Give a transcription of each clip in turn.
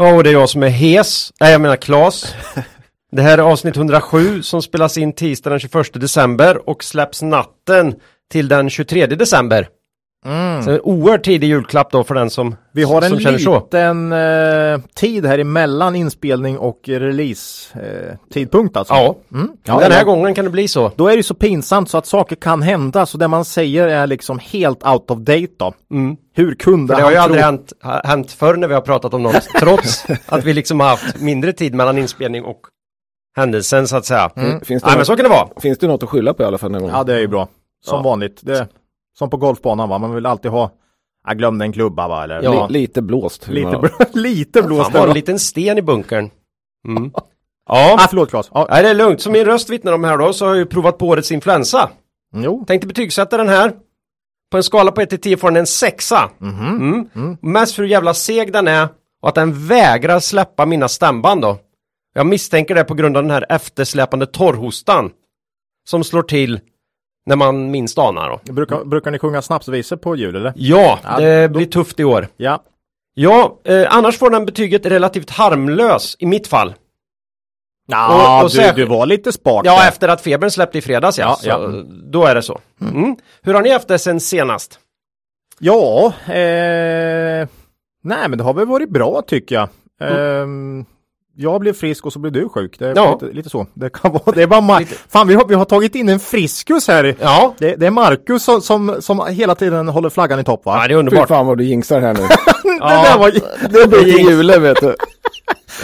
Ja, och det är jag som är Hes. Nej, jag menar Klas. Det här är avsnitt 107 som spelas in tisdag den 21 december och släpps natten till den 23 december. Mm. Så en oerhört tidig julklapp då för den som, Vi har en liten eh, tid här emellan inspelning och release eh, tidpunkt alltså. Ja, Mm. den här gången kan det bli så. Då är det så pinsamt så att saker kan hända så det man säger är liksom helt out of date då. Mm. Hur kunde För det har ju han aldrig tro- hänt, hänt förr när vi har pratat om något, trots att vi liksom har haft mindre tid mellan inspelning och händelsen så att säga. Mm. Finns, det Nej, men något, så kan det vara. finns det något att skylla på i alla fall den gången? Ja det är ju bra. Som Ja. vanligt. Det, som på golfbanan va. Man vill alltid ha jag glömde en klubba va eller Ja. Li, lite blåst. lite, Ja. blå- lite blåst. Fan, var en liten sten i bunkern. Mm. Ah, Ja, förlåt Claes. Ja. Nej, det är lugnt. Som min röst vittnar om här då så har jag ju provat på årets influensa. Jo. Tänkte betygsätta den här. På en skala på 1 till 10 får den en sexa. Mhm. Mm. Mest för hur jävla seg den är och att den vägrar släppa mina stämband då. Jag misstänker det på grund av den här eftersläpande torrhostan. Som slår till när man minst anar då. Brukar, brukar ni sjunga snapsvisor på jul eller? Ja, Ja, det blir tufft i år. Ja. Ja, eh, annars får den betyget relativt harmlös i mitt fall. Ja, Och- och du, särskilt- du var lite spak Ja, där. efter att febern släppte i fredags ja. Ja, ja. Då är det så. Mm. Hur har ni haft det sen senast? Ja, eh, nej men det har väl varit bra tycker jag. Ehm, jag blev frisk och så blev du sjuk. Det är Ja. lite, lite så. Det kan vara, det är bara Mar- Fan vi har, vi har tagit in en friskus här. Ja, Det, det är Marcus som, som, som hela tiden håller flaggan i topp va? ja det är Fy underbart. fan vad du jinxar här nu. det där var, det blir julen vet du.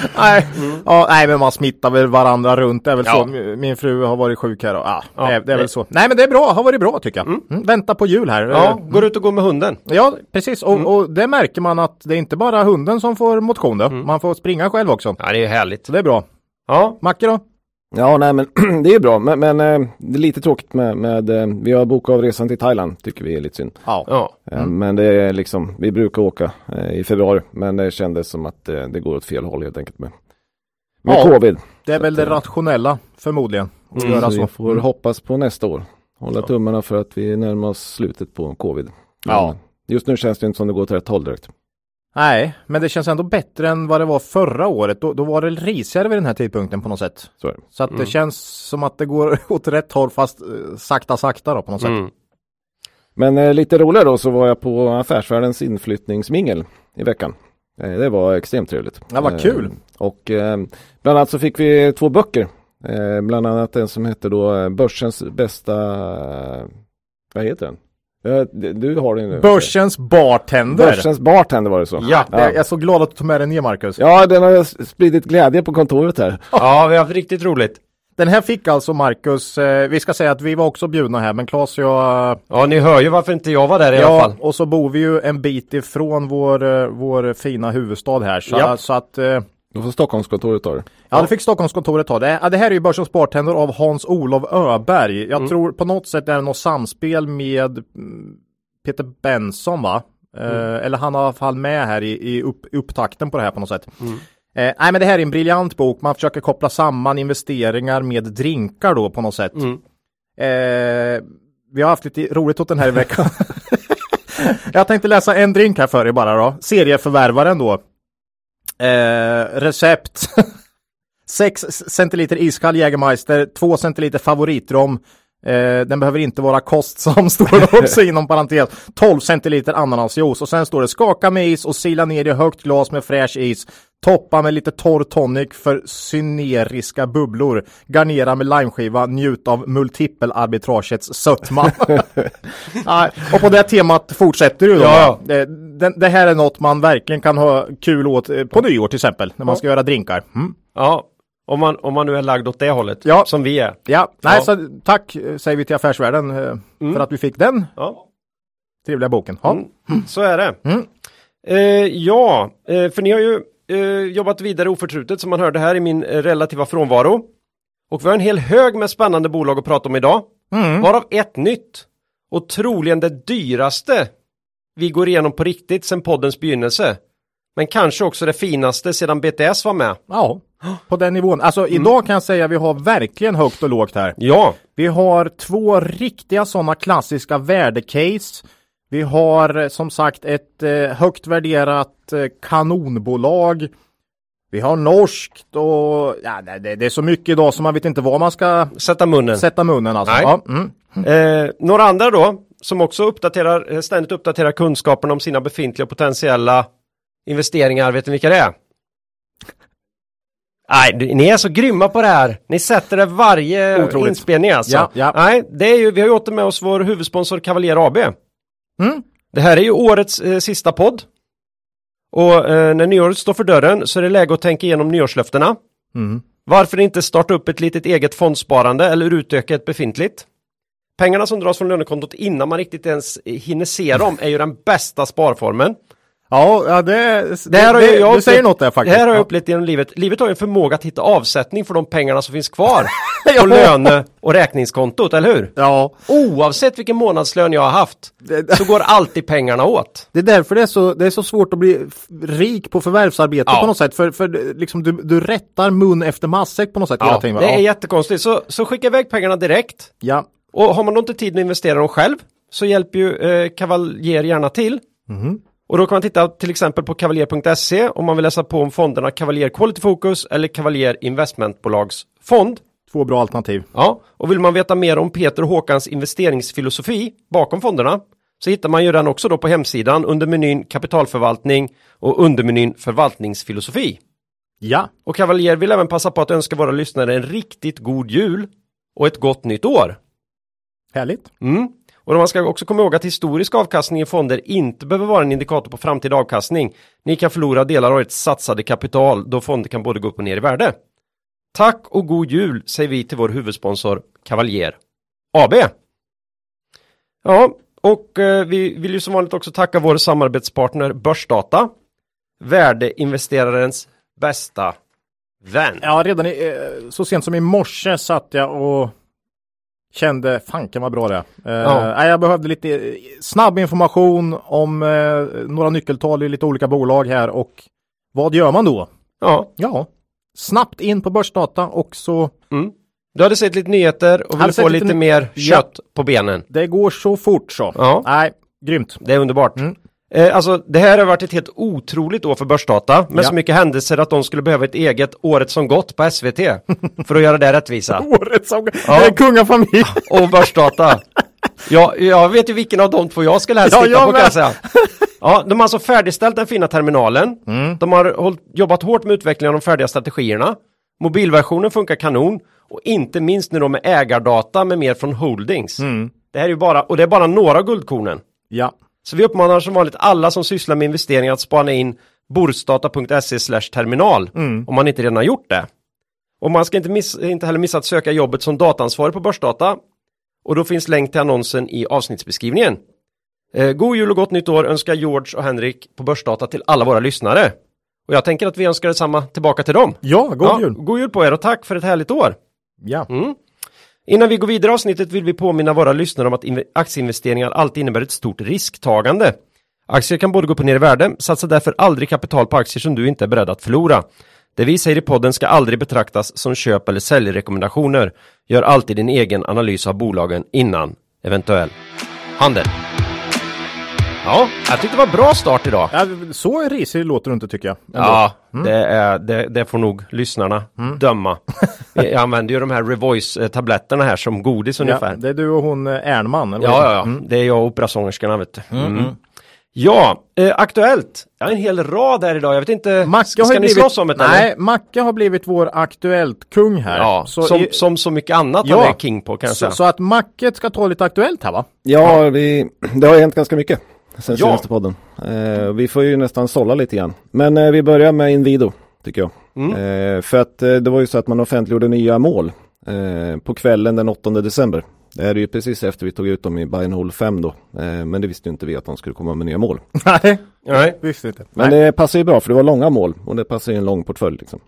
nej, ja, nej men man smittar väl varandra runt. Det är väl Ja. så. Min fru har varit sjuk här och ja, Ja, det, är, det är väl så. Nej men det är bra, har varit bra tycker jag. Mm. Vänta på jul här. Ja, går ut och går med hunden. Ja, precis. Och, Mm. och det märker man att det är inte bara hunden som får motion då. Man får springa själv också. Ja, det är härligt. Så det är bra. Ja, Macke då? Ja, nej men det är bra. Men, men eh, det är lite tråkigt med, med eh, vi har bokat av resan till Thailand. Tycker vi är lite synd. Ja. Eh, Men det är liksom, vi brukar åka i februari. Men det kändes som att det går åt fel håll helt enkelt med, med Ja. covid. Det är Så väl att, det rationella förmodligen. Att Mm, göra Så vi får hoppas på nästa år. Hålla Ja. tummarna för att vi närmar oss slutet på covid. Men Ja. Just nu känns det inte som det går åt rätt håll direkt. Nej, men det känns ändå bättre än vad det var förra året. Då, då var det risigare vid den här tidpunkten på något sätt. Så. Så att det känns som att det går åt rätt håll fast eh, sakta sakta då på något sätt. Mm. Men eh, lite roligare då så var jag på Affärsvärldens inflyttningsmingel i veckan. Eh, det var extremt trevligt. Ja, vad Eh, kul. och eh, bland annat så fick vi två böcker. Eh, bland annat en som heter då eh, Börsens bästa, eh, vad heter den? Ja, d- du har den nu. Börsens bartender. Börsens bartender var det så. Ja. Jag jag är så glad att du tog med den ner Marcus. Ja, den har spridit glädje på kontoret här. ja, vi har haft riktigt roligt. Den här fick alltså Marcus, eh, vi ska säga att vi var också bjudna här men Claes och jag Ja, ni hör ju varför inte jag var där i alla Ja, fall. och så bor vi ju en bit ifrån vår, eh, vår fina huvudstad här. Så, Ja. så att, eh, Då får Stockholmskontoret ta det. ja det fick Stockholmskontoret ta. Det, ja, det här är ju Börsens bartender av Hans-Olof Öberg. Jag tror på något sätt är det något samspel med mm, Peter Benson va? Eh, eller han har i alla fall med här i, i upp, upptakten på det här på något sätt. Eh, nej men det här är en briljant bok. Man försöker koppla samman investeringar med drinkar då på något sätt. Mm. Eh, vi har haft lite roligt åt den här i veckan. Jag tänkte läsa en drink här för er bara då. Serieförvärvaren då. Eh, recept. 6 centiliter iskall Jägermeister, 2 centiliter favoritrom. Eh, den behöver inte vara kostsam, står det också inom parentes. 12 centiliter ananasjuice och sen står det skaka med is och sila ner i högt glas med fräsch is. Toppa med lite torr tonic för syneriska bubblor. Garnera med limeskiva, njut av multipelarbitragets sötma. Och på det temat fortsätter du då. Ja. Det, det, det här är något man verkligen kan ha kul åt eh, på nyår till exempel, när man ska göra drinkar. Mm. Ja, om man, om man nu är lagd åt det hållet. Ja. Som vi är. Ja, nej, Ja. så tack eh, säger vi till Affärsvärlden eh, för att vi fick den Ja, trevliga boken. Ja. Mm. så är det. Mm. Eh, ja, eh, för ni har ju eh, jobbat vidare oförtrutet som man hörde här i min eh, relativa frånvaro. Och vi har en hel hög med spännande bolag att prata om idag. Mm. Varav ett nytt. Och troligen det dyraste vi går igenom på riktigt sedan poddens begynnelse. Men kanske också det finaste sedan BTS var med. Ja, på den nivån. Alltså idag kan jag säga vi har verkligen högt och lågt här. Ja, Vi har två riktiga sådana klassiska värdecase. Vi har eh, som sagt ett eh, högt värderat eh, kanonbolag. Vi har norskt och ja, det, det är så mycket idag så man vet inte vad man ska sätta munnen. sätta munnen alltså. Ja, mm. Eh, några andra då, som också uppdaterar, ständigt uppdaterar kunskapen om sina befintliga potentiella investeringar, vet ni vilka det är? Nej, ni är så grymma på det här. Ni sätter det varje Otroligt. inspelning alltså. Ja, ja. Nej, det är ju, vi har ju åter med oss vår huvudsponsor Cavalier AB. Mm. Det här är ju årets eh, sista podd. Och eh, när nyåret står för dörren så är det läge att tänka igenom nyårslöftena. Mm. Varför inte starta upp ett litet eget fondsparande eller utöka ett befintligt? Pengarna som dras från lönekontot innan man riktigt ens hinner se dem är ju den bästa sparformen. Ja, ja det, Det här har det, jag du säger något där faktiskt. Det här har jag Ja. upplevt genom livet. Livet har ju en förmåga att hitta avsättning för de pengarna som finns kvar på löne och räkningskontot, eller hur? Ja, Oavsett vilken månadslön jag har haft så går alltid pengarna åt. det är därför det är så, det är så svårt att bli rik på förvärvsarbete Ja. på något sätt. För, för liksom, du, du rättar mun efter matsäck på något sätt Ja, tiden. det är ja. jättekonstigt. Så, så skicka iväg pengarna direkt. ja. Och har man då inte tid att investera dem själv så hjälper ju eh, Cavalier gärna till. Mhm. Och då kan man titta till exempel på kavaljer.se om man vill läsa på om fonderna Cavalier Quality Focus eller Cavalier Investmentbolags fond. Två bra alternativ. Ja, och vill man veta mer om Peter Håkans investeringsfilosofi bakom fonderna så hittar man ju den också då på hemsidan under menyn kapitalförvaltning och undermenyn förvaltningsfilosofi. Ja, Och Cavalier vill även passa på att önska våra lyssnare en riktigt god jul och ett gott nytt år. härligt. Mm. Och man ska också komma ihåg att historisk avkastning i fonder inte behöver vara en indikator på framtida avkastning. Ni kan förlora delar av ert satsade kapital då fonder kan både gå upp och ner i värde. Tack och god jul säger vi till vår huvudsponsor Cavalier AB. Ja, och eh, vi vill ju som vanligt också tacka vår samarbetspartner Börsdata. Värdeinvesterarens bästa vän. Ja, redan i, eh, så sent som i morse satt jag och kände, fanken vad bra det. Eh, Ja. Jag behövde lite eh, snabb information om eh, några nyckeltal i lite olika bolag här och vad gör man då? Ja, Ja, snabbt in på börsdata och så mm. Du hade sett lite nyheter och sett få lite lite mer Ja. kött på benen. det går så fort så. Ja. Nej, grymt. Det är underbart. Mm. Eh, alltså det här har varit ett helt otroligt år för Börsdata med Ja. så mycket händelser att de skulle behöva ett eget Året som gått på SVT för att göra det rättvisa. Året som Ja. ja. kungafamilj. Och Börsdata. Ja, jag vet ju vilken av de två jag skulle helst Ja, titta på kan jag säga. Ja, de har alltså färdigställt den fina terminalen. Mm. De har hållit, jobbat hårt med utvecklingen av de färdiga strategierna. Mobilversionen funkar kanon. Och inte minst nu då med ägardata med mer från Holdings. Mm. Det här är ju bara, och det är bara några guldkornen. Ja, Så vi uppmanar som vanligt alla som sysslar med investeringar att spana in borsdata.se terminal Mm. om man inte redan har gjort det. Och man ska inte, miss, inte heller missa att söka jobbet som datansvarig på Börsdata. Och då finns länk till annonsen i avsnittsbeskrivningen. Eh, god jul och gott nytt år önskar George och Henrik på Börsdata till alla våra lyssnare. Och jag tänker att vi önskar detsamma tillbaka till dem. ja god ja, jul. God jul på er och tack för ett härligt år. Ja. Mm. Innan vi går vidare i avsnittet vill vi påminna våra lyssnare om att aktieinvesteringar alltid innebär ett stort risktagande. Aktier kan både gå upp och ner i värde, satsa därför aldrig kapital på aktier som du inte är beredd att förlora. Det vi säger i podden ska aldrig betraktas som köp eller säljrekommendationer. Gör alltid din egen analys av bolagen innan eventuell handel. Ja, jag tyckte det var bra start idag. Ja, så risig låter du inte tycker jag. ändå. Ja, det, är, det, det får nog lyssnarna döma. Jag använder ju de här Revoice-tabletterna här som godis ungefär. ja, det är du och hon eh, Ernman. Eller Ja, ja, ja. det är jag och operasångerskorna vet du. Mm. Ja, eh, aktuellt. Jag har en hel rad här idag. Jag vet inte, Macke ska har ni blivit, slåss om det Nej, eller? Macke har blivit vår aktuellt kung här. Ja, så, som, i- som så mycket annat Ja. han är king på kan jag så, så att Macke ska ta lite aktuellt här va? Ja, vi, det har hänt ganska mycket sen Ja. senaste podden. Eh, vi får ju nästan sålla lite grann. Men eh, vi börjar med Inwido, tycker jag. Mm. Eh, för att eh, det var ju så att man offentliggjorde nya mål eh, på kvällen den 8 december. Det är ju precis efter vi tog ut dem i Buy and Hold 5 då. Eh, men det visste ju inte vi att de skulle komma med nya mål. Nej, Nej. visst inte. Men Nej. det passar ju bra för det var långa mål och det passar i en lång portfölj. Liksom.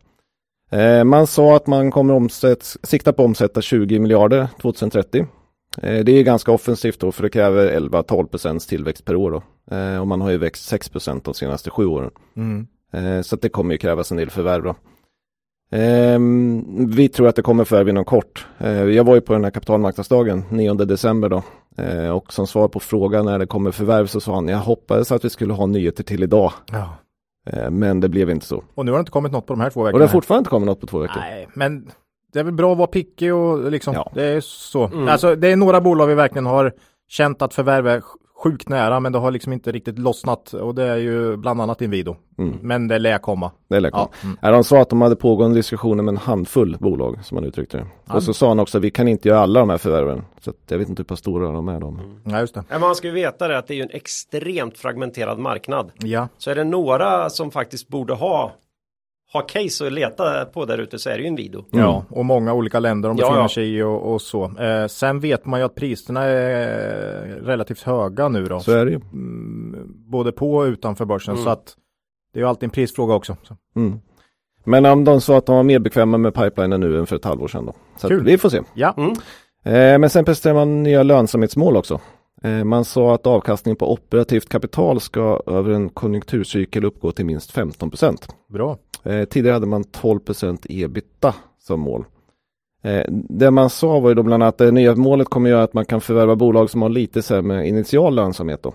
Eh, man sa att man kommer omsätt, sikta på att omsätta 20 miljarder 2030. Eh, det är ganska offensivt då för det kräver 11-12 procents tillväxt per år. Då. Eh, och man har ju växt 6 procent de senaste sju åren. Mm. Eh, så det kommer ju krävas en del förvärv då. Ehm, vi tror att det kommer förvärv inom kort. Jag var ju på den här kapitalmarknadsdagen 9 december då. Och som svar på frågan när det kommer förvärv så sa han jag hoppades att vi skulle ha nyheter till idag. Ja. Men det blev inte så. Och nu har det inte kommit något på de här två Och veckorna. det har fortfarande inte kommit något på två veckor. Nej, men det är väl bra att vara picky och liksom, Ja. det är så. Mm. Alltså det är några bolag vi verkligen har känt att förvärv är sjukt nära, men det har liksom inte riktigt lossnat och det är ju bland annat Inwido. Mm. Men det lär komma. Det lär komma. Ja. Mm. De sa att de hade pågående diskussioner med en handfull bolag som man uttryckte det. Ja. Och så sa han också att vi kan inte göra alla de här förvärven. Så att jag vet inte hur pass stora de är de. Ja, just det. Men man ska ju veta det att det är ju en extremt fragmenterad marknad. Ja, Så är det några som faktiskt borde ha, ha case att leta på där ute så är det ju Inwido. ja, och många olika länder de Ja, befinner ja. sig i och, och så. Eh, sen vet man ju att priserna är relativt höga nu då. Så är det ju. Mm, både på och utanför börsen. Mm. Så att det är ju alltid en prisfråga också. Så. Mm. Men om de sa att de var mer bekväma med pipelinen nu än för ett halvår sedan då. Så Kul. att vi får se. Ja, Mm. Eh, men sen presenterar man nya lönsamhetsmål också. Eh, man sa att avkastningen på operativt kapital ska över en konjunkturcykel uppgå till minst 15 procent. bra. Eh, tidigare hade man 12 procent ebita som mål. Eh, det man sa var ju då bland annat att det nya målet kommer göra att man kan förvärva bolag som har lite sämre initial lönsamhet då.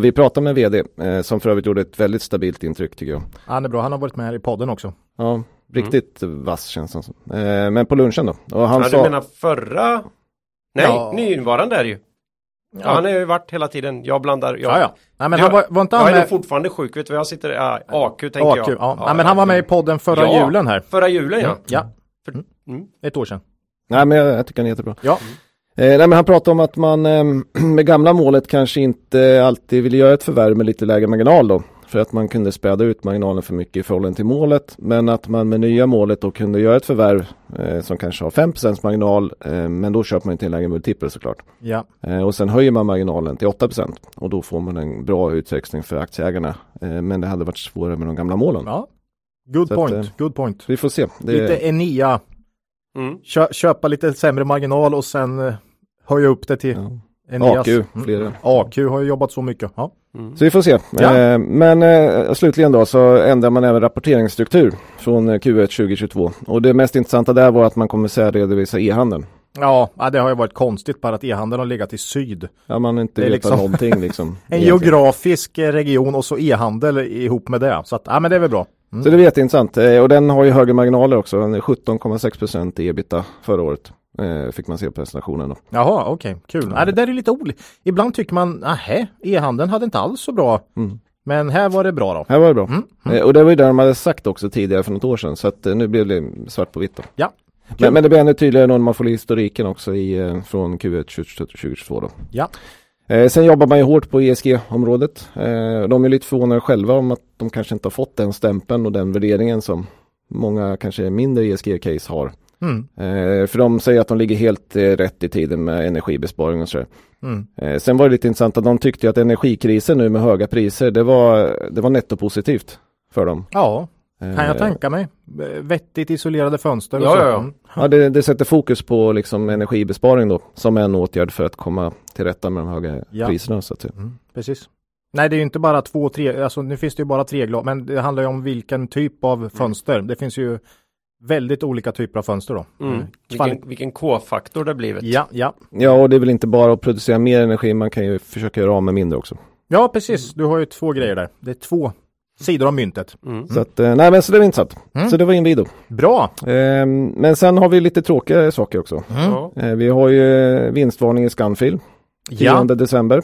Vi pratade med vd som för övrigt gjorde ett väldigt stabilt intryck tycker jag. Han är bra, han har varit med här i podden också. Ja, riktigt vass känns han som. Men på lunchen då. Och han Ja, sa... du menar förra? Nej, Ja. nyinvarande är det ju. Ja. han har ju varit hela tiden. Jag blandar. Jag, Ja, ja. Nej, men Jag- han var, var inte jag han är nog med? fortfarande sjuk. Vet du jag sitter? Ja, AQ tänker AQ, jag. ja. Nej, men han var med i podden förra Ja. julen här. Förra julen ja. Ja, För, mm. ett år sedan. Nej men jag, jag tycker han är jättebra. Ja, Eh, nej, men han pratade om att man eh, med gamla målet kanske inte alltid ville göra ett förvärv med lite lägre marginal då. För att man kunde späda ut marginalen för mycket i förhållande till målet. Men att man med nya målet då kunde göra ett förvärv eh, som kanske har 5% marginal. Eh, men då köper man inte en lägre multipel såklart. ja, Eh, och sen höjer man marginalen till 8% och då får man en bra utväxling för aktieägarna. Eh, men det hade varit svårare med de gamla målen. ja. Good Så att, point, eh, good point. Vi får se. Det, Lite Enia, Mm. Kö, köpa lite sämre marginal och sen eh, höja upp det till ja. Enias. AQ, Mm. AQ har ju jobbat så mycket. Ja, Mm. Så vi får se. Ja. Eh, men eh, slutligen då så ändrar man även rapporteringsstruktur från eh, Q1 2022. Och det mest intressanta där var att man kommer särredovisa e-handeln. ja det har ju varit konstigt bara att e-handeln har legat i syd. Ja, man inte Det är vet liksom- någonting liksom. En geografisk region och så e-handel ihop med det. Så att, ja men det är väl bra. Så det är jätteintressant. Och den har ju högre marginaler också. Den är 17,6% i ebita förra året. Eh, fick man se på presentationen då. Jaha, okej, kul. Ja. det där är lite olika. Ibland tycker man, nähä, e-handeln hade inte alls så bra. Mm. Men här var det bra då. Här var det bra. Mm. Eh, och det var ju det de hade sagt också tidigare för något år sedan. Så att eh, nu blev det svart på vitt då. Ja, Men, men det blir ännu tydligare när man får historiken också i, från Q1 2022 då. ja, Eh, sen jobbar man ju hårt på ESG-området. Eh, de är lite förvånade själva om att de kanske inte har fått den stämpeln och den värderingen som många kanske mindre ESG-case har. Mm. Eh, för de säger att de ligger helt eh, rätt i tiden med energibesparing och så. Mm. Eh, sen var det lite intressant att de tyckte att energikrisen nu med höga priser, det var, det var nettopositivt för dem. ja, kan jag tänka mig. Vettigt isolerade fönster. och Ja, så. ja, ja. Mm. Ja, det, det sätter fokus på liksom energibesparing då, som en åtgärd för att komma till rätta med de höga Ja. priserna. Så att. Mm, precis. Nej, det är ju inte bara två, tre, alltså nu finns det ju bara tre glas, men det handlar ju om vilken typ av fönster. Det finns ju väldigt olika typer av fönster då. Mm. Mm. Vilken, vilken K-faktor det blivit. Ja, ja. Ja, och det är väl inte bara att producera mer energi, man kan ju försöka göra av med mindre också. Ja, precis. Du har ju två grejer där. Det är två sidor av myntet. Mm. Så att, eh, nej men så det var intressant. Mm. Så det var Inwido. Bra! Ehm, men sen har vi lite tråkiga saker också. Mm. Eh, vi har ju eh, vinstvarning i Scanfil, 10 Ja, december.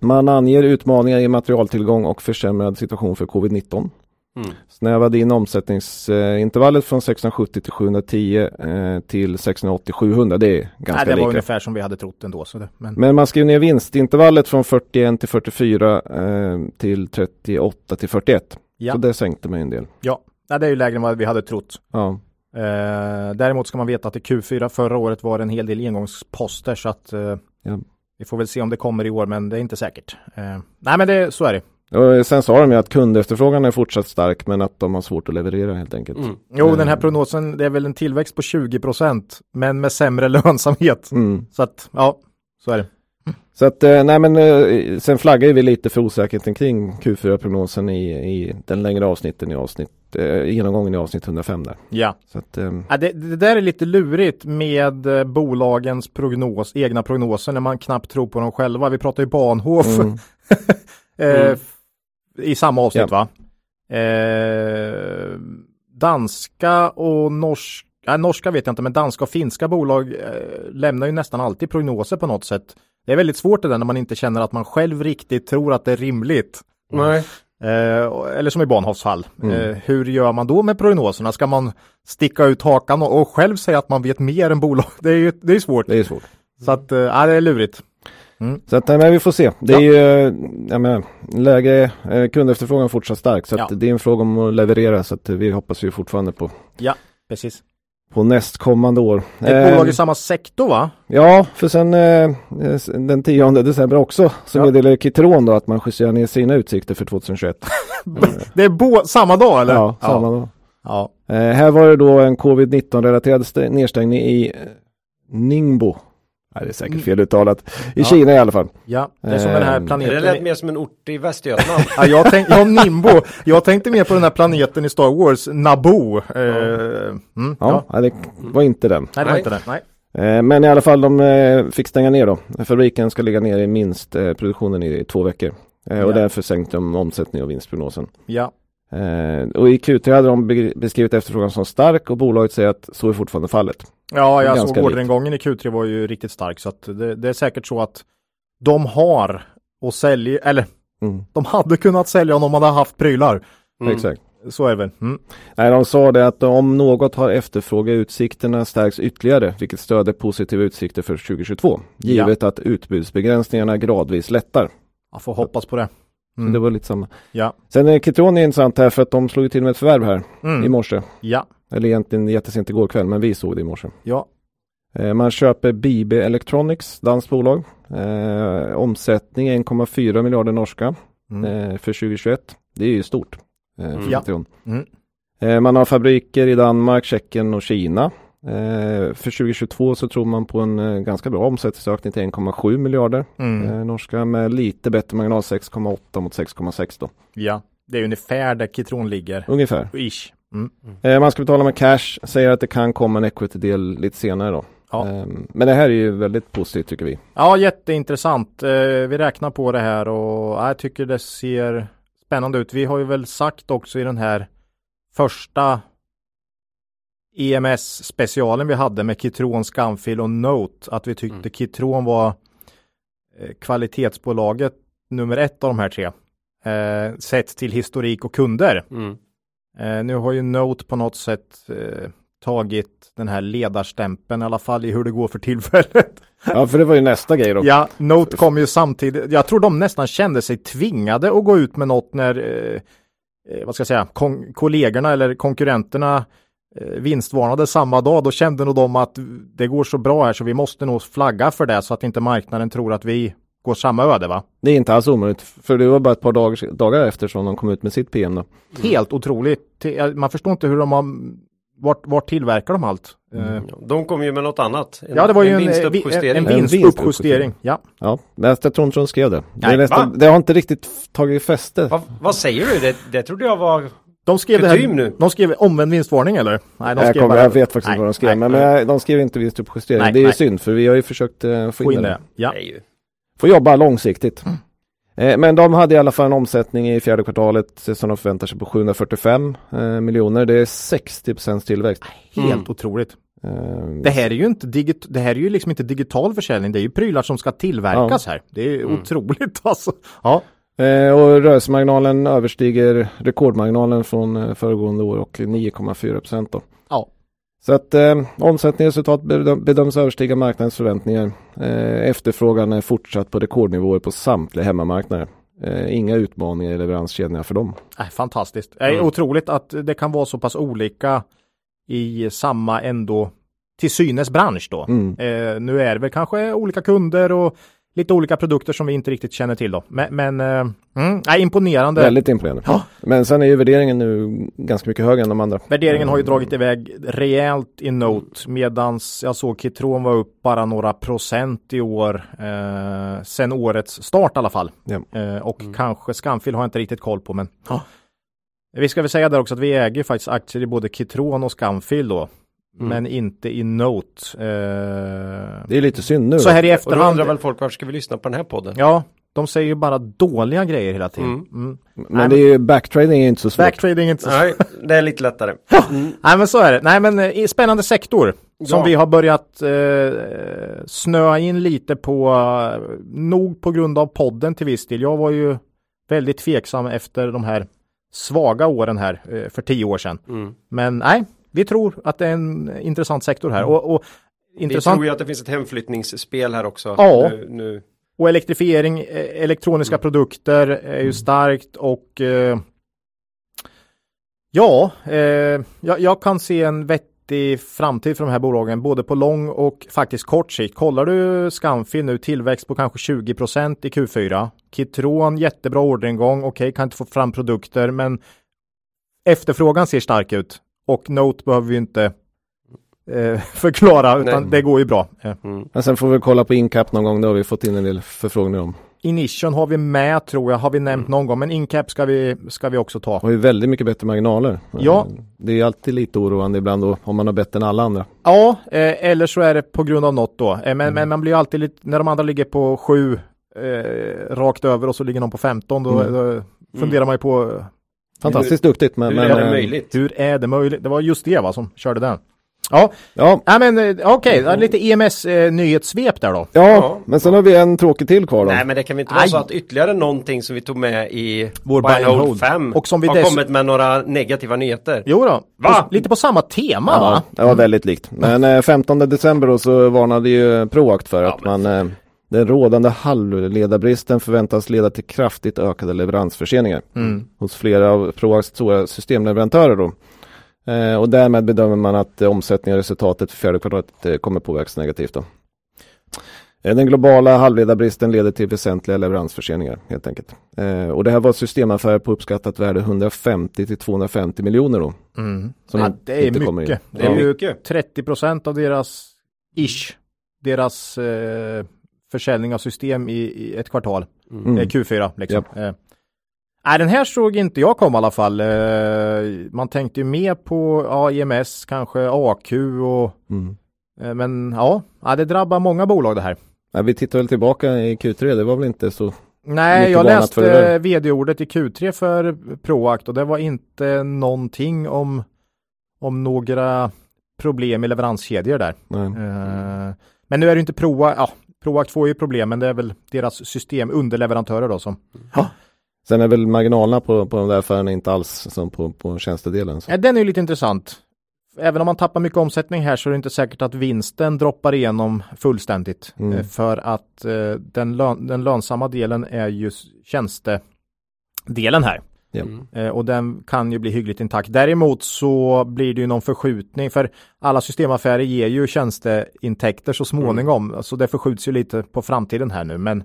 Man anger utmaningar i materialtillgång och försämrad situation för covid-19. Mm. Snävade in omsättningsintervallet från 670 till 710 eh, till 680 700. Det är ganska Nej, det var lika. ungefär som vi hade trott ändå. Så det, men... Men man skrev ner vinstintervallet från 41 till 44 eh, till 38 till 41. ja. Så det sänkte man en del. ja, Nej, det är ju lägre än vad vi hade trott. Ja. Eh, däremot ska man veta att i Q4 förra året var det en hel del engångsposter så att eh, Ja. vi får väl se om det kommer i år men det är inte säkert. Eh, nej men det, så är det. Och sen sa de ju att kundefterfrågan är fortsatt stark men att de har svårt att leverera helt enkelt. Mm. Jo Eh. den här prognosen det är väl en tillväxt på 20% men med sämre lönsamhet. Mm. Så att ja, så är det. Så att, eh, nej men eh, sen flaggar vi lite för osäkerheten kring Q4-prognosen i, i den längre avsnitten i avsnitt, eh, genomgången i avsnitt 105 där. Ja. Så att, eh, Ja, det, det där är lite lurigt med eh, bolagens prognos, egna prognoser när man knappt tror på dem själva. Vi pratar ju Bahnhof mm, eh, Mm. I samma avsnitt Ja. va? Eh, danska och norska, nej, norska vet jag inte, men danska och finska bolag eh, lämnar ju nästan alltid prognoser på något sätt. Det är väldigt svårt det där när man inte känner att man själv riktigt tror att det är rimligt. Nej. Eh, eller som i Bahnhofs fall. Mm. Eh, hur gör man då med prognoserna? Ska man sticka ut hakan och, och själv säga att man vet mer än bolag? Det är ju det är svårt. det är svårt. Så att, eh, ja, det är lurigt. Så att, men vi får se. Det är ju, eh, jag menar, läge, eh, kundefterfrågan fortsatt stark. Så Ja. det är en fråga om att leverera. Så att vi hoppas ju fortfarande på, Precis. på nästkommande år. Det är Eh, bolag i samma sektor va? Ja, för sen eh, den 10 december också så Ja. meddelade Kitron då att man justerar ner sina utsikter för 2021. Det är bo- samma dag eller? Ja, samma dag. Ja. Eh, här var det då en covid-19 relaterad st- nedstängning i eh, Ningbo. Nej, det är säkert fel uttalat. I Mm. Ja. Kina i alla fall. ja, det är som den här Det planeten. lät mer som en ort i Västergötland. Ja, jag tänkte, ja, Nimbo. Jag tänkte mer på den här planeten i Star Wars, Naboo. Eh, mm, Ja, ja. det var inte den. Nej, det var inte det. Nej. Eh, men i alla fall, de eh, fick stänga ner då. Fabriken ska ligga ner i minst eh, produktionen i två veckor. Eh, och Ja. därför sänkte de omsättning och vinstprognosen. Ja, Eh, och i Q3 hade de be- beskrivit efterfrågan som stark och bolaget säger att så är fortfarande fallet. ja jag såg orderingången i Q3 var ju riktigt stark. Så att det, det är säkert så att de har och säljer, eller Mm. de hade kunnat sälja om de hade haft prylar. Mm. Exakt. Så är det väl. Mm. Nej, de sa det att om något har efterfrågeutsikterna stärks ytterligare, vilket stöder positiva utsikter för 2022. Givet att utbudsbegränsningarna gradvis lättar. Jag får hoppas på det. Så Mm. det var lite samma. Ja. Sen är Kitron intressant här för att de slog till med ett förvärv här i Mm. morse. Ja. Eller egentligen jättesent igår kväll, men vi såg det i morse. Ja. Eh, Man köper BB Electronics, danskt bolag. Eh, omsättning 1,4 miljarder norska Mm. eh, för 2021. Det är ju stort. Eh, för Ja. Kitron. Mm. Eh, man har fabriker i Danmark, Tjeckien och Kina. Eh, för 2022 så tror man på en eh, ganska bra omsättningsökning till 1,7 miljarder Mm. eh, norska med lite bättre marginal 6,8 mot 6,6 då. Ja. Det är ungefär där Kitron ligger. Ungefär. Ish. Mm. Eh, man ska betala med cash, säger att det kan komma en equity-del lite senare då. Ja. Eh, men det här är ju väldigt positivt tycker vi. Ja, jätteintressant. Eh, vi räknar på det här och ja, jag tycker det ser spännande ut. Vi har ju väl sagt också i den här första EMS specialen vi hade med Kitron, Scanfil och Note att vi tyckte Mm. Kitron var eh, kvalitetsbolaget nummer ett av de här tre. Eh, sett till historik och kunder. Mm. Eh, nu har ju Note på något sätt eh, tagit den här ledarstämpeln i alla fall i hur det går för tillfället. Ja, för det var ju nästa grej då. Ja, Note kom ju samtidigt. Jag tror de nästan kände sig tvingade att gå ut med något när, eh, eh, vad ska jag säga, kollegorna eller konkurrenterna vinstvarnade samma dag. Då kände nog de att det går så bra här så vi måste nog flagga för det så att inte marknaden tror att vi går samma öde va. Det är inte alls omöjligt, för det var bara ett par dagar, dagar efter som de kom ut med sitt PM då. Helt otroligt. Man förstår inte hur de har, vart, vart tillverkar de allt? Eh, De kom ju med något annat. En, Ja, det var ju en, en, vinstuppjustering. en En vinstuppjustering. Ja. Ja, men jag tror inte de skrev det. Det, Nej, nästan, va? det har inte riktigt tagit fäste. Va, vad säger du? Det, det trodde jag var... De skrev det här, nu. de skrev omvänd vinstvarning eller? Nej, de jag, skrev kommer, bara- jag vet faktiskt Nej, inte vad de skrev, nej, men, nej. de skrev inte vinstuppjustering. Det är ju nej. synd, för vi har ju försökt eh, få, Få in in det. det. Ja. Nej, ju. Få jobba långsiktigt. Eh, Men de hade i alla fall en omsättning i fjärde kvartalet som de förväntar sig på 745 eh, miljoner. Det är 60% tillväxt. Helt Mm. otroligt. Eh, Det här är ju inte digit- det här är ju liksom inte digital försäljning. Det är ju prylar som ska tillverkas här. Det är Mm. otroligt alltså. Ja. Eh, och rörelsemarginalen överstiger rekordmarginalen från eh, föregående år och 9,4 procent. Ja. Så att eh, bedöm- bedöms överstiga marknadens förväntningar. Eh, efterfrågan är fortsatt på rekordnivåer på samtliga hemmamarknader. Eh, inga utmaningar i leveranskedjorna för dem. Äh, fantastiskt. Mm. otroligt att det kan vara så pass olika i samma ändå till synes bransch då. Mm. Eh, nu är det väl kanske olika kunder och lite olika produkter som vi inte riktigt känner till då. Men, men eh, mm, nej, imponerande. Väldigt imponerande. Ja. Men sen är ju värderingen nu ganska mycket högre än de andra. Värderingen har ju dragit iväg rejält i Note medans jag såg Kitron var upp bara några procent i år eh, sen årets start i alla fall. Ja. Eh, och kanske Scanfil har jag inte riktigt koll på men vi ska väl säga där också att vi äger faktiskt aktier i både Kitron och Scanfil då. Men inte i Note. Eh, Det är lite synd nu. så här i Och då efterhand. undrar väl folk varför ska vi lyssna på den här podden? Ja, de säger ju bara dåliga grejer hela tiden. Mm. Mm. Men det är ju, backtrading är inte så svårt. Backtrading är inte så Nej, det är lite lättare. Nej men så är det. Nej men eh, i spännande sektor som Ja. vi har börjat eh, snöa in lite på, eh, nog på grund av podden till viss del. Jag var ju väldigt tveksam efter de här svaga åren här eh, för tio år sedan. Mm. Men nej, vi tror att det är en intressant sektor här. Och, och, Vi intressant, tror ju att det finns ett hemflyttningsspel här också. Ja. Nu, nu. och elektrifiering, eh, elektroniska produkter är ju starkt och eh, ja, eh, jag, jag kan se en vettig framtid för de här bolagen både på lång och faktiskt kort sikt. Kollar du Scanfil nu tillväxt på kanske 20% i Q4. Kitron jättebra orderingång. Okej, kan inte få fram produkter, men efterfrågan ser stark ut och Note behöver vi inte eh, förklara utan Nej. det går ju bra. Eh. Men sen får vi kolla på Incap någon gång. Det har vi fått in en del förfrågningar om. Inition har vi med tror jag, har vi nämnt någon gång, men Incap ska vi, ska vi också ta. Har ju väldigt mycket bättre marginaler. Ja. Det är alltid lite oroande ibland då, om man har bättre än alla andra. Ja, eh, eller så är det på grund av något då. Eh, men, men man blir alltid lite, när de andra ligger på 7 eh, rakt över och så ligger någon på 15 då, Mm. då funderar man ju på Fantastiskt duktigt. Men, Hur men, är det eh, möjligt? hur är det möjligt? Det var just det va som körde den. Ja, Ja, ja men eh, okej, okay. lite EMS eh, nyhetssvep där då. ja, Ja. men sen har vi en tråkig till kvar då. Nej men det kan väl inte Aj. vara så att ytterligare någonting som vi tog med i Vår Buy and Hold hold. 5 Och som vi har dess- kommit med några negativa nyheter. Jo då, Va? Och lite på samma tema Ja, va? det var väldigt likt. Men eh, 15 december då så varnade ju Proact för att men- man eh, den rådande halvledarbristen förväntas leda till kraftigt ökade leveransförseningar Mm. hos flera av Proacts stora systemleverantörer då. Eh, och därmed bedömer man att eh, omsättningen och resultatet för fjärde kvartalet eh, kommer påverkas negativt då. Eh, Den globala halvledarbristen leder till väsentliga leveransförseningar helt enkelt. Eh, och det här var ett systemaffär på uppskattat värde 150 till 250 miljoner då. Mm. Som Ja, det är inte kommer in. mycket. Det Ja. är ju Mycket. 30 procent av deras ish, deras eh, försäljning av system i, i ett kvartal. Mm. Eh, Q4 liksom. Eh. Nej, den här såg inte jag komma i alla fall. Eh, man tänkte ju mer på ja, IMS, kanske AQ och Mm. men ja, det drabbar många bolag det här. Ja, vi tittar väl tillbaka i Q3, det var väl inte så Nej, jag läste vd-ordet i Q3 för Proact och det var inte någonting om, om några problem i leveranskedjor där. Nej. Men nu är det inte Proact, ja, Proact får ju problem, men det är väl deras system, underleverantörer då som. Sen är väl marginalerna på, på de där affärerna inte alls som på, på tjänstedelen. Så. Ja, den är ju lite intressant. Även om man tappar mycket omsättning här så är det inte säkert att vinsten droppar igenom fullständigt. Mm. Eh, För att eh, den, lön, den lönsamma delen är ju s- tjänstedelen här. Mm. Eh, och den kan ju bli hyggligt intakt. Däremot så blir det ju någon förskjutning för alla systemaffärer ger ju tjänsteintäkter så småningom. Så det förskjuts ju lite på framtiden här nu. Men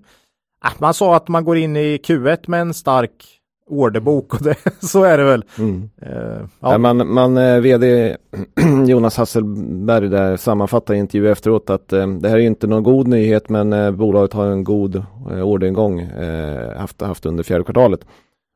äh, man sa att man går in i Q1 med en stark orderbok och det, så är det väl. Mm. Eh, Ja. Man, man eh, vd Jonas Hasselberg där sammanfattar i intervju efteråt att eh, det här är inte någon god nyhet men eh, bolaget har en god eh, orderingång eh, haft, haft under fjärde kvartalet.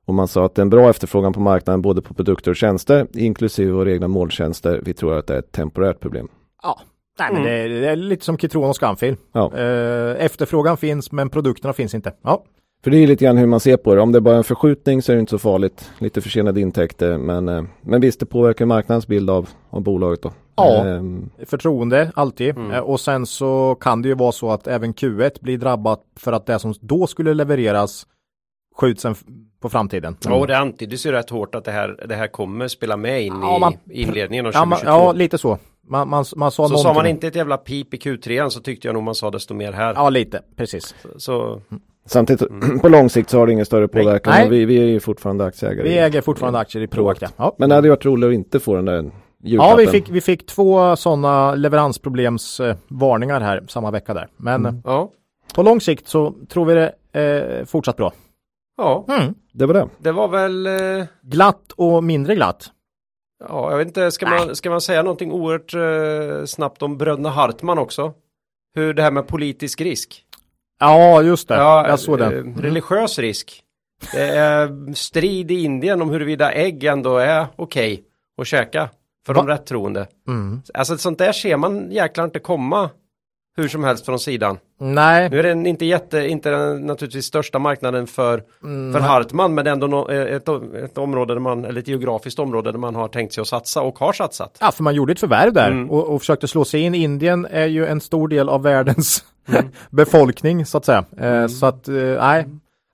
Och man sa att det är en bra efterfrågan på marknaden både på produkter och tjänster inklusive våra egna måltjänster. Vi tror att det är ett temporärt problem. ja. Nej, men det, är, det är lite som Kitron och Scanfil. Ja. Eh, efterfrågan finns men produkterna finns inte. Ja. För det är lite grann hur man ser på det. Om det är bara är en förskjutning så är det inte så farligt. Lite försenade intäkter men, eh, men visst det påverkar marknadens bild av, av bolaget då. Ja. Ehm, förtroende alltid. Mm. Eh, Och sen så kan det ju vara så att även Q1 blir drabbat för att det som då skulle levereras skjuts en på framtiden. Ja, och det antyddes ju rätt hårt att det här, det här kommer spela med in Ja, i man- inledningen av Ja, man, 2022. ja lite så. Man, man, man sa så någonting. sa man inte ett jävla pip i Q3 så tyckte jag nog man sa desto mer här. Ja, lite. Precis. Så Samtidigt på lång sikt så har det ingen större påverkan. Mm. Nej. Vi, vi är ju fortfarande aktieägare. Vi äger fortfarande aktier i Proact. ja. Ja. Men det hade varit roligt att inte få den där Ja, julklappen. vi fick, vi fick två sådana leveransproblemsvarningar här samma vecka där. Men Mm. Ja. på lång sikt så tror vi det eh, fortsatt bra. Ja, Mm. Det var det. det var väl eh, Glatt och mindre glatt. Ja, jag vet inte, ska man, ska man säga någonting oerhört eh, snabbt om bröderna Hartman också? Hur det här med politisk risk? Ja, just det. jag såg eh, det. Mm. Religiös risk. Det är strid i Indien om huruvida ägg ändå är okej att käka för de Va? rätt troende. Mm. Alltså sånt där ser man jäklar inte komma hur som helst från sidan. Nej, Nu är den inte jätte, inte den naturligtvis största marknaden för, Mm, för Hartman, men det är ändå no, ett, ett område där man, eller ett geografiskt område där man har tänkt sig att satsa och har satsat. Ja, för man gjorde ett förvärv där Mm. och, och försökte slå sig in. Indien är ju en stor del av världens Mm. befolkning så att säga. Eh, så att, eh, nej,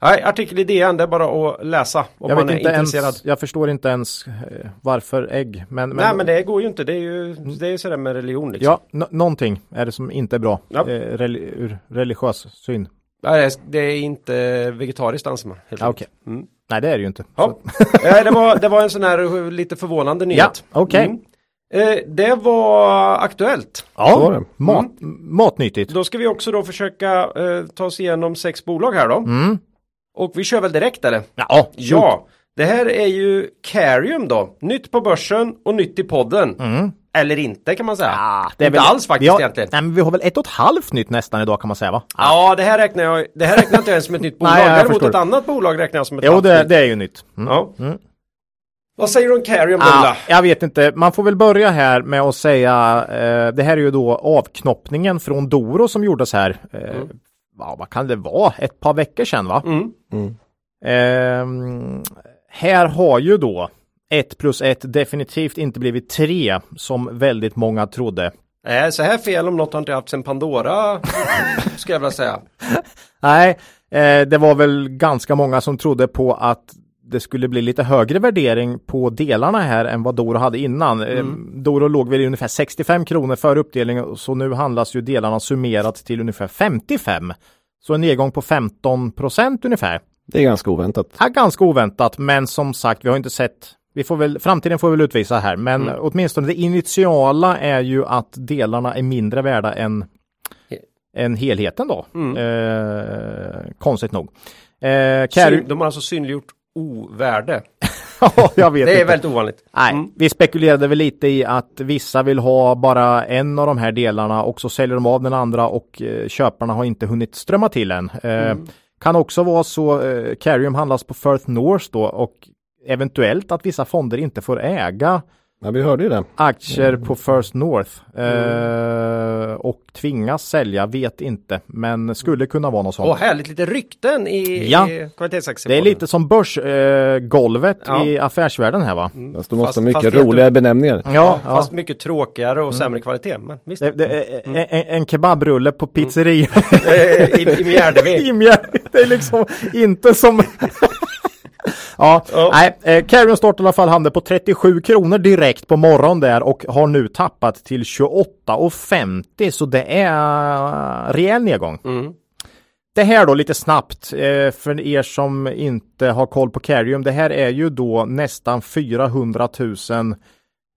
Nej, artikel i DN, det är bara att läsa om jag man är inte intresserad. ens, jag förstår inte ens eh, varför ägg. Men, men, Nej men det går ju inte, det är ju det är ju sådär med religion liksom. Ja, nå- någonting är det som inte är bra Ja. eh, reli- ur religiös syn. Nej, det är- inte vegetariskt anser man. helt Ja, enkelt. Okej, Mm. nej det är det ju inte. Ja. Eh, det, var, det var en sån här eh, lite förvånande nyhet. okej. Mm. Eh, det var aktuellt. Ja, Så var det. mat, matnyttigt. Då ska vi också då försöka eh, ta oss igenom sex bolag här då. Mm. Och vi kör väl direkt eller? Ja, Ja, det här är ju Carium då. Nytt på börsen och nytt i podden. Mm. Eller inte kan man säga. Ah, inte alls faktiskt har, egentligen. Nej, men vi har väl ett och ett halvt nytt nästan idag kan man säga va? Ja, det här räknar jag, det här räknar inte ens som ett nytt bolag. Nej, Däremot ett annat bolag räknar jag som ett Jo, halvt det, nytt. det är ju nytt. Mm. Ja. Mm. Vad säger du om Carium då? Ah, jag vet inte, man får väl börja här med att säga eh, Det här är ju då avknoppningen från Doro som gjordes här eh, ja, Vad kan det vara? Ett par veckor sedan va? Mm. Ehm, här har ju då 1 plus 1 definitivt inte blivit 3 som väldigt många trodde. Nej, så här fel om något har inte haft sen Pandora, ska jag vilja säga. Nej, eh, det var väl ganska många som trodde på att det skulle bli lite högre värdering på delarna här än vad Doro hade innan. Eh, Doro låg väl i ungefär 65 kronor för uppdelningen så nu handlas ju delarna summerat till ungefär 55. Så en nedgång på 15 procent ungefär. Det är ganska oväntat. Ja, ganska oväntat, men som sagt, vi har inte sett vi får väl, framtiden får väl utvisa här, men åtminstone det initiala är ju att delarna är mindre värda än, än helheten då. Eh, konstigt nog. Eh, Carry- de har alltså synliggjort ovärde. ja, jag vet Det är inte. väldigt ovanligt. Nej, Mm. vi spekulerade väl lite i att vissa vill ha bara en av de här delarna och så säljer de av den andra och eh, köparna har inte hunnit strömma till än. Eh, Kan också vara så, eh, Carium handlas på Firth North då och eventuellt att vissa fonder inte får äga Ja, vi hörde ju det. aktier på First North eh, och tvingas sälja, vet inte, men skulle kunna vara något sånt. Åh, härligt lite rykten i, Ja. i kvalitetsaktier. det är lite som börsgolvet eh, golvet Ja. i affärsvärlden här va? Fast de Fast- måste ha mycket roliga benämningar. Ja, Ja, fast mycket tråkigare och sämre kvalitet. Men visst. Det, det, är en, en, en kebabrulle på pizzeria Eh, I, i Mjärdevi. i Mjär- Det är liksom inte som... ja, Ja. nej. Eh, Carrion startade i alla fall handel på 37 kronor direkt på morgonen där och har nu tappat till 28,50 så det är rejäl nedgång. Mm. Det här då lite snabbt eh, för er som inte har koll på Carium. Det här är ju då nästan 400 000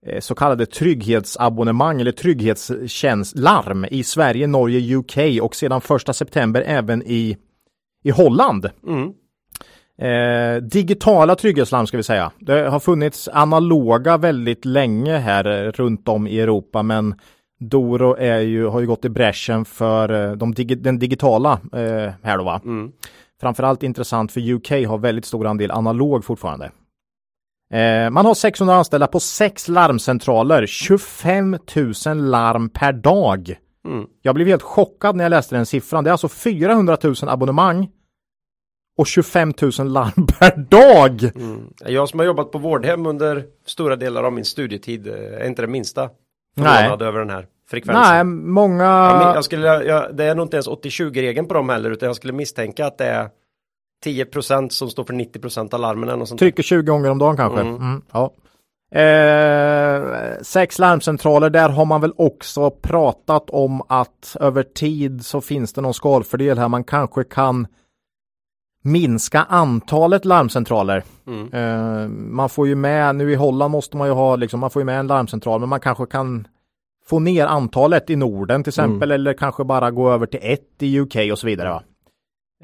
eh, så kallade trygghetsabonnemang eller trygghetstjänstlarm i Sverige, Norge, UK och sedan 1 september även i, i Holland. Mm. Eh, digitala trygghetslarm ska vi säga. Det har funnits analoga väldigt länge här eh, runt om i Europa men Doro är ju, har ju gått i bräschen för eh, de digi den digitala eh, här då va. Mm. Framförallt intressant för UK har väldigt stor andel analog fortfarande. Eh, man har 600 anställda på sex larmcentraler, 25 000 larm per dag. Mm. Jag blev helt chockad när jag läste den siffran. Det är alltså 400 000 abonnemang och 25 000 larm per dag. Mm. Jag som har jobbat på vårdhem under stora delar av min studietid eh, är inte det minsta förvånad över den här frekvensen. Nej, många... Jag, skulle, jag, det är nog inte ens 80-20-regeln på dem heller utan jag skulle misstänka att det är 10% som står för 90% av larmen sånt. Trycker 20 gånger om dagen kanske. Mm. Mm, ja. eh, sex larmcentraler, där har man väl också pratat om att över tid så finns det någon skalfördel här. Man kanske kan minska antalet larmcentraler. Mm. Eh, man får ju med, nu i Holland måste man ju ha, liksom, man får ju med en larmcentral, men man kanske kan få ner antalet i Norden till exempel, eller kanske bara gå över till ett i UK och så vidare. Va?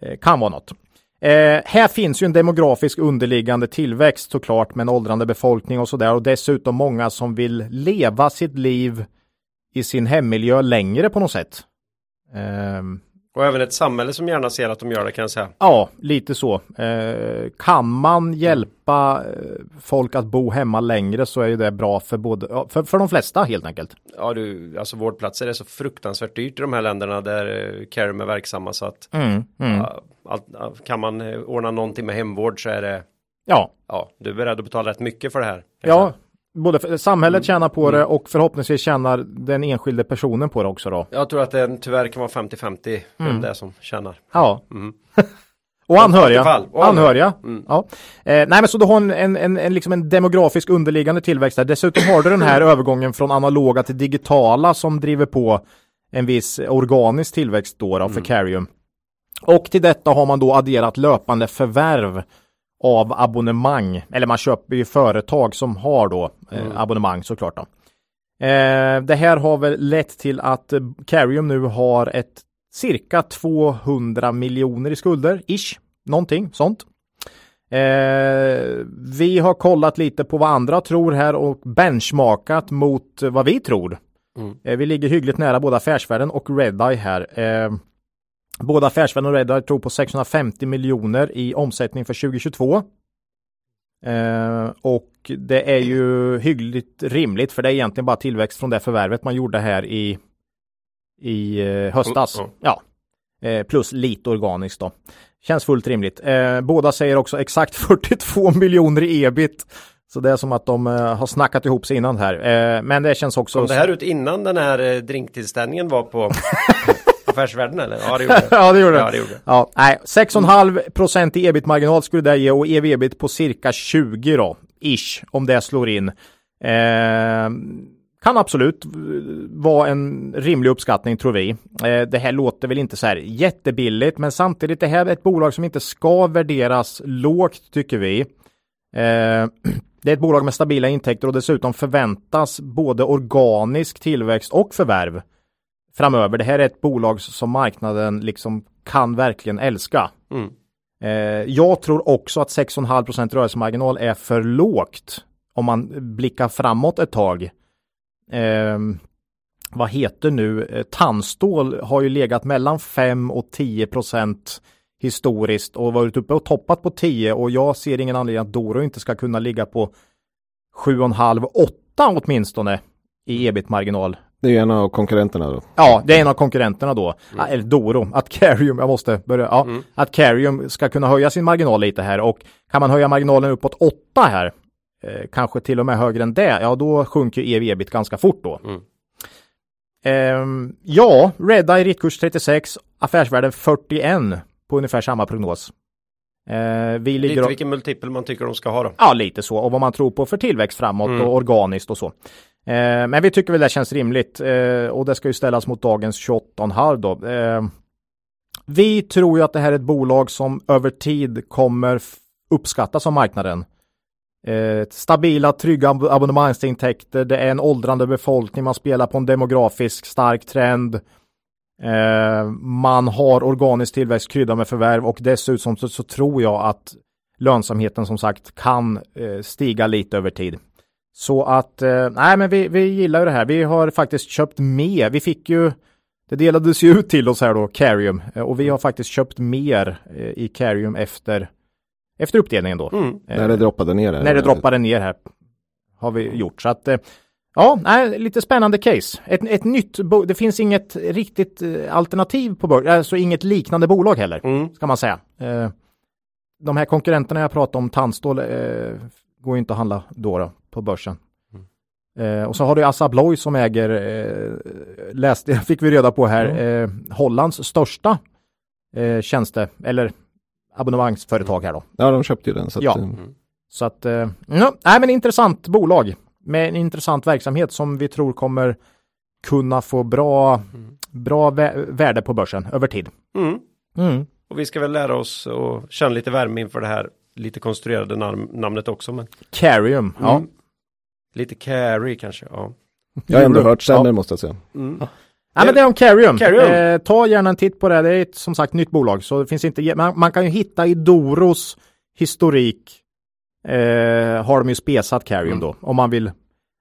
Eh, kan vara något. Eh, här finns ju en demografisk underliggande tillväxt såklart med en åldrande befolkning och sådär och dessutom många som vill leva sitt liv i sin hemmiljö längre på något sätt. Och även ett samhälle som gärna ser att de gör det kan jag säga. Ja, lite så. Eh, kan man hjälpa eh, folk att bo hemma längre så är ju det bra för både, för, för de flesta helt enkelt. Ja, du, alltså vårdplatser är så fruktansvärt dyrt i de här länderna där eh, Carum är verksamma så att Mm, mm. allt, kan man eh, ordna någonting med hemvård så är det Ja, ja, du är beredd att betala rätt mycket för det här. ja. Både samhället tjänar på det och förhoppningsvis tjänar den enskilde personen på det också då. Jag tror att det tyvärr kan vara 50-50 vem Mm. det är som tjänar. Ja. Mm. Och anhöriga. Och anhöriga. Mm. Ja. Eh, nej men så du har en, en, en, en, liksom en demografisk underliggande tillväxt där. Dessutom har du den här övergången från analoga till digitala som driver på en viss organisk tillväxt då, då för Carium. Och till detta har man då adderat löpande förvärv av abonnemang. Eller man köper ju företag som har då eh, abonnemang såklart. Då. Eh, det här har väl lett till att eh, Carium nu har ett cirka 200 miljoner i skulder, ish, någonting sånt. Eh, vi har kollat lite på vad andra tror här och benchmarkat mot vad vi tror. Mm. Eh, vi ligger hyggligt nära både Affärsvärlden och Redeye här. Eh, både Affärsvärlden och Redeye tror på 650 miljoner i omsättning för 2022. Eh, och det är ju hyggligt rimligt för det är egentligen bara tillväxt från det förvärvet man gjorde här i, i eh, höstas. Mm, Ja. Eh, plus lite organiskt då. Känns fullt rimligt. Eh, båda säger också exakt 42 miljoner i ebit. Så det är som att de eh, har snackat ihop sig innan här. Eh, men det känns också... Kom det här ut innan den här eh, drinktillställningen var på Affärsvärlden eller? Ja det gjorde det. ja, det gjorde Ja, det. det gjorde det. Ja, nej, 6,5 procent i ebit-marginal skulle det ge och ev-ebit på cirka 20 då, ish, om det slår in. Eh, kan absolut vara en rimlig uppskattning tror vi. Eh, det här låter väl inte så här jättebilligt, men samtidigt det här är ett bolag som inte ska värderas lågt tycker vi. Eh, det är ett bolag med stabila intäkter och dessutom förväntas både organisk tillväxt och förvärv framöver. Det här är ett bolag som marknaden liksom kan verkligen älska. Mm. Eh, jag tror också att 6,5% rörelsemarginal är för lågt om man blickar framåt ett tag. Eh, vad heter nu? Eh, tandstål har ju legat mellan 5 och 10% historiskt och varit uppe och toppat på 10 och jag ser ingen anledning att Doro inte ska kunna ligga på 7,5-8 åtminstone i ebit-marginal. Det är ju en av konkurrenterna då. Ja, det är en av konkurrenterna då. Ah, Eller Doro. Att Carium, jag måste börja. Ja, att Carium ska kunna höja sin marginal lite här och kan man höja marginalen uppåt 8 här, eh, kanske till och med högre än det, ja då sjunker ev ebit ganska fort då. Mm. Ehm, ja, Redeye riktkurs 36, affärsvärden 41 på ungefär samma prognos. Eh, vi ligger Lite vilken multipel man tycker de ska ha då. Ja, lite så. Och vad man tror på för tillväxt framåt Mm. och organiskt och så. Eh, men vi tycker väl det känns rimligt eh, och det ska ju ställas mot dagens 28,5 då. Eh, vi tror ju att det här är ett bolag som över tid kommer uppskattas av marknaden. Eh, stabila, trygga ab- abonnemangsintäkter, det är en åldrande befolkning, man spelar på en demografisk stark trend. Eh, man har organisk tillväxt kryddad med förvärv och dessutom så, så tror jag att lönsamheten som sagt kan eh, stiga lite över tid. Så att, eh, nej men vi, vi gillar ju det här. Vi har faktiskt köpt mer. Vi fick ju, det delades ju ut till oss här då, Carium. Eh, och vi har faktiskt köpt mer eh, i Carium efter, efter uppdelningen då. Mm. Eh, När det droppade ner här. när det droppade ner här. Har vi gjort. Så att, ja, nej, lite spännande case. Ett, ett nytt, det finns inget riktigt alternativ på börsen, alltså inget liknande bolag heller Mm. ska man säga. Eh, de här konkurrenterna jag pratade om, tandstål, eh, går ju inte att handla då, då på börsen. Eh, och så har du Assa Abloy som äger, eh, läste, fick vi reda på här, eh, Hollands största eh, tjänste, eller abonnemangsföretag här då. Ja, de köpte ju den. Så att, Ja. eh, Så att, eh, ja, nej men intressant bolag med en intressant verksamhet som vi tror kommer kunna få bra, bra vä- värde på börsen över tid. Mm. Mm. Och vi ska väl lära oss och känna lite värme inför det här lite konstruerade nam namnet också. Men Carium. Ja. Mm. Lite carry kanske. Ja. Jag har ändå hört sämre Ja. måste jag säga. Mm. Ja, men det är om Carium. Carium. Eh, ta gärna en titt på det. Det är ett, som sagt nytt bolag. Så det finns inte, man, man kan ju hitta i Doros historik. Eh, har de ju spesat Carium Mm. då. Om man vill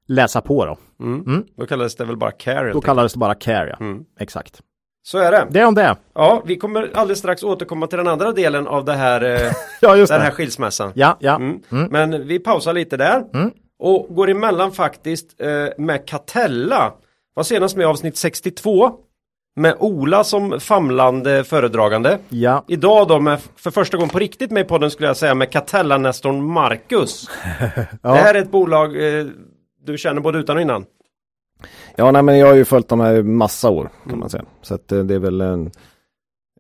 läsa på då. Mm. Mm. Då kallades det väl bara carry. Då kallades det bara Care. Ja. Mm. Exakt. Så är det. Det är om det. Ja, vi kommer alldeles strax återkomma till den andra delen av det här, eh, Ja, just den här skilsmässan. Ja, ja. Mm. Mm. Men vi pausar lite där. Mm. Och går emellan faktiskt eh, med Catella. Var senast med avsnitt 62. Med Ola som famlande föredragande. Ja. Idag då med för första gången på riktigt med i podden skulle jag säga med Catella-nestorn Marcus. Ja. Det här är ett bolag eh, du känner både utan och innan. Ja, nej, men jag har ju följt de här massa år kan man säga. Så att eh, det är väl en,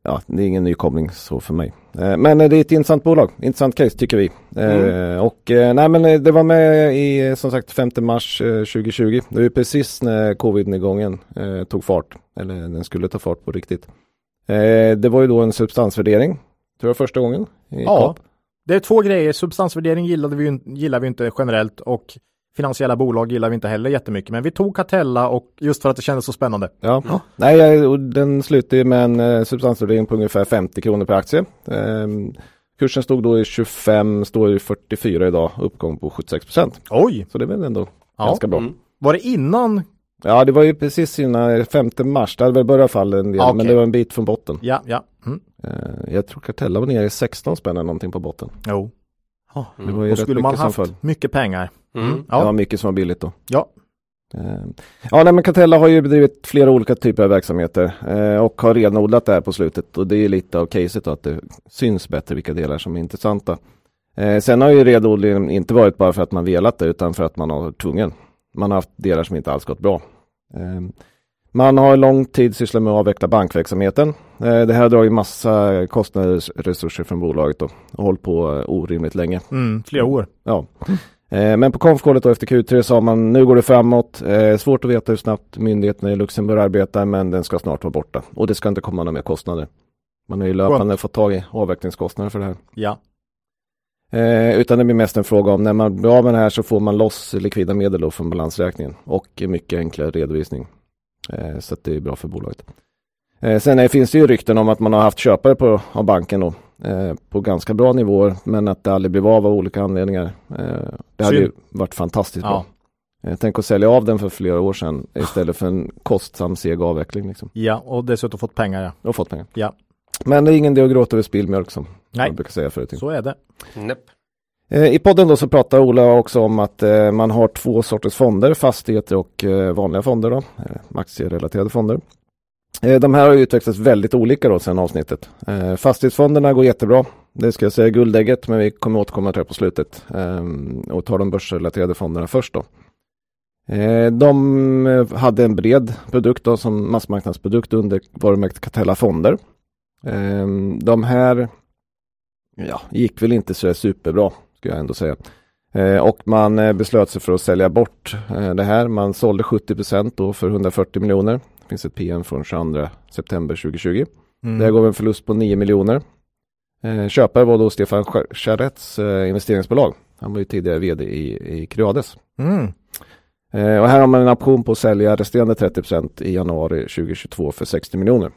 ja, det är ingen nykomling så för mig. Eh, Men eh, det är ett intressant bolag, intressant case tycker vi. Eh, Och eh, nej, men det var med i som sagt 5 mars eh, 2020. Det var precis när covid-nedgången tog fart, eller den skulle ta fart på riktigt. Det var ju då en substansvärdering, tror jag första gången. Ja. Det är två grejer. Substansvärdering gillade vi, gillar vi inte generellt och finansiella bolag gillar vi inte heller jättemycket. Men vi tog Catella och just för att det kändes så spännande. Ja, nej, jag- och den slutade med en eh, substansvärdering på ungefär 50 kronor per aktie. Ehm, kursen stod då i 25, står i 44 idag, uppgång på 76 procent. Oj! Så det är väl ändå Ja. ganska bra. Mm. Var det innan? Ja, det var ju precis innan 5 mars, det hade börjat falla en del, Ja, men det var en bit från botten. Ja, ja. Mm. Eh, jag tror Cartella var nere i 16 spänn eller någonting på botten. Jo. Ja. Det var ju rätt skulle man som haft föll. mycket pengar. Mm. Det var Ja. mycket som var billigt då. Ja. Eh, Ja, nej, men Catella har ju bedrivit flera olika typer av verksamheter eh, och har renodlat det här på slutet och det är lite av caset då, att det syns bättre vilka delar som är intressanta. Eh, sen har ju renodlingen inte varit bara för att man velat det utan för att man har tvungen. Man har haft delar som inte alls gått bra. Man har lång tid sysslat med att avveckla bankverksamheten. Eh, det här har dragit massa kostnadsresurser från bolaget då, och hållit på eh, orimligt länge. Mm, flera år. Ja. Eh, Men på konfkålet efter Q3 sa man nu går det framåt. Svårt att veta hur snabbt myndigheterna i Luxemburg arbetar men den ska snart vara borta. Och det ska inte komma några mer kostnader. Man har ju löpande fått tag i avvecklingskostnader för det här. Ja. Eh, utan det blir mest en fråga om när man blir av med det här så får man loss likvida medel då från balansräkningen. Och mycket enklare redovisning. Eh, så att det är bra för bolaget. Eh, sen är, finns det ju rykten om att man har haft köpare på, av banken då, eh, på ganska bra nivåer men att det aldrig blev av av olika anledningar. Eh, det hade ju varit fantastiskt Ja. bra. Eh, tänk att sälja av den för flera år sedan istället för en kostsam seg avveckling. Liksom. Ja, och dessutom fått pengar ja. Och fått pengar. Ja. Men det är ingen idé att gråta över spillmjölk som Nej. man brukar säga förut. Så är det. Näpp. Eh, I podden då så pratar Ola också om att eh, man har två sorters fonder, fastigheter och eh, vanliga fonder då, aktierelaterade fonder. De här har utvecklats väldigt olika då sedan avsnittet. Fastighetsfonderna går jättebra, det ska jag säga guldägget, men vi kommer återkomma till det på slutet och tar de börsrelaterade fonderna först då. De hade en bred produkt då som massmarknadsprodukt under varumärket Catella Fonder. De här ja, gick väl inte så superbra, skulle jag ändå säga. Eh, och man eh, beslöt sig för att sälja bort eh, det här. Man sålde 70 då för 140 miljoner. Det finns ett PM från 22 september 2020. Mm. Det här gav en förlust på 9 miljoner. Köpare var då Stefan Charets investeringsbolag. Han var ju tidigare vd i, i Creades. Mm. Och här har man en option på att sälja resterande 30% i januari 2022 för 60 miljoner.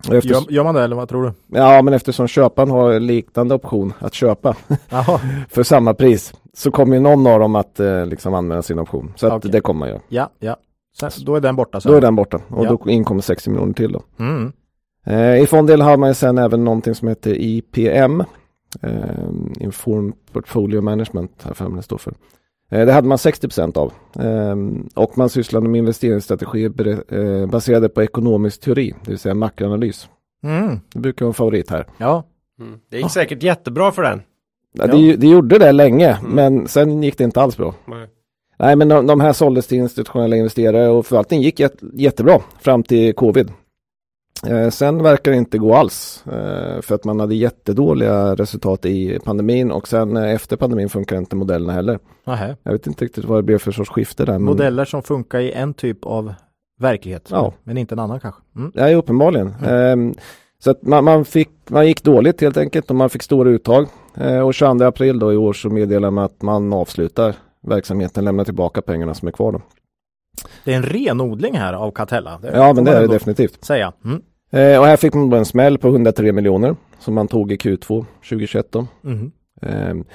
Efter, Gör, gör man det eller vad tror du? ja, men eftersom köparen har liknande option att köpa för samma pris så kommer ju någon av dem att eh, liksom använda sin option. Så att Okej. det kommer man göra. Ja, ja. Sen, då är den borta sen. Då är den borta och Ja. då inkommer 60 miljoner till då. Mm. Eh, I fonddel har man ju sen även någonting som heter IPM. Eh, Inform Portfolio Management, här för det står för. Eh, det hade man 60% av. Eh, och man sysslade med investeringsstrategier eh, baserade på ekonomisk teori, det vill säga makroanalys. Mm. Det brukar vara en favorit här. Ja. Mm. Det gick säkert jättebra för den. Ja, det, det gjorde det länge, Mm. men sen gick det inte alls bra. Nej. Nej, men de, de här såldes till institutionella investerare och förvaltningen gick jät- jättebra fram till covid. Eh, sen verkar det inte gå alls eh, för att man hade jättedåliga resultat i pandemin och sen eh, efter pandemin funkar inte modellerna heller. Nähä. Jag vet inte riktigt vad det blev för sorts skifte där. Men... Modeller som funkar i en typ av verklighet. Ja. Men inte en annan kanske. Mm. Ja, uppenbarligen. Eh, Så att man, man, fick, man gick dåligt helt enkelt och man fick stora uttag. Eh, och 22 april då i år så meddelar man att man avslutar verksamheten, lämnar tillbaka pengarna som är kvar. Då. Det är en renodling här av Catella. Det ja, men det är det definitivt. Säga. Mm. Eh, och här fick man en smäll på 103 miljoner som man tog i Q2 2021. Då. Mm. Eh,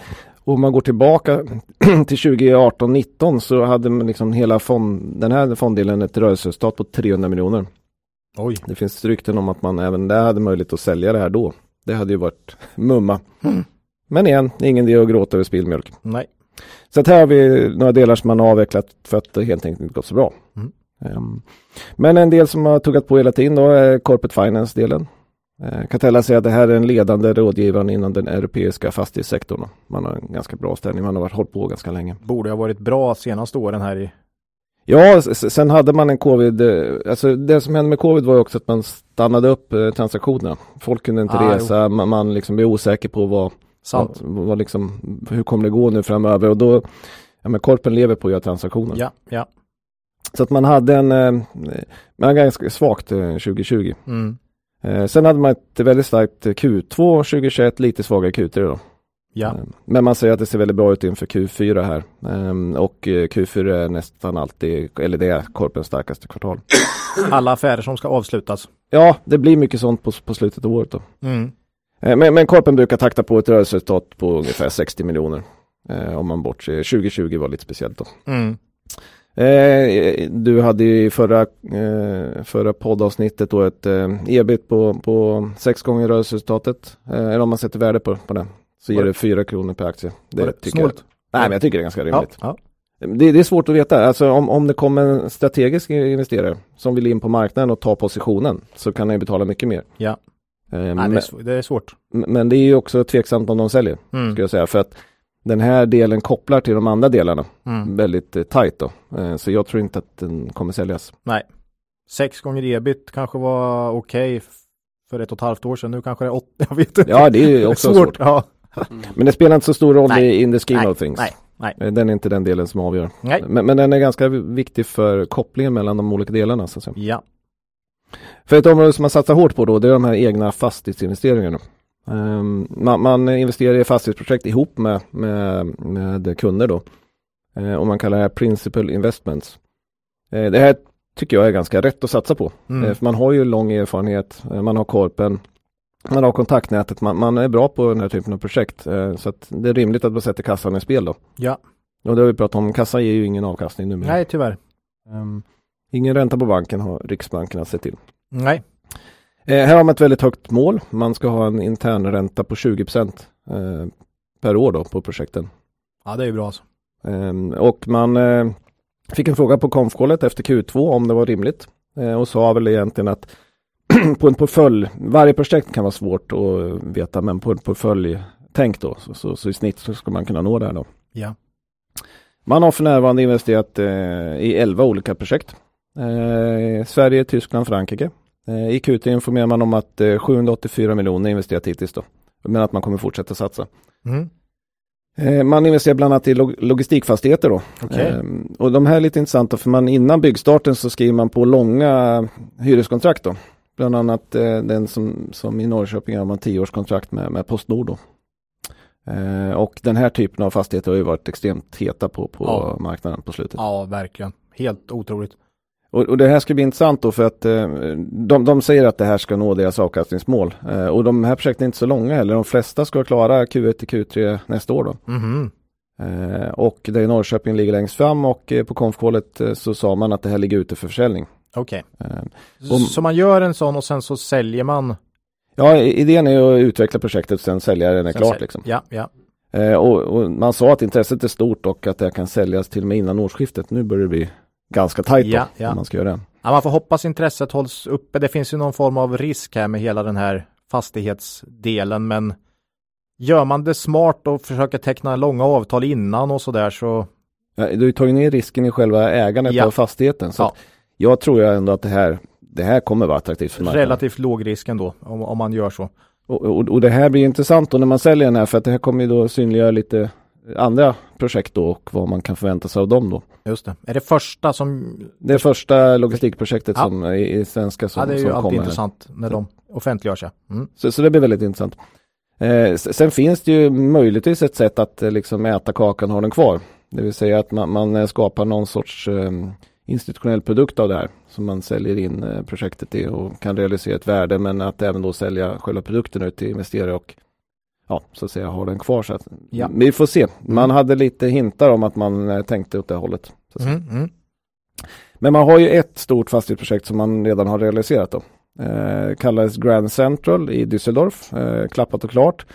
och om man går tillbaka till 2018-19 så hade man liksom hela fond, den här fonddelen ett rörelseresultat på 300 miljoner. Oj. Det finns rykten om att man även där hade möjlighet att sälja det här då. Det hade ju varit mumma. Mm. Men igen, ingen idé att gråta över spillmjölk. Nej. Så att här har vi några delar som man har avvecklat för att det helt enkelt inte gått så bra. Mm. Um, men en del som har tuggat på hela tiden då är Corporate Finance-delen. Uh, Catella säger att det här är en ledande rådgivare inom den europeiska fastighetssektorn. Man har en ganska bra ställning, man har varit hållit på ganska länge. Borde ha varit bra senaste åren här i Ja, sen hade man en covid, eh, alltså det som hände med covid var också att man stannade upp eh, transaktionerna. Folk kunde inte ah, resa, man, man liksom blev osäker på vad, Sant. vad, vad liksom, hur kommer det gå nu framöver och då, ja men korpen lever på att göra transaktioner. Ja, ja. Så att man hade en, eh, man ganska svagt eh, 2020. Mm. Eh, sen hade man ett väldigt starkt Q2 2021, lite svagare Q3 då. Ja. Eh, Men man säger att det ser väldigt bra ut inför Q4 här. Ehm, Och eh, Q4 är nästan alltid, eller det är korpens starkaste kvartal. Alla affärer som ska avslutas. Ja, det blir mycket sånt på, på slutet av året då. Mm. Eh, Men, men korpen brukar takta på ett rörelseresultat på ungefär 60 miljoner. Eh, om man bortser, 2020 var lite speciellt då. Mm. Eh, du hade ju i förra, eh, förra poddavsnittet då ett eh, ebit på, på sex gånger rörelseresultatet. Eh, eller om man sätter värde på, på det. Så ger det- det fyra kronor per aktie. Var det tycker jag, snålt? nej men jag tycker det är ganska Ja, rimligt. ja. Det, det är svårt att veta. Alltså om, om det kommer en strategisk investerare som vill in på marknaden och ta positionen så kan han ju betala mycket mer. Ja. Eh, Nej, men, det, är, det är svårt. men det är ju också tveksamt om de säljer, Mm. ska jag säga. För att den här delen kopplar till de andra delarna Mm. väldigt eh, tajt då. Eh, så jag tror inte att den kommer säljas. Nej. Sex gånger ebit kanske var okej f- för ett och ett halvt år sedan. Nu kanske det är åtta. Jag vet inte. Ja, det är också svårt. Ja. Men det spelar inte så stor roll Nej. i in the scheme Nej, of things. nej, nej. Eh, Den är inte den delen som avgör. Nej. Men, men den är ganska viktig för kopplingen mellan de olika delarna. Så att säga. Ja. För ett område som man satsar hårt på då, det är de här egna fastighetsinvesteringarna. Ehm, man, man investerar i fastighetsprojekt ihop med, med, med kunder då. Eh, och man kallar det här principal investments. Eh, det här tycker jag är ganska rätt att satsa på. Mm. För man har ju lång erfarenhet, man har korpen, man har kontaktnätet, man, man är bra på den här typen av projekt. Så det är rimligt att man sätter kassan i spel då. Ja. Och det har vi pratat om, kassan ger ju ingen avkastning numera. Nej, tyvärr. Ehm, ingen ränta på banken har Riksbanken att se till. Nej. Eh, här har man ett väldigt högt mål. Man ska ha en intern ränta på 20 eh, per år då på projekten. Ja, det är ju bra alltså. Ehm, och man eh, fick en fråga på konfkålet efter Q2 om det var rimligt. Och sa väl egentligen att på en portfölj, varje projekt kan vara svårt att veta, men på en portfölj-tänk då, så, så, så i snitt så ska man kunna nå det här då. Ja. Man har för närvarande investerat eh, i 11 olika projekt. Eh, Sverige, Tyskland, Frankrike. Eh, I Q3 informerar man om att eh, 784 miljoner investerat hittills då. Men att man kommer fortsätta satsa. Mm. Eh, man investerar bland annat i log logistikfastigheter då. Eh, och de här är lite intressanta för man innan byggstarten så skriver man på långa hyreskontrakt då. Bland annat eh, den som, som i Norrköping har man tioårskontrakt med, med Postnord då. Eh, och den här typen av fastigheter har ju varit extremt heta på, på Ja. marknaden på slutet. Ja, verkligen. Helt otroligt. Och, och det här ska bli intressant då för att eh, de, de säger att det här ska nå deras avkastningsmål. Eh, och de här projekten är inte så långa heller. De flesta ska klara Q1 till Q3 nästa år då. Mhm. Eh, och det är Norrköping ligger längst fram och eh, på konfkålet eh, så sa man att det här ligger ute för försäljning. Okej. Eh, Så- Så man gör en sån och sen så säljer man. ja, idén är att utveckla projektet och sen sälja det är Sen klart. sälj- Liksom. Ja, ja. Och, och man sa att intresset är stort och att det här kan säljas till och med innan årsskiftet. Nu börjar det bli ganska tajt då, Ja, ja. om man ska göra det. ja. Man får hoppas intresset hålls uppe. Det finns ju någon form av risk här med hela den här fastighetsdelen, men gör man det smart och försöker teckna långa avtal innan och så där så Ja, Du har ju tagit ner risken i själva ägandet Ja. av fastigheten. Så Ja. jag tror ändå att det här, det här kommer vara attraktivt för marknaden. relativt låg risk ändå om, om man gör så. Och, och, och det här blir intressant då när man säljer den här för att det här kommer ju då synliggöra lite andra projekt då och vad man kan förvänta sig av dem då. Just det. Är det första som... Det är första logistikprojektet Ja. som i, i svenska som, Ja, det är ju alltid kommer. här. intressant när de... offentliggörs ja. Mm. Så, så det blir väldigt intressant. Eh, sen finns det ju möjligtvis ett sätt att eh, liksom äta kakan och ha den kvar. Det vill säga att man, man skapar någon sorts eh, institutionell produkt av det här som man säljer in eh, projektet i och kan realisera ett värde men att även då sälja själva produkten ut till investerare och ja, så att säga ha den kvar. Så att, Ja. Vi får se. Man hade lite hintar om att man eh, tänkte åt det hållet. Mm, mm. Men man har ju ett stort fastighetsprojekt som man redan har realiserat då. Eh, kallades Grand Central i Düsseldorf, eh, klappat och klart.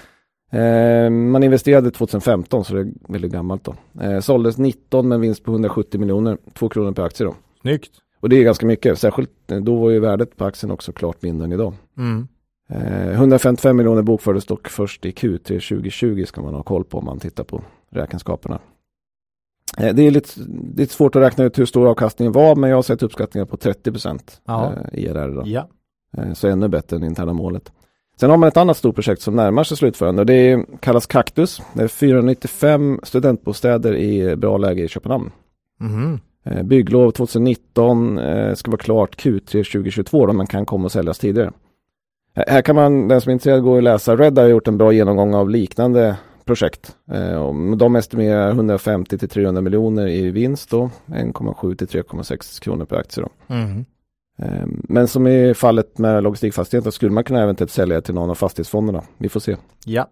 Eh, man investerade 2015 så det är väldigt gammalt då. Eh, såldes 19 med en vinst på 170 miljoner, 2 kronor per aktie då. Snyggt. Och det är ganska mycket, särskilt eh, då var ju värdet på aktien också klart mindre än idag. Mm. Eh, 155 miljoner bokfördes dock först i Q3 2020 ska man ha koll på om man tittar på räkenskaperna. Eh, det, är lite, är svårt att räkna ut hur stor avkastningen var men jag har sett uppskattningar på 30 procent eh, IRR. Då. Ja. Eh, så ännu bättre än interna målet. Sen har man ett annat stort projekt som närmar sig slutförande och det kallas Kaktus. Det är 495 studentbostäder i bra läge i Köpenhamn. Eh, Bygglov 2019 eh, ska vara klart Q3 2022 då man kan komma och säljas tidigare. Här kan man, den som är intresserad, gå och läsa. Red har gjort en bra genomgång av liknande projekt. Eh, De estimerar 150 till 300 miljoner i vinst då, 1,7 till 3,6 kronor per aktie då. Mhm. Eh, Men som i fallet med logistikfastigheter skulle man kunna eventuellt sälja till någon av fastighetsfonderna. Vi får se. Ja.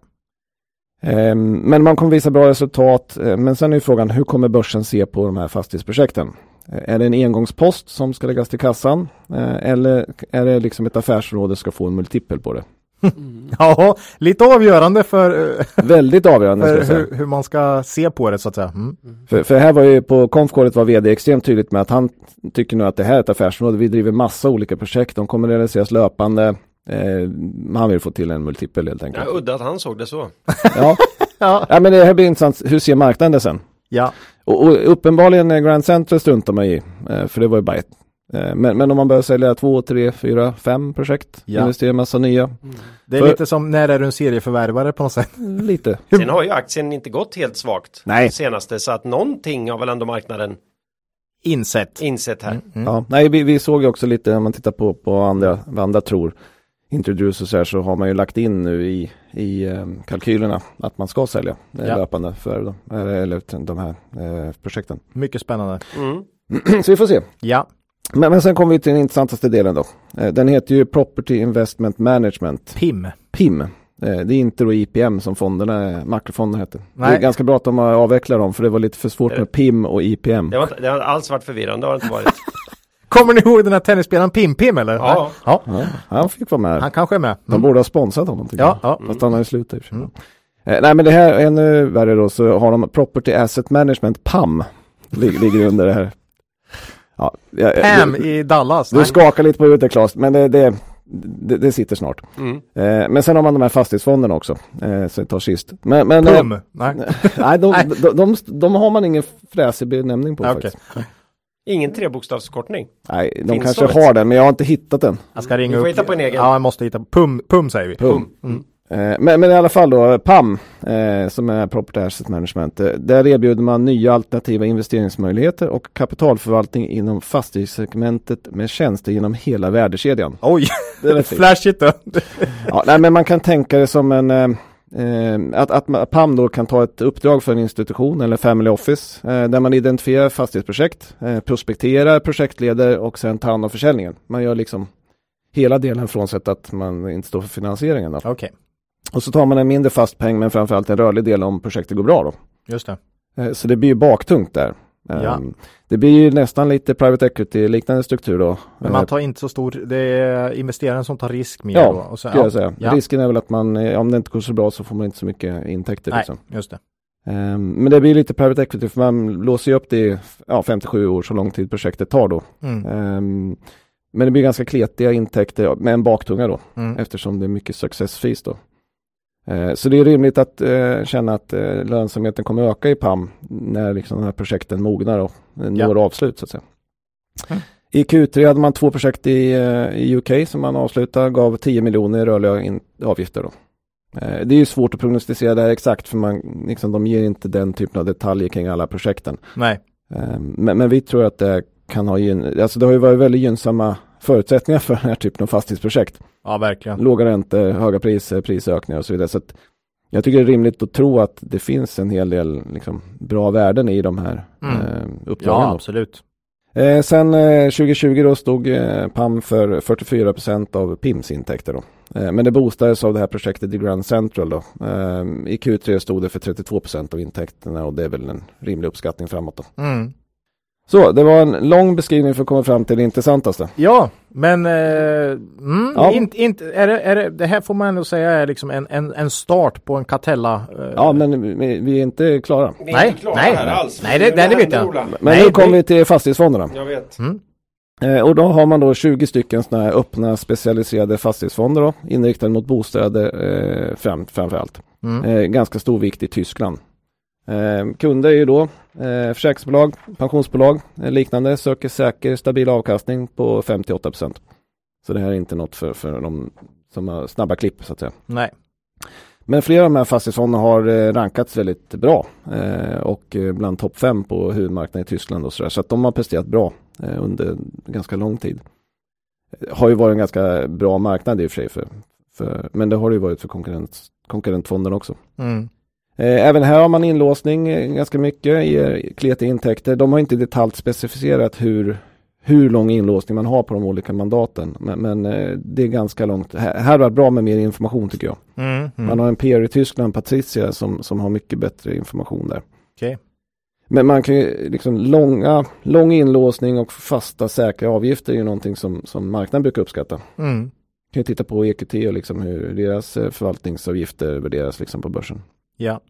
Eh, Men man kommer visa bra resultat. Men sen är ju frågan, hur kommer börsen se på de här fastighetsprojekten? Är det en engångspost som ska läggas till kassan? Eh, Eller är det liksom ett affärsområde som ska få en multipel på det? Ja, lite avgörande för, eh, Väldigt avgörande. För hur, hur man ska se på det så att säga. Mm. För, för här var ju på konfkåret var vd extremt tydligt med att han tycker nu att det här är ett affärsområde. Vi driver massa olika projekt. De kommer realiseras löpande. Eh, han vill få till en multipel helt enkelt. Ja, udda att han såg det så. Ja. Ja. ja, men det här blir intressant. Hur ser marknaden det sen? Ja. Och, och uppenbarligen är Grand Central struntar man i, eh, för det var ju bara ett. Eh, Men, men om man börjar sälja två, tre, fyra, fem projekt, Ja. investera massa nya, Det är För- lite som när är du en serieförvärvare på något sätt. lite. Sen har ju aktien inte gått helt svagt. Nej. Senaste, så att någonting har väl ändå marknaden Insett. insett här. Mm. Ja, nej, vi, vi såg ju också lite, om man tittar på, på andra, vad andra tror, Introduce och så här, så har man ju lagt in nu i, i eh, kalkylerna att man ska sälja eh, Ja. löpande för då, eller, eller de här eh, projekten. Mycket spännande. Mm. så vi får se. Ja. Men, men sen kommer vi till den intressantaste delen då. Eh, den heter ju Property Investment Management. PIM. PIM. Det är inte då IPM som fonderna, makrofonderna heter. Det Nej. är ganska bra att de har avvecklat dem för det var lite för svårt det- med PIM och IPM. Det, har, inte- det har alls varit förvirrande, har det inte varit. Kommer ni ihåg den här tennisspelaren Pim Pim eller? Ja. ja. Ja, han fick vara med. Han kanske är med. De Mm. borde ha sponsrat honom tycker Ja, jag. ja. Fast han har ju slutat i och för sig. Eh, nej men det här är ännu värre då så har de Property Asset Management, PAM. Lig- ligger under det här. Ja, jag- Pam du, i Dallas. du skakar lite på huvudet Claes, men det, det, det, det sitter snart. Mm. Eh, men sen har man de här fastighetsfonderna också. Eh, så det tar sist. Men, men, eh, Pum. Nej. nej, de, Nej. de, de, de har man ingen fräsig benämning på Ja, faktiskt. Ingen trebokstavskortning. Nej, de Finns kanske har den, men jag har inte hittat den. Jag ska ringa Du får upp. hitta på en egen. Ja, jag måste hitta. Pum, pum säger vi. Pum. Eh, Men, men i alla fall då, PAM, eh, som är Property Asset Management, eh, där erbjuder man nya alternativa investeringsmöjligheter och kapitalförvaltning inom fastighetssegmentet med tjänster genom hela värdekedjan. Oj, Det är flashigt då. Ja, nej, men man kan tänka det som en eh, att, att ma- PAM då kan ta ett uppdrag för en institution eller family office eh, där man identifierar fastighetsprojekt, eh, prospekterar, projektleder och sen tar hand om försäljningen. Man gör liksom hela delen frånsett att man inte står för finansieringen. Då. Okej, Och så tar man en mindre fast peng men framförallt en rörlig del om projektet går bra då. just det. Eh, Så det blir ju baktungt där. Ja. Det blir ju nästan lite private equity liknande struktur då. Men man Eh, tar inte så stor, det är investeraren som tar risk mer Ja, då. Och så, skulle jag säga. Ja. Risken är väl att man, eh, om det inte går så bra så får man inte så mycket intäkter. Nej, Liksom. just det. Eh, Men det blir lite private equity för man låser ju upp det i ja, 57 år så lång tid projektet tar då. Mm. Eh, Men det blir ganska kletiga intäkter med en baktunga då. Mm. eftersom det är mycket success fees då. Eh, Så det är rimligt att eh, känna att eh, lönsamheten kommer öka i PAM när liksom de här projekten mognar och eh, Ja. når avslut så att säga. Mm. I Q3 hade man två projekt i, i UK som man avslutade, gav 10 miljoner i rörliga avgifter. Då. Det är ju svårt att prognostisera det här exakt för man, liksom, de ger inte den typen av detaljer kring alla projekten. Nej, Men, men vi tror att det kan ha alltså det har ju varit väldigt gynnsamma förutsättningar för den här typen av fastighetsprojekt. Ja, verkligen. Låga räntor, höga priser, prisökningar och så vidare. Så att jag tycker det är rimligt att tro att det finns en hel del liksom, bra värden i de här Mm. eh, uppdragen. Ja, absolut. Eh, sen eh, 2020 då stod eh, PAM för 44 procent av PIMs intäkter då. Eh, men det boostades av det här projektet i Grand Central då. Eh, I Q3 stod det för 32 procent av intäkterna och det är väl en rimlig uppskattning framåt då. Mm. Så det var en lång beskrivning för att komma fram till det intressantaste. Ja, men eh, mm, Ja. Inte, inte, är det, är det, det här får man ändå säga är liksom en, en, en start på en Catella. Eh, Ja men vi, vi är inte klara. Vi är Nej, inte klara nej. här alls. Nej, det- det- det vet jag. Men Nej, nu kommer vi till fastighetsfonderna. Jag vet. Mm. Eh, och då har man då 20 stycken sådana här öppna specialiserade fastighetsfonder då, inriktade mot bostäder eh, fram, framför allt. Mm. Eh, ganska stor vikt i Tyskland. Eh, kunder är ju då eh, försäkringsbolag, pensionsbolag, eh, liknande, söker säker stabil avkastning på 58 procent. Så det här är inte något för, för de som har snabba klipp så att säga. Nej. Men flera av de här fastighetsfonderna har eh, rankats väldigt bra eh, och eh, bland topp fem på huvudmarknaden i Tyskland och sådär. Så att de har presterat bra eh, under ganska lång tid. Har ju varit en ganska bra marknad i och för sig, för, för, men det har det ju varit för konkurrent, konkurrentfonderna också. Mm. Eh, Även här har man inlåsning eh, ganska mycket, ger kletiga intäkter. De har inte detalj specificerat hur, hur lång inlåsning man har på de olika mandaten. Men, men eh, det är ganska långt. Här, var det bra med mer information tycker jag. Mm. Mm. Man har en peer i Tyskland, Patricia, som, som har mycket bättre information där. Okej. Men man kan ju liksom långa, lång inlåsning och fasta säkra avgifter är ju någonting som, som marknaden brukar uppskatta. Mm. kan ju titta på EQT och liksom hur deras eh, förvaltningsavgifter värderas liksom på börsen. Ja.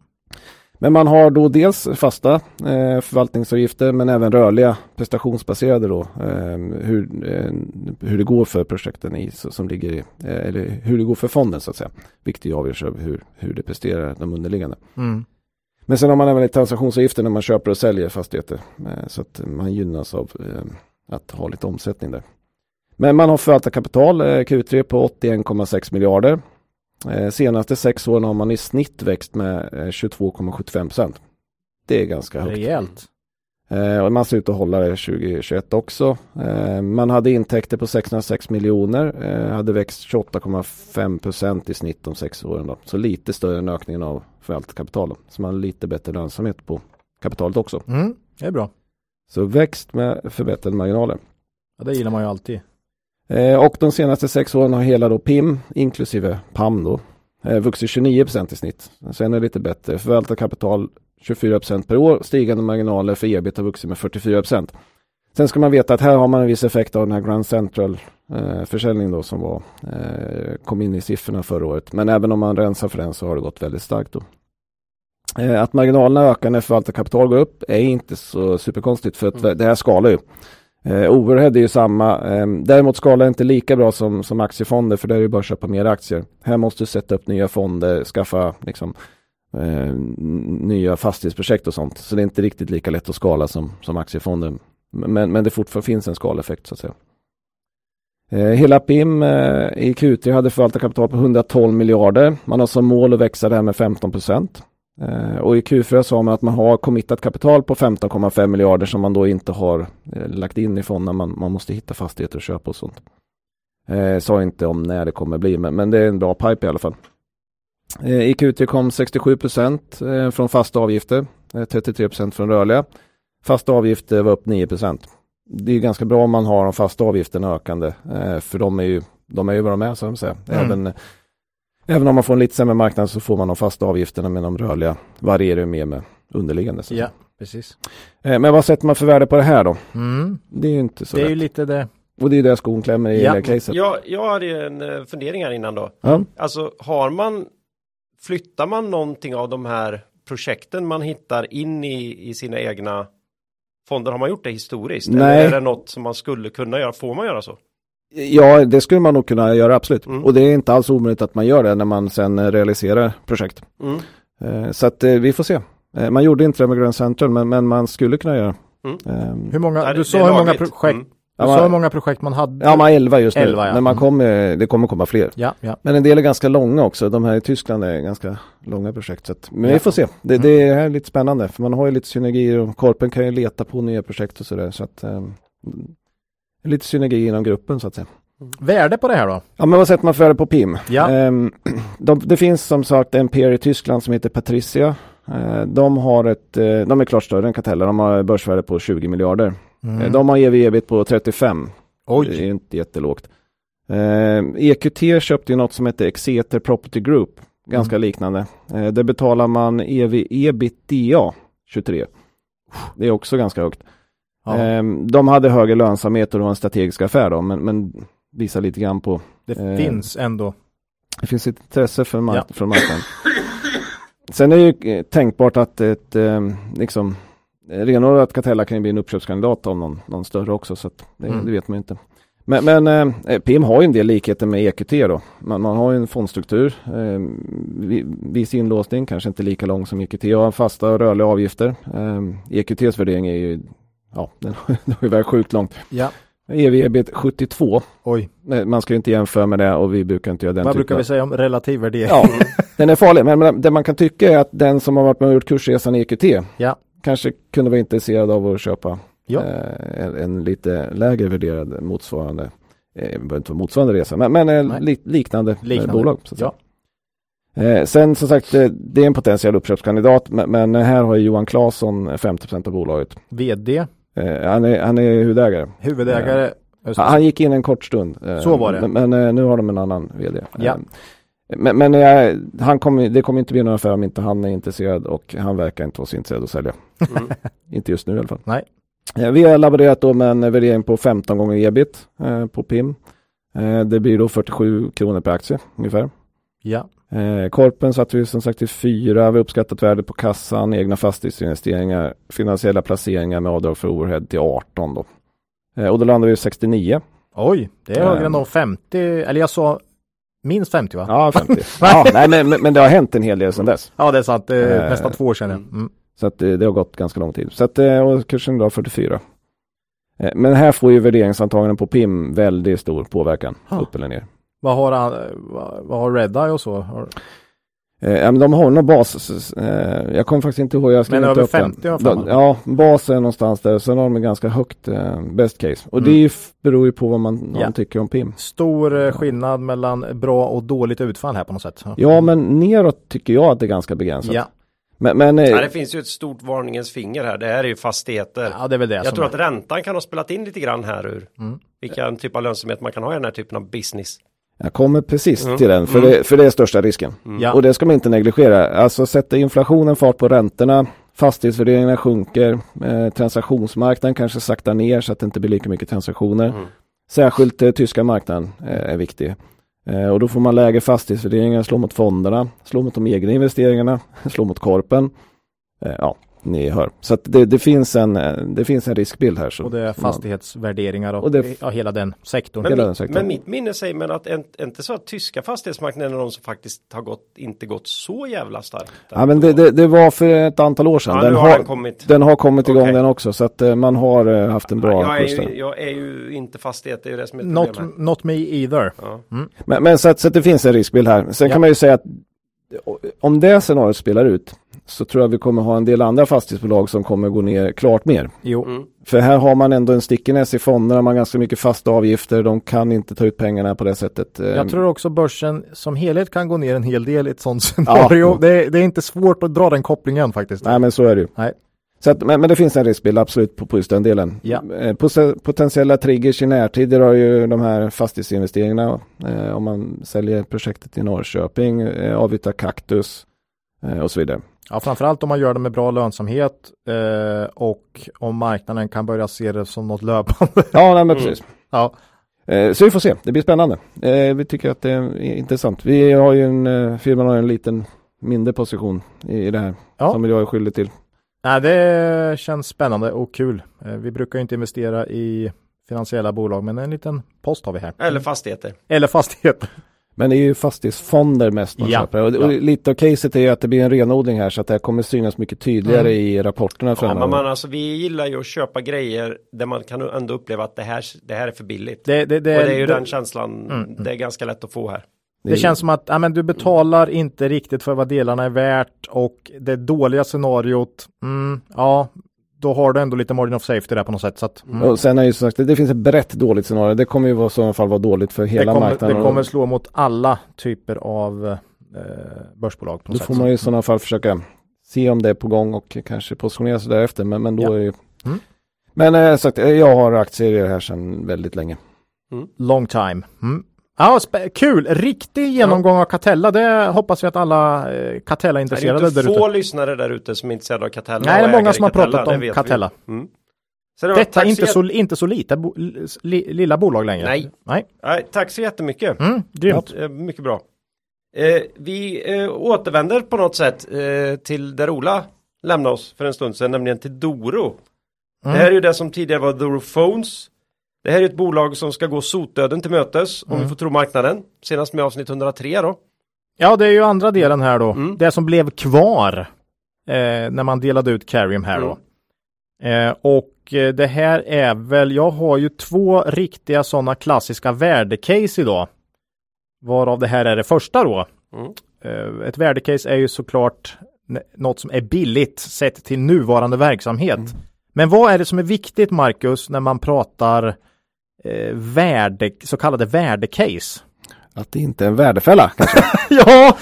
Men man har då dels fasta eh, förvaltningsavgifter men även rörliga prestationsbaserade då. Eh, hur, eh, hur det går för projekten i, som ligger i, eh, eller hur det går för fonden så att säga. Vilket ju avgörs av hur, hur det presterar de underliggande. Mm. Men sen har man även transaktionsavgifter när man köper och säljer fastigheter. Eh, så att man gynnas av eh, att ha lite omsättning där. Men man har förvaltat kapital, eh, Q3 på 81,6 miljarder. Eh, senaste sex åren har man i snitt växt med eh, 22,75 procent. Det är ganska högt. Rejält. Eh, och man ser ut att hålla det 2021 också. Eh, man hade intäkter på 606 miljoner, eh, hade växt 28,5 procent i snitt de sex åren. Då. Så lite större än ökningen av förvaltat kapital. Så man har lite bättre lönsamhet på kapitalet också. Mm. Det är bra. Så växt med förbättrade marginaler. Ja, det gillar man ju alltid. Eh, och de senaste sex åren har hela då PIM, inklusive PAM då, eh, vuxit 29 procent i snitt. Sen är det lite bättre. Förvaltat kapital 24 procent per år. Stigande marginaler för ebit har vuxit med 44 procent. Sen ska man veta att här har man en viss effekt av den här Grand Central eh, försäljningen då som var, eh, kom in i siffrorna förra året. Men även om man rensar för den så har det gått väldigt starkt då. Eh, att marginalerna ökar när förvaltat kapital går upp är inte så superkonstigt för att det här skalar ju. Eh, overhead är ju samma. Eh, däremot skalar det inte lika bra som, som aktiefonder för där är det bara att köpa mer aktier. Här måste du sätta upp nya fonder, skaffa liksom, eh, nya fastighetsprojekt och sånt. Så det är inte riktigt lika lätt att skala som, som aktiefonder. Men, men det fortfarande finns en skaleffekt så att säga. Eh, hela PIM i eh, Q3 hade förvaltat kapital på 112 miljarder. Man har som mål att växa det här med 15 procent. Eh, och i Q4 sa man att man har committat kapital på 15,5 miljarder som man då inte har eh, lagt in i fonden. Man, man måste hitta fastigheter och köpa och sånt. Eh, sa inte om när det kommer bli, men, men det är en bra pipe i alla fall. Eh, I Q3 kom 67 procent eh, från fasta avgifter, eh, 33 procent från rörliga. Fasta avgifter var upp 9 procent. Det är ganska bra om man har de fasta avgifterna ökande, eh, för de är ju, de är ju vad de är, så att säga. Mm. Även, om man får en lite sämre marknad så får man de fasta avgifterna, men de rörliga varierar ju mer med underliggande. Så. Ja, precis. Eh, Men vad sätter man för värde på det här då? Mm. Det är ju inte så Det är lätt. ju lite det. Och det är där skon klämmer i Ja. det här caset. Jag, jag hade ju en eh, fundering här innan då. Ja. Alltså har man, flyttar man någonting av de här projekten man hittar in i, i sina egna fonder? Har man gjort det historiskt? Nej. Eller är det något som man skulle kunna göra? Får man göra så? Ja, det skulle man nog kunna göra absolut. Mm. Och det är inte alls omöjligt att man gör det när man sen realiserar projekt. Mm. Eh, Så att eh, vi får se. Eh, Man gjorde inte det med Grand Central, men, men man skulle kunna göra. Mm. Ehm, Hur många, Nej, du sa hur många projekt, Mm. du Ja, sa hur många projekt man hade? Ja, man har 11 just nu. 11, ja. Men man Mm. kommer, det kommer komma fler. Ja, ja. Men en del är ganska långa också. De här i Tyskland är ganska långa projekt. Så att, men Ja. vi får se. Det, det är lite spännande. För man har ju lite synergier och Korpen kan ju leta på nya projekt och sådär. Så att, ehm, lite synergi inom gruppen så att säga. Värde på det här då? Ja men vad sätter man för det på PIM? Ja. Ehm, de, det finns som sagt en peer i Tyskland som heter Patricia. Eh, de har ett, eh, de är klart större än Catella, de har börsvärde på 20 miljarder. Eh, De har ev ebit på 35. Oj. Det är inte jättelågt. EQT köpte ju något som heter Exeter Property Group. Ganska liknande. Eh, där betalar man E ev ebitda 23. Det är också ganska högt. Ja. Eh, de hade högre lönsamhet och det var en strategisk affär då, men, men visar lite grann på Det eh, finns ändå. det finns ett intresse för mark- Ja. från marknaden. Sen är det ju eh, tänkbart att ett eh, liksom renodlat Catella kan ju bli en uppköpskandidat av någon, någon större också så det, Mm. det vet man ju inte. Men, men eh, PIM har ju en del likheter med EQT då. Man, man har ju en fondstruktur, eh, vi- viss inlåsning, kanske inte lika lång som EQT har, fasta och rörliga avgifter. Eh, EQTs värdering är ju, ja, den har den har ju väl sjukt långt. Ja. EV ebit 72, Oj. Nej, man ska ju inte jämföra med det och vi brukar inte göra den Vad brukar vi säga om relativ värdering? Ja, den är farlig. Men, men det man kan tycka är att den som har varit med och gjort kursresan i EQT Ja. kanske kunde vara intresserad av att köpa Ja. eh, en, en lite lägre värderad motsvarande, eh, behöver inte vara motsvarande resa, men, men eh, li, liknande, eh, Liknande. bolag. Ja. Eh, sen som sagt, eh, det är en potentiell uppköpskandidat, men, men här har ju Johan Claesson 50% av bolaget. VD, Eh, han, är, han är huvudägare. huvudägare. Det. Han, gick in en kort stund. eh, Så var det. Men, men eh, nu har de en annan vd. Ja. Eh, Men, men jag, han kommer, det kommer inte bli någon affär om inte han är intresserad och han verkar inte vara så intresserad att sälja. Mm. inte just nu i alla fall. Nej. Eh, Vi har laborerat då med en värdering på 15 gånger ebit eh, på PIM. Eh, det blir då 47 kronor per aktie ungefär. Ja. Eh, Korpen satte vi som sagt till 4, vi uppskattat värde på kassan, egna fastighetsinvesteringar, finansiella placeringar med avdrag för overhead till 18 då. Eh, och då landar vi i 69. Oj, det är högre än de 50, eller jag sa minst 50 va? Ja, 50. ja, nej, men, men- det har hänt en hel del sedan dess. Ja, det är sant. Eh, nästan två år sedan. ja. Mm. Så att det, har gått ganska lång tid. Så att, eh, och kursen idag 44. Eh, Men här får ju värderingsantaganden på PIM väldigt stor påverkan. Ja. Upp eller ner. Vad har, han, vad, vad har Redeye och så? Har, Eh, ja, men de har någon bas. Eh, jag kommer faktiskt inte ihåg. Jag skrev Men inte över upp den. 50 i alla fall. De- Ja, bas är någonstans där. Sen har de en ganska högt eh, best case. Och Mm. det beror ju på vad man, vad Ja. man tycker om PIM. stor eh, skillnad mellan bra och dåligt utfall här på något sätt. Ja, men neråt tycker jag att det är ganska begränsat. Ja, Men, men eh, Ja, det finns ju ett stort varningens finger här. Det här är ju fastigheter. ja det är väl det Jag tror är. att räntan kan ha spelat in lite grann här ur Mm. vilken typ av lönsamhet man kan ha i den här typen av business. Jag kommer precis Mm. till den. För, Mm. det, för det är största risken. Ja. Och det ska man inte negligera. Alltså sätter inflationen fart på räntorna, fastighetsvärderingarna sjunker, eh, transaktionsmarknaden kanske saktar ner så att det inte blir lika mycket transaktioner. Mm. Särskilt eh, tyska marknaden eh, är viktig. Eh, och då får man lägre fastighetsvärderingar, slå mot fonderna, slå mot de egna investeringarna, slå mot korpen. Eh, ja, ni hör. Så att det, det, finns en, eh, det finns en riskbild här. Så Och det är fastighetsvärderingar och, Och det- ja, hela den sektorn. Men, Hela den mitt, sektorn. men mitt minne säger mig att är är inte så att tyska fastighetsmarknaden är de som faktiskt har gått, inte gått så jävla starkt. Ja men det, det, det var för ett antal år sedan. Ja, den, har, har den kommit. den har kommit igång Okej. den också så att eh, man har eh, haft en bra jag, är ju, jag är ju inte fastighet, det är ju det som är Not, not me either. Ja. Men, men så, att, så att det finns en riskbild här. Sen Ja. kan man ju säga att om det scenariot spelar ut så tror jag vi kommer ha en del andra fastighetsbolag som kommer gå ner klart mer. Jo, Mm. För här har man ändå en stickiness i fonderna, man har ganska mycket fasta avgifter, de kan inte ta ut pengarna på det sättet. Eh, jag tror också börsen som helhet kan gå ner en hel del i ett sånt scenario. Det, är, det är inte svårt att dra den kopplingen faktiskt. Nej men så är det ju. Nej. Så att, men, men det finns en riskbild absolut på, på just den delen. Ja. Eh, pot- potentiella triggers i närtid det har ju de här fastighetsinvesteringarna. Eh, om man säljer projektet i Norrköping, eh, avyttrar Kaktus eh, och så vidare. Ja, framförallt om man gör det med bra lönsamhet eh, och om marknaden kan börja se det som något löpande. Ja, nej, men Mm. precis. ja, Eh, så vi får se, det blir spännande. Eh, vi tycker att det är intressant. Vi har ju en, eh, firman har en liten mindre position i, i det här Ja. som jag är skyldig till. Nej, det känns spännande och kul. Eh, vi brukar ju inte investera i finansiella bolag, men en liten post har vi här. Eller fastigheter. Eller fastigheter. Men det är ju fastighetsfonder mest man Ja, köper. Och, ja. och lite av caset är ju att det blir en renodling här så att det här kommer synas mycket tydligare Mm. i rapporterna Ja, framöver. men man, alltså, vi gillar ju att köpa grejer där man kan ändå uppleva att det här, det här är för billigt. Det, det, det, och det är ju det, den känslan, Mm. det är ganska lätt att få här. det känns som att ja, men du betalar inte riktigt för vad delarna är värt och det dåliga scenariot, mm, ja, då har du ändå lite margin of safety där på något sätt. Så att, mm. Och sen är ju som sagt, det, det finns ett brett dåligt scenario. Det kommer ju i så fall vara dåligt för det, hela kommer, marknaden. det kommer slå mot alla typer av eh, börsbolag. På något Då sätt. får man ju i sådana fall försöka se om det är på gång och kanske positionera sig därefter. Men, men då Ja. är ju... Mm. Men eh, sagt, eh, jag har aktier i det här sedan väldigt länge. Long time. Mm. Ja, kul! Riktig genomgång av Catella. Det hoppas vi att alla eh, Det är Catella-intresserade inte där få ute. lyssnare där ute som är intresserade av Catella. Nej, det är många som har pratat det om vi. Catella. Mm. Det Detta är inte så, inte så lite, bo, li, lilla bolag längre. Nej. Nej. Nej, tack så jättemycket. Mm, grymt. Eh, Mycket bra. Eh, vi eh, återvänder på något sätt eh, till där Ola lämnade oss för en stund sedan, nämligen till Doro. Mm. Det här är ju det som tidigare var Doro Phones. Det här är ett bolag som ska gå sotdöden till mötes, om Mm. vi får tro marknaden. Senast med avsnitt 103 då. Ja, det är ju andra delen här då. Mm. Det som blev kvar eh, när man delade ut Carium här då. Eh, och eh, det här är väl, jag har ju två riktiga sådana klassiska värdecase idag. Varav det här är det första då. Mm. Eh, ett värdecase är ju såklart något som är billigt sett till nuvarande verksamhet. Men vad är det som är viktigt Marcus när man pratar eh, värde, så kallade värdecase? Att det inte är en värdefälla kanske. ja!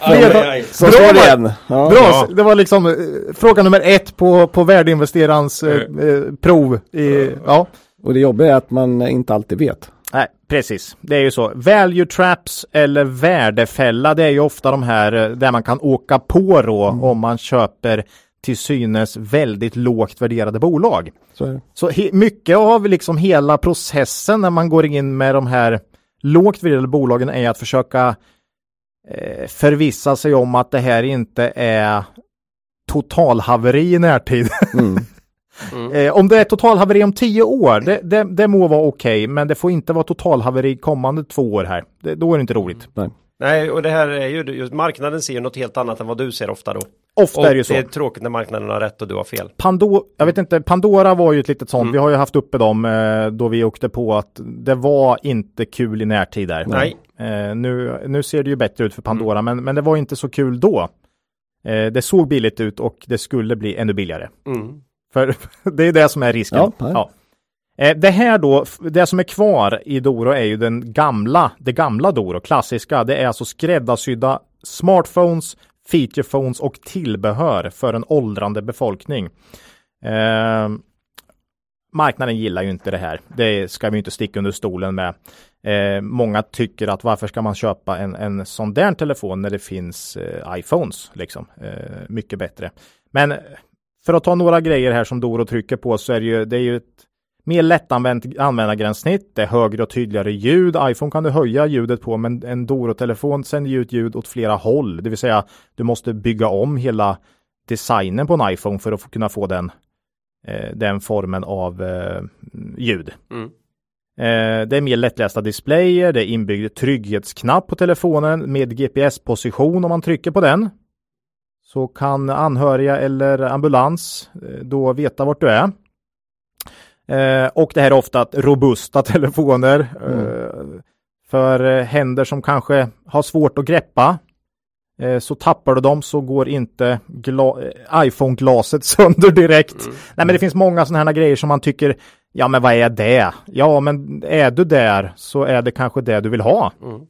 Aj. Så Bra, det igen. Ja. Bra, Ja. det var liksom eh, fråga nummer ett på, på värdeinvesterarens eh, eh, prov. I, ja. Och det jobbiga är att man inte alltid vet. Nej, precis. Det är ju så. Value traps eller värdefälla, det är ju ofta de här eh, där man kan åka på då om man köper till synes väldigt lågt värderade bolag. Så. Så mycket av liksom hela processen när man går in med de här lågt värderade bolagen är att försöka eh, förvissa sig om att det här inte är totalhaveri i närtid. Mm. eh, om det är totalhaveri om tio år, det, det, det må vara okej, men det får inte vara totalhaveri kommande två år här. Det, då är det inte roligt. Nej, och det här är ju, just marknaden ser ju något helt annat än vad du ser ofta då. Ofta Och är det ju så. det är tråkigt när marknaden har rätt och du har fel. Pandora, jag vet inte, Pandora var ju ett litet sånt. Mm. Vi har ju haft uppe dem eh, då vi åkte på att det var inte kul i närtid där. Nej. Eh, nu, nu ser det ju bättre ut för Pandora, men, men det var inte så kul då. Eh, det såg billigt ut och det skulle bli ännu billigare. Mm. För det är det som är risken. Ja. Ja. Eh, Det här då, det som är kvar i Doro är ju den gamla, det gamla Doro, klassiska. Det är alltså skräddarsydda smartphones, feature phones och tillbehör för en åldrande befolkning. Eh, marknaden gillar ju inte det här. Det ska vi inte sticka under stolen med. Eh, många tycker att varför ska man köpa en, en sån där telefon när det finns eh, iPhones liksom. Eh, mycket bättre. Men eh, för att ta några grejer här som Doro trycker på så är det ju, det är ju ett mer lättanvänt användargränssnitt, det är högre och tydligare ljud. iPhone kan du höja ljudet på, men en Doro-telefon sänder ut ljud åt flera håll, det vill säga du måste bygga om hela designen på en iPhone för att kunna få den, eh, den formen av eh, ljud. Mm. Eh, det är mer lättlästa displayer, det är inbyggd trygghetsknapp på telefonen med GPS-position om man trycker på den. Så kan anhöriga eller ambulans eh, då veta vart du är. Eh, och det här är ofta robusta telefoner. Eh, för eh, händer som kanske har svårt att greppa. Så tappar du dem så går inte gla- iPhone-glaset sönder direkt. Nej men det finns många sådana här grejer som man tycker, ja men vad är det? Ja men är du där så är det kanske det du vill ha. Mm.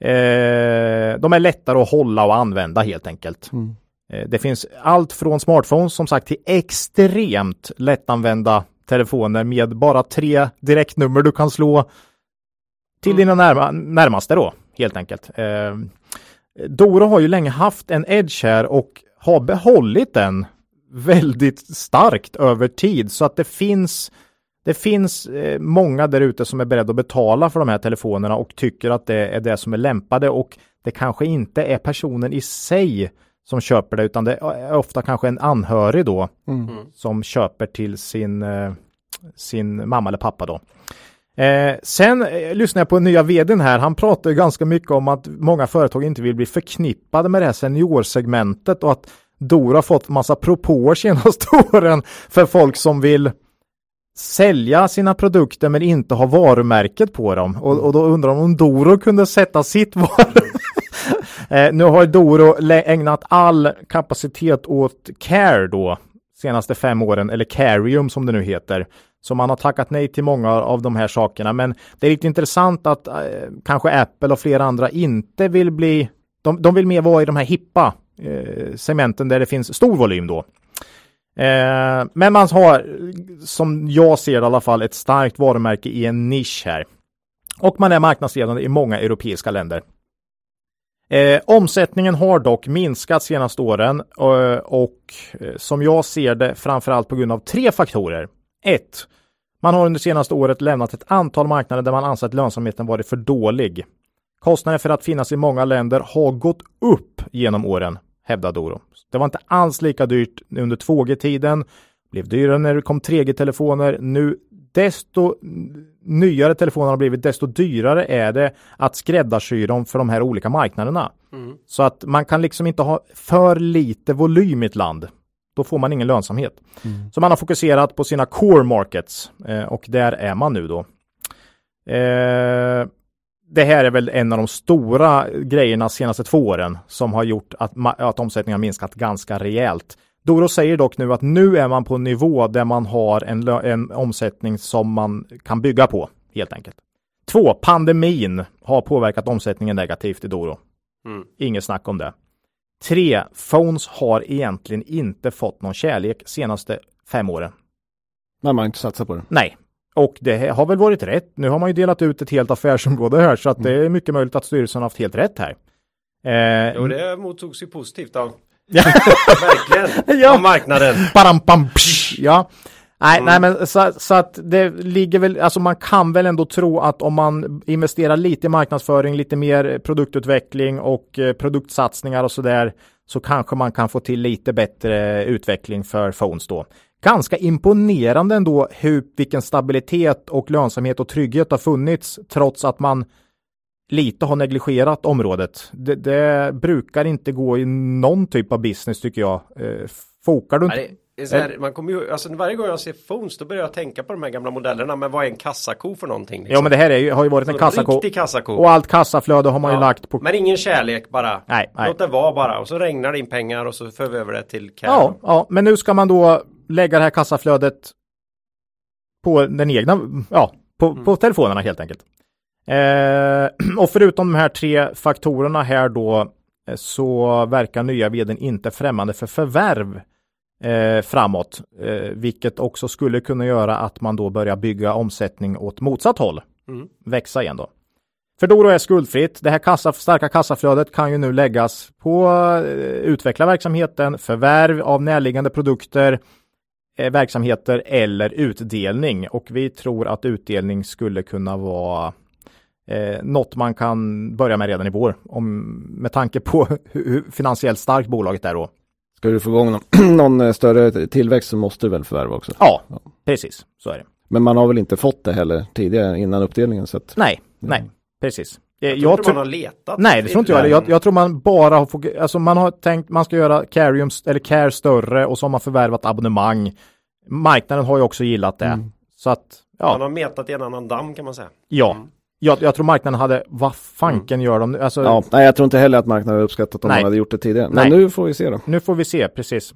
Eh, de är lättare att hålla och använda helt enkelt. Mm. Eh, det finns allt från smartphones som sagt till extremt lättanvända telefoner med bara tre direktnummer du kan slå till dina närma, närmaste då helt enkelt. Eh, Doro har ju länge haft en edge här och har behållit den väldigt starkt över tid så att det finns det finns eh, många där ute som är beredda att betala för de här telefonerna och tycker att det är det som är lämpade och det kanske inte är personen i sig som köper det utan det är ofta kanske en anhörig då Mm. som köper till sin, eh, sin mamma eller pappa då. Eh, sen eh, lyssnade jag på nya vdn här. Han pratar ju ganska mycket om att många företag inte vill bli förknippade med det här seniorsegmentet och att Doro har fått massa propåer senaste åren för folk som vill sälja sina produkter men inte ha varumärket på dem. Och, och då undrar de om Doro kunde sätta sitt varumärke eh, nu har Doro ägnat all kapacitet åt Care då senaste fem åren, eller Carium som det nu heter. Så man har tackat nej till många av de här sakerna. Men det är lite intressant att eh, kanske Apple och flera andra inte vill bli, de, de vill mer vara i de här hippa eh, segmenten där det finns stor volym då. Eh, men man har, som jag ser det i alla fall, ett starkt varumärke i en nisch här. Och man är marknadsledande i många europeiska länder. Eh, omsättningen har dock minskat senaste åren eh, och, och som jag ser det framförallt på grund av tre faktorer. 1. Man har under senaste året lämnat ett antal marknader där man anser att lönsamheten varit för dålig. Kostnaden för att finnas i många länder har gått upp genom åren, hävdar Doro. Det var inte alls lika dyrt under 2G-tiden, blev dyrare när det kom 3G-telefoner. Nu desto nyare telefoner har blivit, desto dyrare är det att skräddarsy dem för de här olika marknaderna. Mm. Så att man kan liksom inte ha för lite volym i ett land. Då får man ingen lönsamhet. Mm. Så man har fokuserat på sina core markets eh, och där är man nu då. Eh, det här är väl en av de stora grejerna senaste två åren som har gjort att, att omsättningen har minskat ganska rejält. Doro säger dock nu att nu är man på en nivå där man har en, en omsättning som man kan bygga på helt enkelt. Två, pandemin har påverkat omsättningen negativt i Doro. Mm. Inget snack om det. Tre, Phones har egentligen inte fått någon kärlek senaste fem åren. Men man har inte satsat på det. Nej, och det har väl varit rätt. Nu har man ju delat ut ett helt affärsområde här så att mm. det är mycket möjligt att styrelsen har haft helt rätt här. Eh, jo, det mottogs ju positivt av Verkligen, ja. av marknaden. Baram, bam, psh, ja. Nej, mm. nej men så, så, att det ligger väl, alltså man kan väl ändå tro att om man investerar lite i marknadsföring, lite mer produktutveckling och eh, produktsatsningar och så där så kanske man kan få till lite bättre utveckling för phones då. Ganska imponerande ändå hur, vilken stabilitet och lönsamhet och trygghet har funnits trots att man lite har negligerat området. Det, det, brukar inte gå i någon typ av business tycker jag. Eh, fokar du inte? Här, man kommer ju, alltså varje gång jag ser phones då börjar jag tänka på de här gamla modellerna. Men vad är en kassako för någonting? Liksom? Ja men det här är, har ju varit en kassako. kassako. Och allt kassaflöde har man ja. ju lagt på. Men ingen kärlek bara. Nej, nej. Låt det vara bara. Och så regnar det in pengar och så för vi över det till cash. Ja, ja, men nu ska man då lägga det här kassaflödet på den egna, ja, på, mm. på telefonerna helt enkelt. Eh, och förutom de här tre faktorerna här då eh, så verkar nya vdn inte främmande för förvärv eh, framåt, eh, vilket också skulle kunna göra att man då börjar bygga omsättning åt motsatt håll. Mm. Växa igen då. För Doro är skuldfritt. Det här kassa, starka kassaflödet kan ju nu läggas på eh, utveckla verksamheten, förvärv av närliggande produkter, eh, verksamheter eller utdelning. Och vi tror att utdelning skulle kunna vara eh, något man kan börja med redan i vår. Om, med tanke på hur finansiellt starkt bolaget är då. Ska du få igång någon, någon eh, större tillväxt så måste du väl förvärva också? Ja, ja, precis. Så är det. Men man har väl inte fått det heller tidigare innan uppdelningen? Så att, nej, ja. nej, precis. Jag, eh, jag tror man har letat. Nej, det tror inte jag. jag. Jag tror man bara har fått, alltså man har tänkt man ska göra Carium eller Care större och så har man förvärvat abonnemang. Marknaden har ju också gillat det. Mm. Så att, ja. Man har metat i en annan damm kan man säga. Ja, mm. Jag, jag tror marknaden hade, vad fanken mm. gör de nu? Alltså, ja, nej, jag tror inte heller att marknaden uppskattat om nej. man hade gjort det tidigare. Men nej. nu får vi se då. Nu får vi se, precis.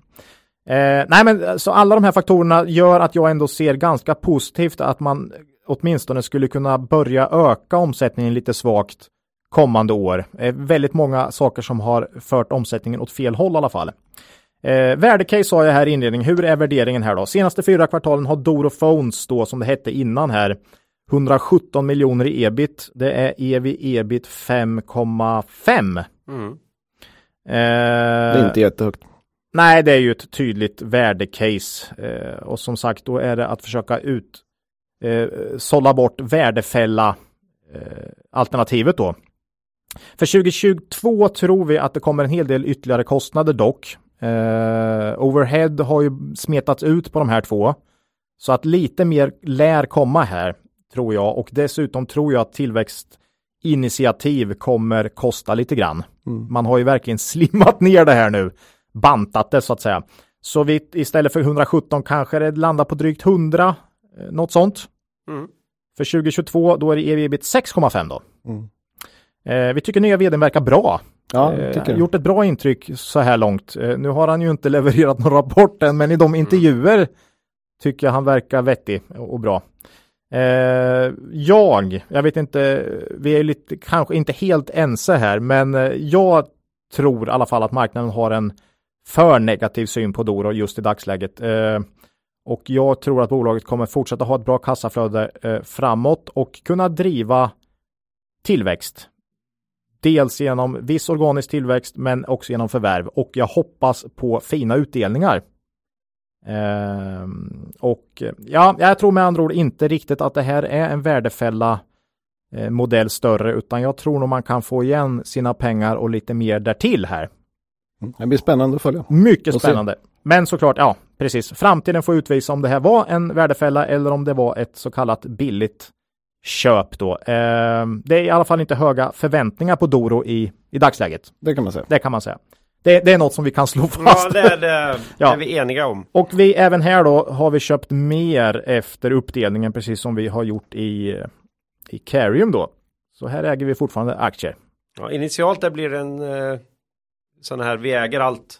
Eh, nej, men så alla de här faktorerna gör att jag ändå ser ganska positivt att man åtminstone skulle kunna börja öka omsättningen lite svagt kommande år. Eh, väldigt många saker som har fört omsättningen åt fel håll i alla fall. Eh, värdecase sa jag här i inledningen. Hur är värderingen här då? Senaste fyra kvartalen har Doro Phones då som det hette innan här 117 miljoner i ebit. Det är ev ebit 5,5. Mm. Eh, det är inte jättehögt. Nej, det är ju ett tydligt värdecase eh, och som sagt då är det att försöka ut eh, sålla bort värdefälla eh, alternativet då. För 2022 tror vi att det kommer en hel del ytterligare kostnader dock. Eh, overhead har ju smetats ut på de här två. Så att lite mer lär komma här tror jag. Och dessutom tror jag att tillväxtinitiativ kommer kosta lite grann. Mm. Man har ju verkligen slimmat ner det här nu, bantat det så att säga. Så vi istället för 117 kanske det landar på drygt 100, eh, något sånt. Mm. För 2022 då är det ebit 6,5 då. Mm. Eh, vi tycker nya vdn verkar bra. Ja, Eh, tycker jag. gjort ett bra intryck så här långt. Eh, nu har han ju inte levererat någon rapport än, men i de intervjuer tycker jag han verkar vettig och bra. Eh, jag, jag vet inte, vi är lite, kanske inte helt ense här, men eh, jag tror i alla fall att marknaden har en för negativ syn på Doro just i dagsläget. Eh, och jag tror att bolaget kommer fortsätta ha ett bra kassaflöde eh, framåt och kunna driva tillväxt. Dels genom viss organisk tillväxt men också genom förvärv och jag hoppas på fina utdelningar. Ehm, och ja, jag tror med andra ord inte riktigt att det här är en värdefälla eh, modell större utan jag tror nog man kan få igen sina pengar och lite mer därtill här. Mm. Det blir spännande att följa. Mycket spännande. Men såklart, ja, precis. Framtiden får utvisa om det här var en värdefälla eller om det var ett så kallat billigt köp då. Eh, det är i alla fall inte höga förväntningar på Doro i, i dagsläget. Det kan man säga. Det kan man säga. Det, det är något som vi kan slå Ja, fast. det är, det, Ja. det är vi eniga om. Och vi även här då har vi köpt mer efter uppdelningen precis som vi har gjort i, i Carium då. Så här äger vi fortfarande aktier. Ja, initialt det blir en eh, sån här vi äger allt.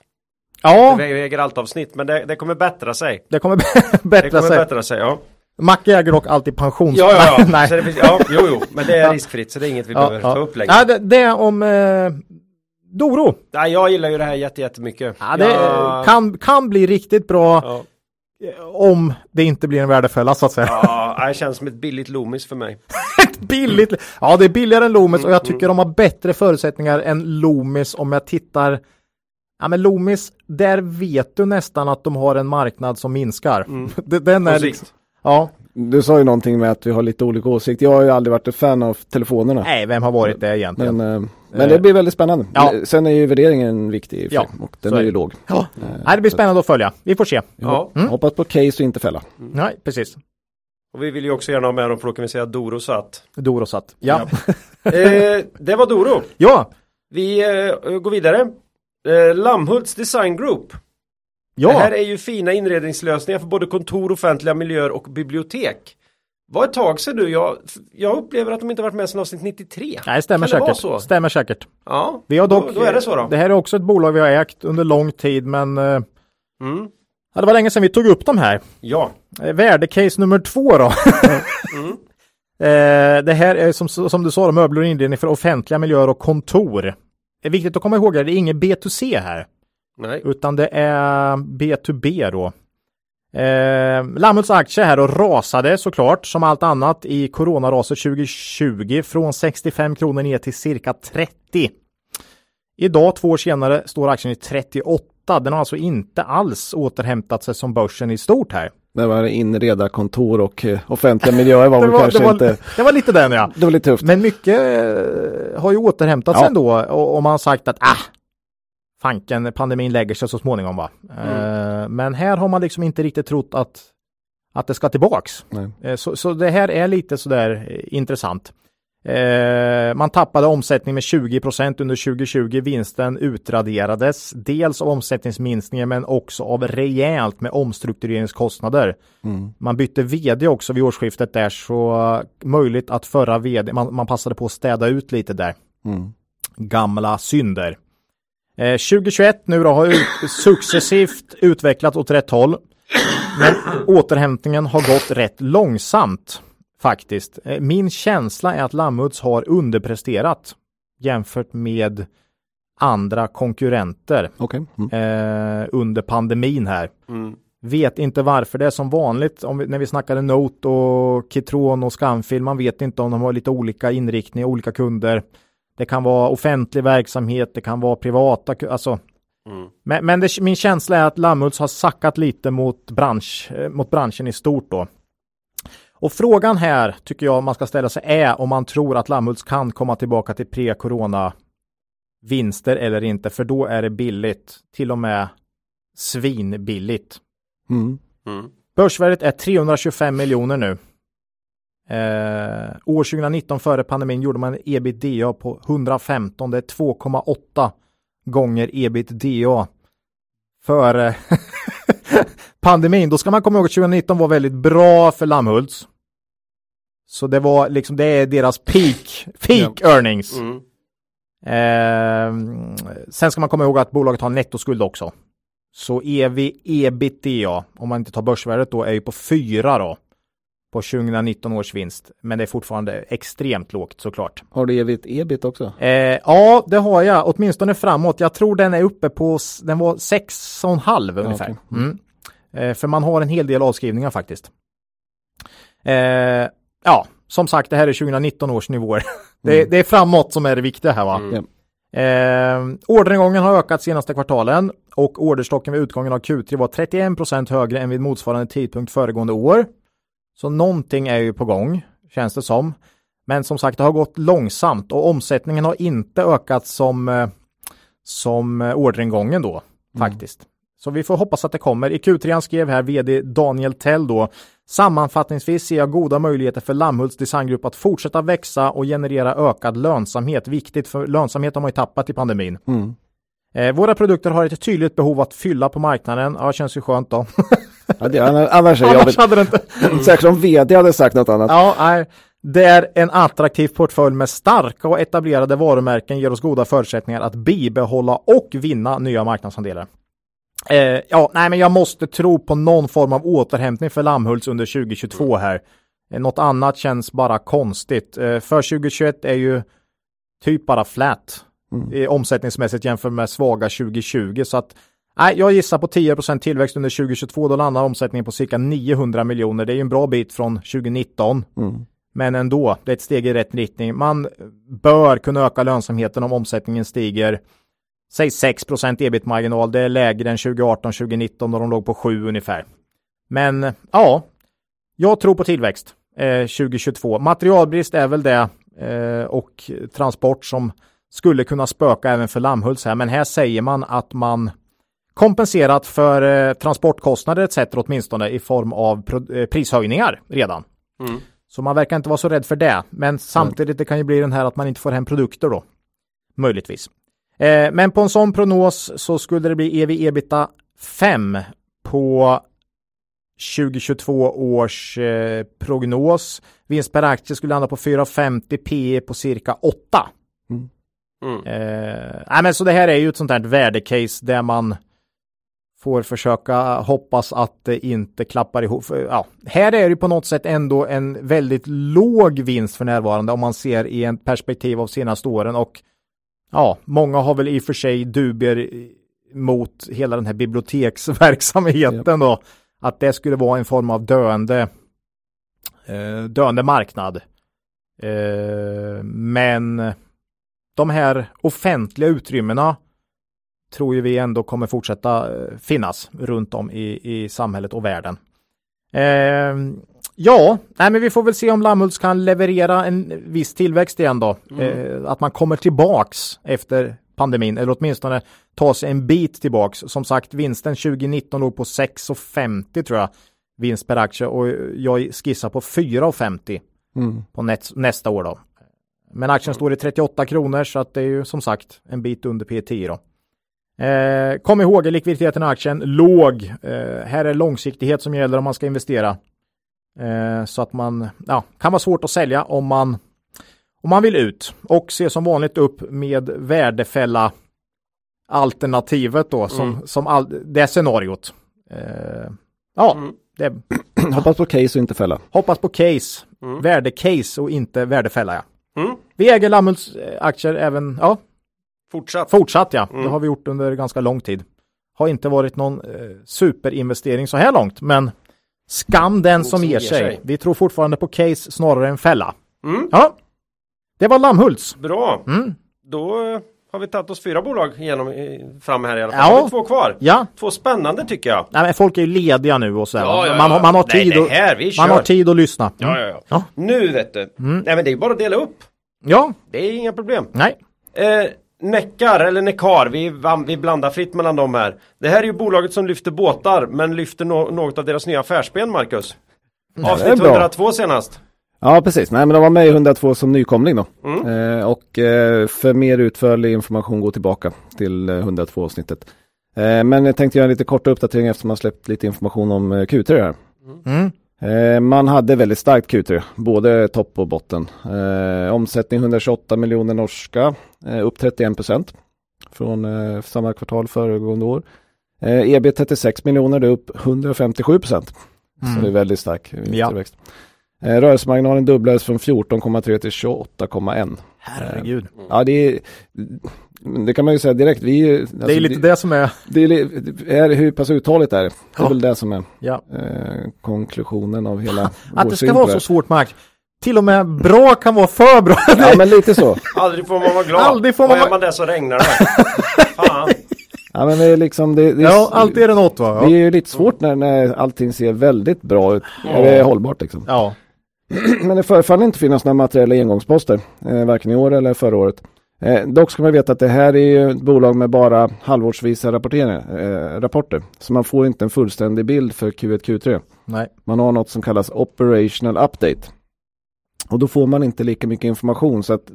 Ja, Vi äger allt avsnitt, men det, det kommer bättra sig. det kommer Det bättra kommer sig. bättra sig, ja. Macke äger dock alltid pensions... Ja, ja, ja. Nej. Så det finns, ja jo, jo, men det är riskfritt så det är inget vi behöver ta upp längre. Ja, det, det är om eh, Doro. Nej, jag gillar ju det här jätte, jättemycket. Ja, det Jag- kan, kan bli riktigt bra Ja, om det inte blir en värdefälla så att säga. ja, det känns som ett billigt Loomis för mig. Billigt. Ja, det är billigare än Loomis och Mm, jag tycker de har bättre förutsättningar än Loomis om jag tittar. Ja, men Loomis, där vet du nästan att de har en marknad som minskar. Det- Den är Mm. Liksom, ja, Du sa ju någonting med att vi har lite olika åsikter. Jag har ju aldrig varit ett fan av telefonerna. nej, vem har varit det egentligen? Men, eh, men det blir väldigt spännande. Ja. Sen är ju värderingen viktig Ja, och den är är ju låg. ja. Eh, Nej, det blir spännande att följa. Vi får se. Ja, Hoppas på case och inte fälla. Nej, precis. och vi vill ju också gärna ha med dem för då kan vi säga Doro satt. Doro satt. Ja. eh, det var Doro. Ja. Vi eh, går vidare. Eh, Lammhults Design Group. Ja. Det här är ju fina inredningslösningar för både kontor, offentliga miljöer och bibliotek. Var ett tag sedan nu. Jag, jag upplever att de inte varit med sedan avsnitt 93. Nej, stämmer Kan säkert. så? Stämmer säkert. Ja, Vi har dock, då, då är det så då. Det här är också ett bolag vi har ägt under lång tid, men eh, Mm. ja, det var länge sedan vi tog upp de här. Ja. Eh, Värdecase nummer två då. Mm. Eh, det här är som, som du sa, möbler och inredning för offentliga miljöer och kontor. Det är viktigt att komma ihåg att det är ingen B2C här, Nej. utan det är B2B då. Eh, Lammhults aktie här och rasade såklart som allt annat i coronaraset 2020 från 65 kronor ner till cirka 30. Idag två år senare står aktien i 38. Den har alltså inte alls återhämtat sig som börsen i stort här. Det var inredarkontor och eh, offentliga miljöer var Det väl var, kanske det, var, inte... det var lite den ja. Det var lite tufft. Men mycket eh, har ju återhämtat sig Ja. ändå och, och man har sagt att ah, fanken, pandemin lägger sig så småningom va. Eh, men här har man liksom inte riktigt trott att, att det ska tillbaks. Eh, så, så det här är lite sådär eh, intressant. Man tappade omsättning med 20% under 2020. Vinsten utraderades dels av omsättningsminskningen men också av rejält med omstruktureringskostnader. Mm. Man bytte vd också vid årsskiftet där så möjligt att förra vd, man, man passade på att städa ut lite där. Mm. Gamla synder. Eh, 2021 nu då har ut, successivt utvecklats åt rätt håll. Men återhämtningen har gått rätt långsamt faktiskt. Eh, min känsla är att Lammuds har underpresterat jämfört med andra konkurrenter Okej. Mm. eh, under pandemin här. Mm. Vet inte varför det är som vanligt om vi, när vi snackade Note och Kitron och Scanfil. Man vet inte om de har lite olika inriktningar, olika kunder. Det kan vara offentlig verksamhet, det kan vara privata, alltså. Mm. Men, men det, min känsla är att Lammuts har sackat lite mot, bransch, eh, mot branschen i stort då. Och frågan här tycker jag man ska ställa sig är om man tror att Lammuts kan komma tillbaka till pre-corona vinster eller inte, för då är det billigt, till och med svinbilligt. Mm. Mm. Börsvärdet är 325 miljoner nu. Eh, år 2019 före pandemin gjorde man ebitda på 115. Det är 2,8 gånger ebitda. Före pandemin. Då ska man komma ihåg att 2019 var väldigt bra för Lammhults. Så det var liksom, det är deras peak, peak earnings. Mm. Eh, sen ska man komma ihåg att bolaget har nettoskuld också. Så ev ebitda, om man inte tar börsvärdet då, är ju på 4 då. På 2019 års vinst. Men det är fortfarande extremt lågt såklart. Har du evigt ebit också? Eh, ja, det har jag. Åtminstone framåt. Jag tror den är uppe på, den var 6,5 ungefär. okej. Mm. Eh, för man har en hel del avskrivningar faktiskt. Eh, ja, som sagt, det här är 2019 års nivåer. det, det är framåt som är det viktiga här va. Ja. Eh, orderingången har ökat senaste kvartalen och orderstocken vid utgången av Q3 var 31% högre än vid motsvarande tidpunkt föregående år. Så någonting är ju på gång, känns det som. Men som sagt, det har gått långsamt och omsättningen har inte ökat som, eh, som eh, orderingången då, faktiskt. Så vi får hoppas att det kommer. I Q3 skrev här vd Daniel Tell då Sammanfattningsvis ser jag goda möjligheter för Lammhults designgrupp att fortsätta växa och generera ökad lönsamhet. Viktigt för lönsamhet har man ju tappat i pandemin. Mm. Eh, våra produkter har ett tydligt behov att fylla på marknaden. Ja, känns ju skönt då. Ja, det, annars är Annars jobbigt. hade det inte... Säkert om vd hade sagt något annat. Ja, nej. Det är en attraktiv portfölj med starka och etablerade varumärken ger oss goda förutsättningar att bibehålla och vinna nya marknadsandelar. Eh, ja, nej, men jag måste tro på någon form av återhämtning för Lammhults under 2022 här. Eh, något annat känns bara konstigt. Eh, för 2021 är ju typ bara flat eh, omsättningsmässigt jämfört med svaga 2020. Så att nej, jag gissar på 10% tillväxt under 2022. Då landar omsättningen på cirka 900 miljoner. Det är ju en bra bit från 2019. Mm. Men ändå, det är ett steg i rätt riktning. Man bör kunna öka lönsamheten om omsättningen stiger. Säg 6% ebit-marginal, det är lägre än 2018-2019 då de låg på 7 ungefär. Men ja, jag tror på tillväxt eh, 2022. Materialbrist är väl det eh, och transport som skulle kunna spöka även för Lammhults här. Men här säger man att man kompenserat för eh, transportkostnader etc. åtminstone i form av eh, prishöjningar redan. Mm. Så man verkar inte vara så rädd för det. Men samtidigt det kan ju bli den här att man inte får hem produkter då. Möjligtvis. Eh, men på en sån prognos så skulle det bli ev ebita 5 på 2022 års eh, prognos. Vinst per aktie skulle landa på 4,50 P på cirka 8. Mm. Eh, nej, men så det här är ju ett sånt här värdecase där man får försöka hoppas att det inte klappar ihop. För, Ja, här är det ju på något sätt ändå en väldigt låg vinst för närvarande om man ser i en perspektiv av senaste åren och ja, många har väl i och för sig dubier mot hela den här biblioteksverksamheten då. Att det skulle vara en form av döende, eh, döende marknad. Eh, men de här offentliga utrymmena tror ju vi ändå kommer fortsätta eh, finnas runt om i, i samhället och världen. Eh, ja, nej, men vi får väl se om Lammhults kan leverera en viss tillväxt igen då. Eh, att man kommer tillbaks efter pandemin eller åtminstone ta sig en bit tillbaks. Som sagt, vinsten 2019 låg på 6,50 tror jag vinst per aktie och jag skissar på 4,50 Mm. på nä- nästa år då. Men aktien står i 38 kronor så att det är ju som sagt en bit under P10 då. Eh, kom ihåg likviditeten i aktien låg. Eh, här är långsiktighet som gäller om man ska investera. Eh, så att man ja, kan vara svårt att sälja om man om man vill ut och se som vanligt upp med värdefälla alternativet då som, som all, det scenariot. Eh, ja, Mm. det, Hoppas på case och inte fälla. hoppas på case, värdecase och inte värdefälla. Ja. Mm. Vi äger Lammhults eh, aktier även, ja, Fortsatt. fortsatt ja. Mm. Det har vi gjort under ganska lång tid. Har inte varit någon eh, superinvestering så här långt, men skam den som ger sig. Vi tror fortfarande på case snarare än fälla. Mm. Ja, det var Lammhults. Bra. Mm. Då har vi tagit oss fyra bolag igenom, fram här i alla fall. Ja. Har vi två kvar. Ja, Två spännande tycker jag. Nej, men folk är ju lediga nu och så. Ja, ja, man, har- ja. man har Nej, tid, det och, här, vi man har tid att lyssna. Mm. Ja, ja, ja. Nu vet du. Nej men det är bara att dela upp. ja, Det är inga problem. nej. Eh, Neckar eller Neckar, vi, vi blandar fritt mellan dem här. Det här är ju bolaget som lyfter båtar men lyfter no något av deras nya affärsben Marcus. Avsnitt bra. 102 senast. Ja, precis. Nej, men de var med i 102 som nykomling då. Mm. Eh, och eh, för mer utförlig information gå tillbaka till eh, 102 avsnittet. Eh, men jag tänkte göra en lite korta uppdatering eftersom man släppt lite information om eh, Q3 här. Mm. Eh, man hade väldigt starkt Q3, både topp och botten. Eh, omsättning 128 miljoner norska, eh, upp 31 procent från eh, samma kvartal föregående år. Eh, EB 36 miljoner, det är upp 157 procent. Så det är väldigt stark Ja. tillväxt. Eh, rörelsemarginalen dubblades från 14,3 till 28,1. Herregud. Ja, det är, det kan man ju säga direkt. Vi, är alltså, det är lite det som är, det är, är hur pass uthålligt är det? Det är Ja. väl det som är ja. eh, konklusionen av hela Att det ska vara det. så svårt med aktier. Till och med bra kan vara för bra. Ja, men lite så. Aldrig får man vara glad. Aldrig får man vara- är man det så regnar det. Fan. Ja, men det är liksom, det, det är, Ja, alltid är det något va? Det är Ja. ju lite svårt när, när allting ser väldigt bra ut. Är det hållbart liksom? ja. Men det förefaller inte finnas några materiella engångsposter, eh, varken i år eller förra året. Eh, dock ska man veta att det här är ju ett bolag med bara halvårsvisa eh, rapporter. Så man får inte en fullständig bild för Q1, Q3. Nej. Man har något som kallas operational update. Och då får man inte lika mycket information så att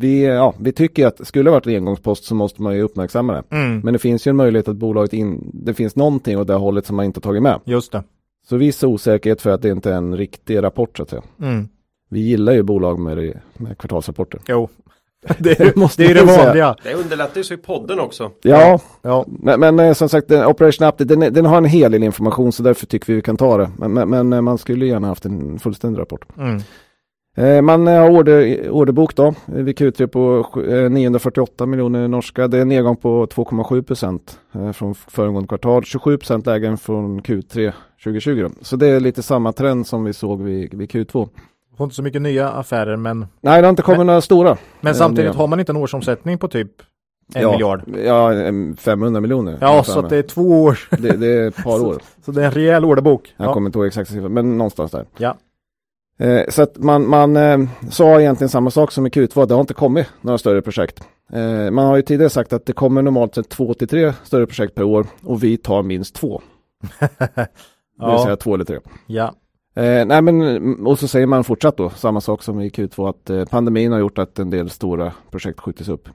vi, ja, vi tycker att skulle det varit en engångspost så måste man ju uppmärksamma det. Mm. Men det finns ju en möjlighet att bolaget in, det finns någonting åt det hållet som man inte har tagit med. Just det. Så viss osäkerhet för att det inte är en riktig rapport så att säga. Mm. Vi gillar ju bolag med, med kvartalsrapporter. Jo. Det är, Måste det, är ju det vanliga. Det underlättar ju så i podden också. Ja, Ja. men, men eh, som sagt den Operation Update den, den har en hel del information så därför tycker vi vi kan ta det. Men, men, men eh, man skulle gärna haft en fullständig rapport. Mm. Eh, man har order, orderbok då, vid Q3 på sju- eh, 948 miljoner norska. Det är en nedgång på 2,7 procent från föregående kvartal. 27 procent lägre än från Q3 2020. Då. Så det är lite samma trend som vi såg vid, vid Q2. Får inte så mycket nya affärer men, Nej, det har inte kommit några stora. men Eh, samtidigt nya. har man inte en årsomsättning på typ en ja, miljard. Ja, em, 500 miljoner. Ja, så att det är två år. det, det är ett par år. Så det är en rejäl orderbok. Jag Ja. kommer inte ihåg exakta siffror, men någonstans där. Ja. Eh, så att man, man eh, sa egentligen samma sak som i Q2, det har inte kommit några större projekt. Eh, man har ju tidigare sagt att det kommer normalt sett två till tre större projekt per år och vi tar minst två. Det vill Ja. säga två eller tre. ja. Eh, nej men, och så säger man fortsatt då, samma sak som i Q2, att eh, pandemin har gjort att en del stora projekt skjutits upp.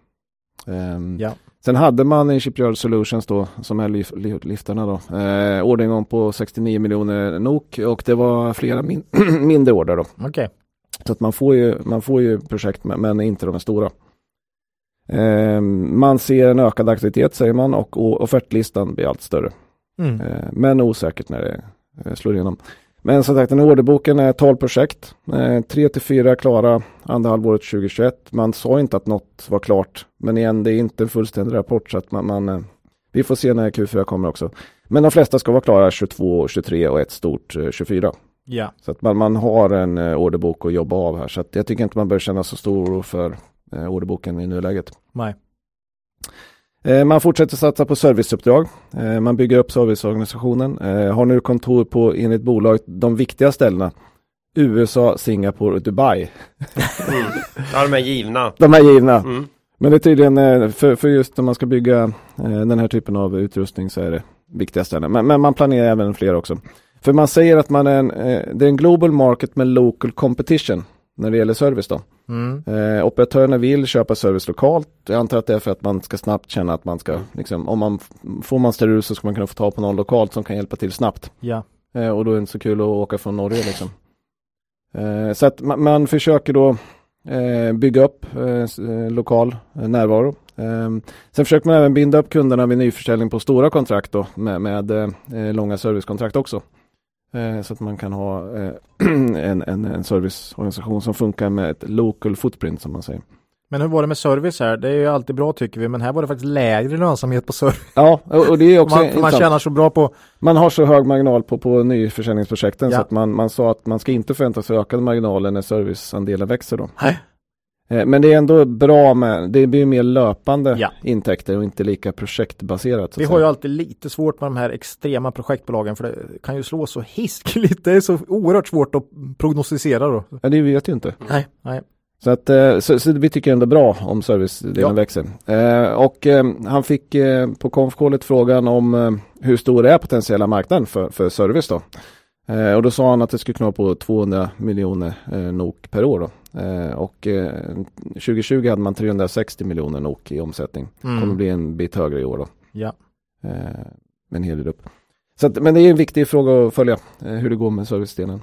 Ehm, Ja. Sen hade man i Shipyard Solutions då, som är lif, li, liftarna då, eh, orderingång på 69 miljoner NOK och det var flera min, mindre order då. Okej. Så att man får ju, man får ju projekt men, inte de stora. Ehm, man ser en ökad aktivitet säger man och offertlistan blir allt större. Mm. Eh, Men osäkert när det eh, slår igenom. Men som sagt, den här orderboken är 12 projekt. 3 till 4 klara andra halvåret 2021. Man sa inte att något var klart. Men igen, det är inte en fullständig rapport så att man, man eh, vi får se när Q4 kommer också. Men de flesta ska vara klara 22, 23 och ett stort eh, 24. Ja. Så att man, man har en eh, orderbok att jobba av här. Så att jag tycker inte man bör känna så stor oro för eh, orderboken i nuläget. Nej. Eh, Man fortsätter satsa på serviceuppdrag. Eh, Man bygger upp serviceorganisationen. Eh, Har nu kontor på, enligt bolaget, de viktiga ställena. USA, Singapore och Dubai. Ja, de är givna. De är givna. Mm. Men det är tydligen, för, för just om man ska bygga den här typen av utrustning så är det viktiga ställen. Men, men man planerar även fler också. För man säger att man är en, det är en global market med local competition när det gäller service då. Mm. Eh, operatörerna vill köpa service lokalt. Jag antar att det är för att man ska snabbt känna att man ska, liksom, om man får man steril så ska man kunna få tag på någon lokalt som kan hjälpa till snabbt. Ja. Eh, och då är det inte så kul att åka från Norge liksom. Eh, så att man, man försöker då eh, bygga upp eh, eh, lokal närvaro. Eh, sen försöker man även binda upp kunderna vid nyförsäljning på stora kontrakt då med, med långa servicekontrakt också. Eh, så att man kan ha eh, en, en, en serviceorganisation som funkar med ett local footprint som man säger. Men hur var det med service här? Det är ju alltid bra tycker vi, men här var det faktiskt lägre lönsamhet på service. Ja, och, det är också Man, man tjänar så bra på... Man har så hög marginal på, på nyförsäljningsprojekten Ja. så att man, man sa att man ska inte förvänta sig ökade marginaler när serviceandelen växer då. Nej. Eh, Men det är ändå bra med, det blir mer löpande Ja. intäkter och inte lika projektbaserat. så Vi har ju alltid lite svårt med de här extrema projektbolagen för det kan ju slå så hiskligt. Det är så oerhört svårt att prognostisera då. Ja, det vet ju inte. Nej, nej. Så, att, eh, så, så vi tycker ändå bra om servicedelen Ja. växer. Eh, och eh, han fick eh, på konfkålet frågan om hur stor är potentiella marknaden för, för service då. Och då sa han att det skulle kunna på 200 miljoner NOK per år. Då. Eh, och eh, 2020 hade man 360 miljoner NOK i omsättning. Mm. Kommer bli en bit högre i år då. Ja. Eh, med en hel del upp. Så att, men det är en viktig fråga att följa eh, hur det går med servicedelen.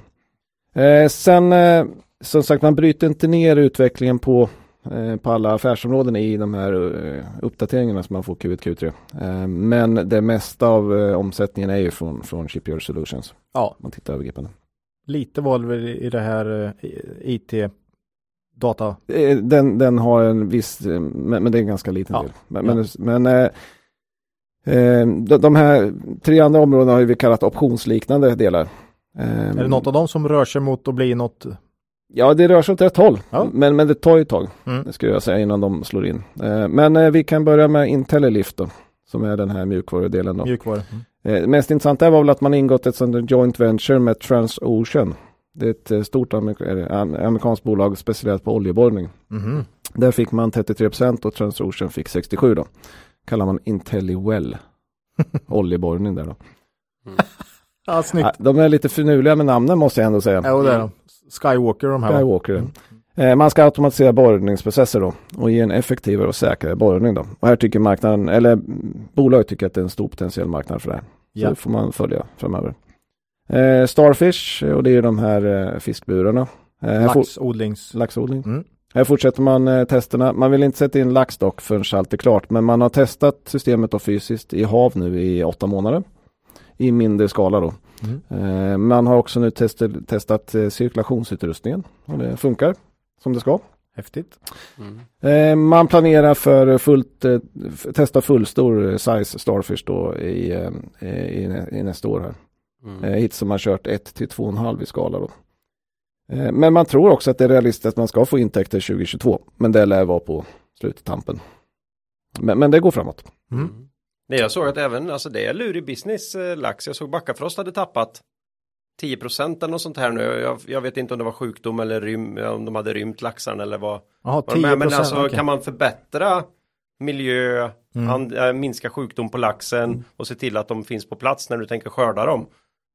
Eh, sen eh, som sagt man bryter inte ner utvecklingen på, eh, på alla affärsområden i de här eh, uppdateringarna som man får Q1 Q3. Eh, men det mesta av eh, omsättningen är ju från, från Shipyard Solutions. Ja, man tittar övergripande. lite väl i det här eh, IT data. Eh, Den, den har en viss, eh, men, men det är en ganska liten Ja. del. Men, men, men eh, de, här tre andra områdena har vi kallat optionsliknande delar. Är det något av dem som rör sig mot att bli något? Ja, det rör sig åt rätt håll. Ja. Men, men det tar ju ett tag, Mm. skulle jag säga, innan de slår in. Men vi kan börja med IntelliLift då, som är den här mjukvarudelen då. Mjukvaror. Mm. Mest intressanta var väl att man ingått ett sånt där joint venture med Transocean. Det är ett eh, stort amerik- amerikanskt bolag specialiserat på oljeborrning. Mhm. Där fick man 33% och Transocean fick 67% då. Kallar man IntelliWell. Oljeborrning där då. Ja, snyggt. De är lite finurliga med namnen måste jag ändå säga. Ja, det är de. Skywalker de här. Skywalker. Eh, Man ska automatisera borrningsprocesser då och ge en effektivare och säkrare borrning då. Och här tycker marknaden, eller mm, bolaget tycker att det är en stor potentiell marknad för det här. Så Ja. det får man följa framöver. Eh, Starfish, och det är de här eh, fiskburarna. Eh, Laxodlings... laxodling. Mm. Här fortsätter man eh, testerna. Man vill inte sätta in lax dock förrän allt är klart. Men man har testat systemet då fysiskt i hav nu i åtta månader. I mindre skala då. Mm. Eh, man har också nu testat, testat eh, cirkulationsutrustningen. Och det funkar som det ska. Häftigt. Eh, man planerar för fullt, eh, testa fullstor eh, size Starfish då i, eh, i, i nästa år här. Mm. Eh, hit som har kört 1 till 2,5 i skala då. Eh, men man tror också att det är realistiskt att man ska få intäkter 2022. Men det lär vara på sluttampen. Men, men det går framåt. Mm. Mm. Nej, jag såg att även, alltså det är lurig business eh, lax. Jag såg Backafrost hade tappat 10% eller något sånt här nu. Jag, jag vet inte om det var sjukdom eller rym, om de hade rymt laxarna eller vad. Vad 10 de är. Men alltså okej. kan man förbättra miljö, Mm. an, äh, minska sjukdom på laxen och se till att de finns på plats när du tänker skörda dem.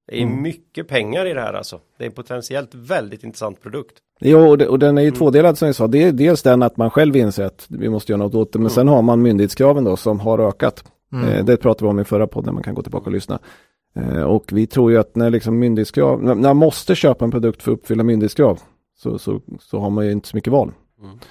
Det är Mm. mycket pengar i det här alltså. Det är en potentiellt väldigt intressant produkt. Jo, och, det, och den är ju tvådelad som jag sa. Det är dels den att man själv inser att vi måste göra något åt det. Men sen har man myndighetskraven då som har ökat. Mm. Eh, det pratade vi om i förra podden, man kan gå tillbaka och lyssna. Eh, och vi tror ju att när liksom myndighetskrav, när när man måste köpa en produkt för att uppfylla myndighetskrav så, så, så har man ju inte så mycket val.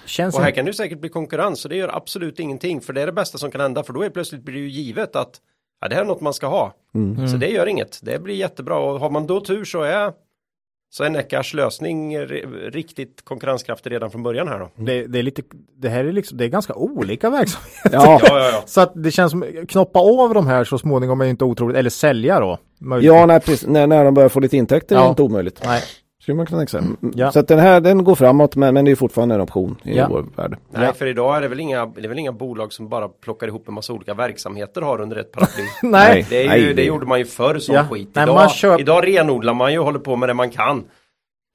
Känns Och här kan det ju säkert bli konkurrens och det gör absolut ingenting för det är det bästa som kan hända för då är plötsligt blir det ju givet att ja, det här är något man ska ha. Mm. Så det gör inget. Det blir jättebra och har man då tur så är så är Neckars lösning riktigt konkurrenskraftig redan från början här då. Det, det är lite, det här är liksom, det är ganska olika verksamheter. Ja, Ja, ja, ja. Så att det känns som, knoppa av de här så småningom är inte otroligt, eller sälja då. möjligtvis. ja när, precis- när, när de börjar få lite intäkter är det inte omöjligt. Nej. Skulle man kunna. Mm. Ja. Så att den här den går framåt men, men det är fortfarande en option i Ja. vår värld. Nej, Ja. för idag är det väl inga, det är väl inga bolag som bara plockar ihop en massa olika verksamheter har under ett paraply. Nej. Det, är ju, Nej, det gjorde man ju förr som Ja. skit. Nej, Idag, man köp- idag renodlar man ju och håller på med det man kan.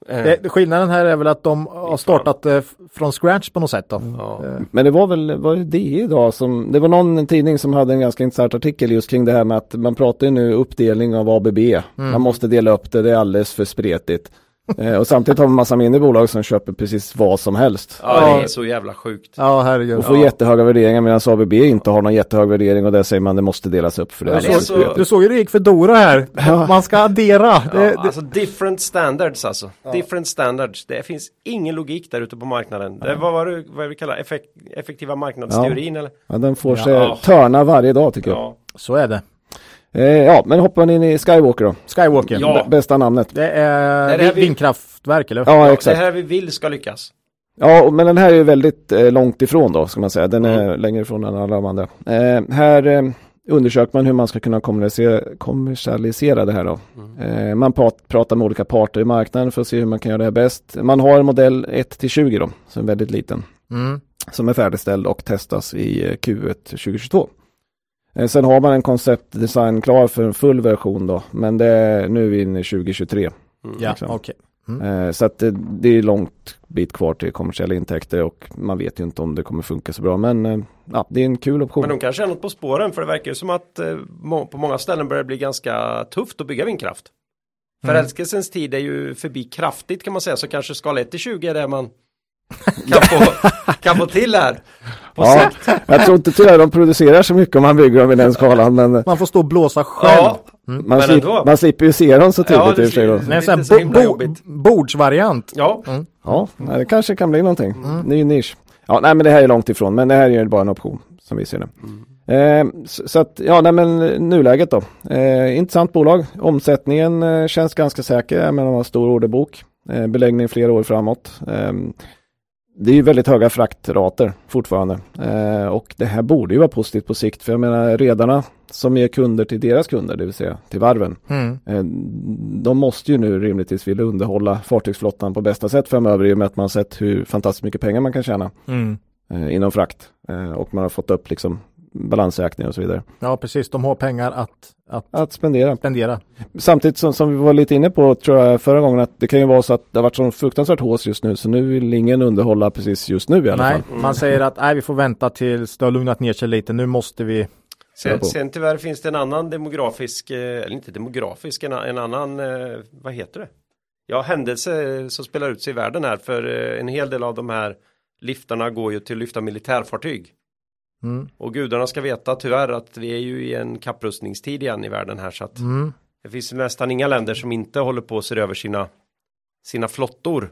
Eh, Det, skillnaden här är väl att de har startat eh, från scratch på något sätt då. ja. Eh, Men det var väl, var det idag som, det var någon tidning som hade en ganska intressant artikel just kring det här med att man pratar ju nu uppdelning av ABB. Man måste dela upp det, det är alldeles för spretigt. Eh, och samtidigt har vi en massa mindre bolag som köper precis vad som helst. ja, det Ja. är så jävla sjukt. Ja, herregud. Och får jättehöga värderingar medan ABB inte har någon jättehög värdering och där säger man det måste delas upp för det det så-. Du såg ju det gick för Dora här. Man ska addera. Det, Ja, det, alltså different standards alltså. Different standards. Det finns ingen logik där ute på marknaden. Det var vad, du, vad vi kallar effek, effektiva marknadsteorin eller? Ja, den får Ja. sig törna varje dag tycker jag. Ja. så är det. Eh, ja, men hoppar man in i Skywalker då. Skywalker. Ja. B- bästa namnet. Det är, Det är det vi- vindkraftverk eller? Ja, Det exakt. här vi vill ska lyckas. Ja, men den här är ju väldigt eh, långt ifrån då, ska man säga. Den är längre ifrån än alla de andra. Eh, här eh, undersöker man hur man ska kunna kommersialisera, kommersialisera det här då. Eh, man pratar med olika parter i marknaden för att se hur man kan göra det här bäst. Man har en modell 1-20 då, som är väldigt liten, Mm. som är färdigställd och testas i eh, Q1 2022. Eh, sen har man en konceptdesign klar för en full version då, men det är nu inne i 2023. Ja, Liksom. okej. Eh, Så att det, det är långt bit kvar till kommersiella intäkter och man vet ju inte om det kommer funka så bra. Men eh, ja, det är en kul option. Men de kanske är något på spåren för det verkar ju som att på många ställen börjar det bli ganska tufft att bygga vindkraft. Förälskelsens tid är ju förbi kraftigt kan man säga så kanske skala 1 till 20 är det man kan få, kan få till här. På ja, jag tror inte tyvärr de producerar så mycket om man bygger dem i den skalan. Men eh, Man får stå och blåsa själv. Ja, Man, Men slip, man slipper ju se dem så Ja, tydligt det i och för sig bo- bo- bordsvariant. Ja, Ja, nej, det kanske kan bli någonting. Ny nisch. Ja, nej men det här är långt ifrån, men det här är ju bara en option som vi ser det. Eh, så, så att, ja, nej men nuläget då. Eh, intressant bolag. Omsättningen eh, känns ganska säker, men de har stor orderbok. Eh, beläggning flera år framåt. Det är ju väldigt höga fraktrater fortfarande. Eh, och det här borde ju vara positivt på sikt, för jag menar redarna som är kunder till deras kunder, det vill säga till varven. Mm. Eh, De måste ju nu rimligtvis vilja underhålla fartygsflottan på bästa sätt framöver i och med att man har sett hur fantastiskt mycket pengar man kan tjäna Mm. eh, inom frakt. Eh, och man har fått upp liksom balansräkningar och så vidare. Ja, precis. De har pengar att, att Att spendera. spendera. Samtidigt som, som vi var lite inne på tror jag förra gången att det kan ju vara så att det har varit så fruktansvärt hås just nu så nu vill ingen underhålla precis just nu i alla Nej, fall. man säger att nej, vi får vänta tills det har lugnat ner sig lite. Nu måste vi. sen, sen tyvärr finns det en annan demografisk, eh, eller inte demografisk, en, en annan, eh, vad heter det? Ja, händelse som spelar ut sig i världen här, för eh, en hel del av de här liftarna går ju till att lyfta militärfartyg. Mm. Och gudarna ska veta tyvärr att vi är ju i en kapprustningstid igen i världen här så att Mm. det finns nästan inga länder som inte håller på att se över sina, sina flottor.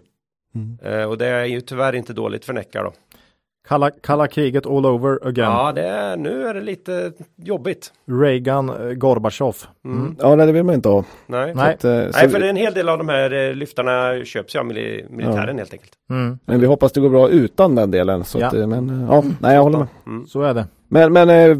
Mm. Eh, och det är ju tyvärr inte dåligt för Neckar då. Kalla, kalla kriget all over again. Ja, det är, nu är det lite jobbigt. Reagan, eh, Gorbachev. Mm. Ja, nej, det vill man inte ha. Nej. Nej. Att, eh, Nej, så- för det är en hel del av de här eh, lyftarna köps ju av mili- militären helt enkelt. Mm. Men vi hoppas det går bra utan den delen. Så Ja. att, eh, men eh, ja, nej jag håller med. Så är det. Men, men eh,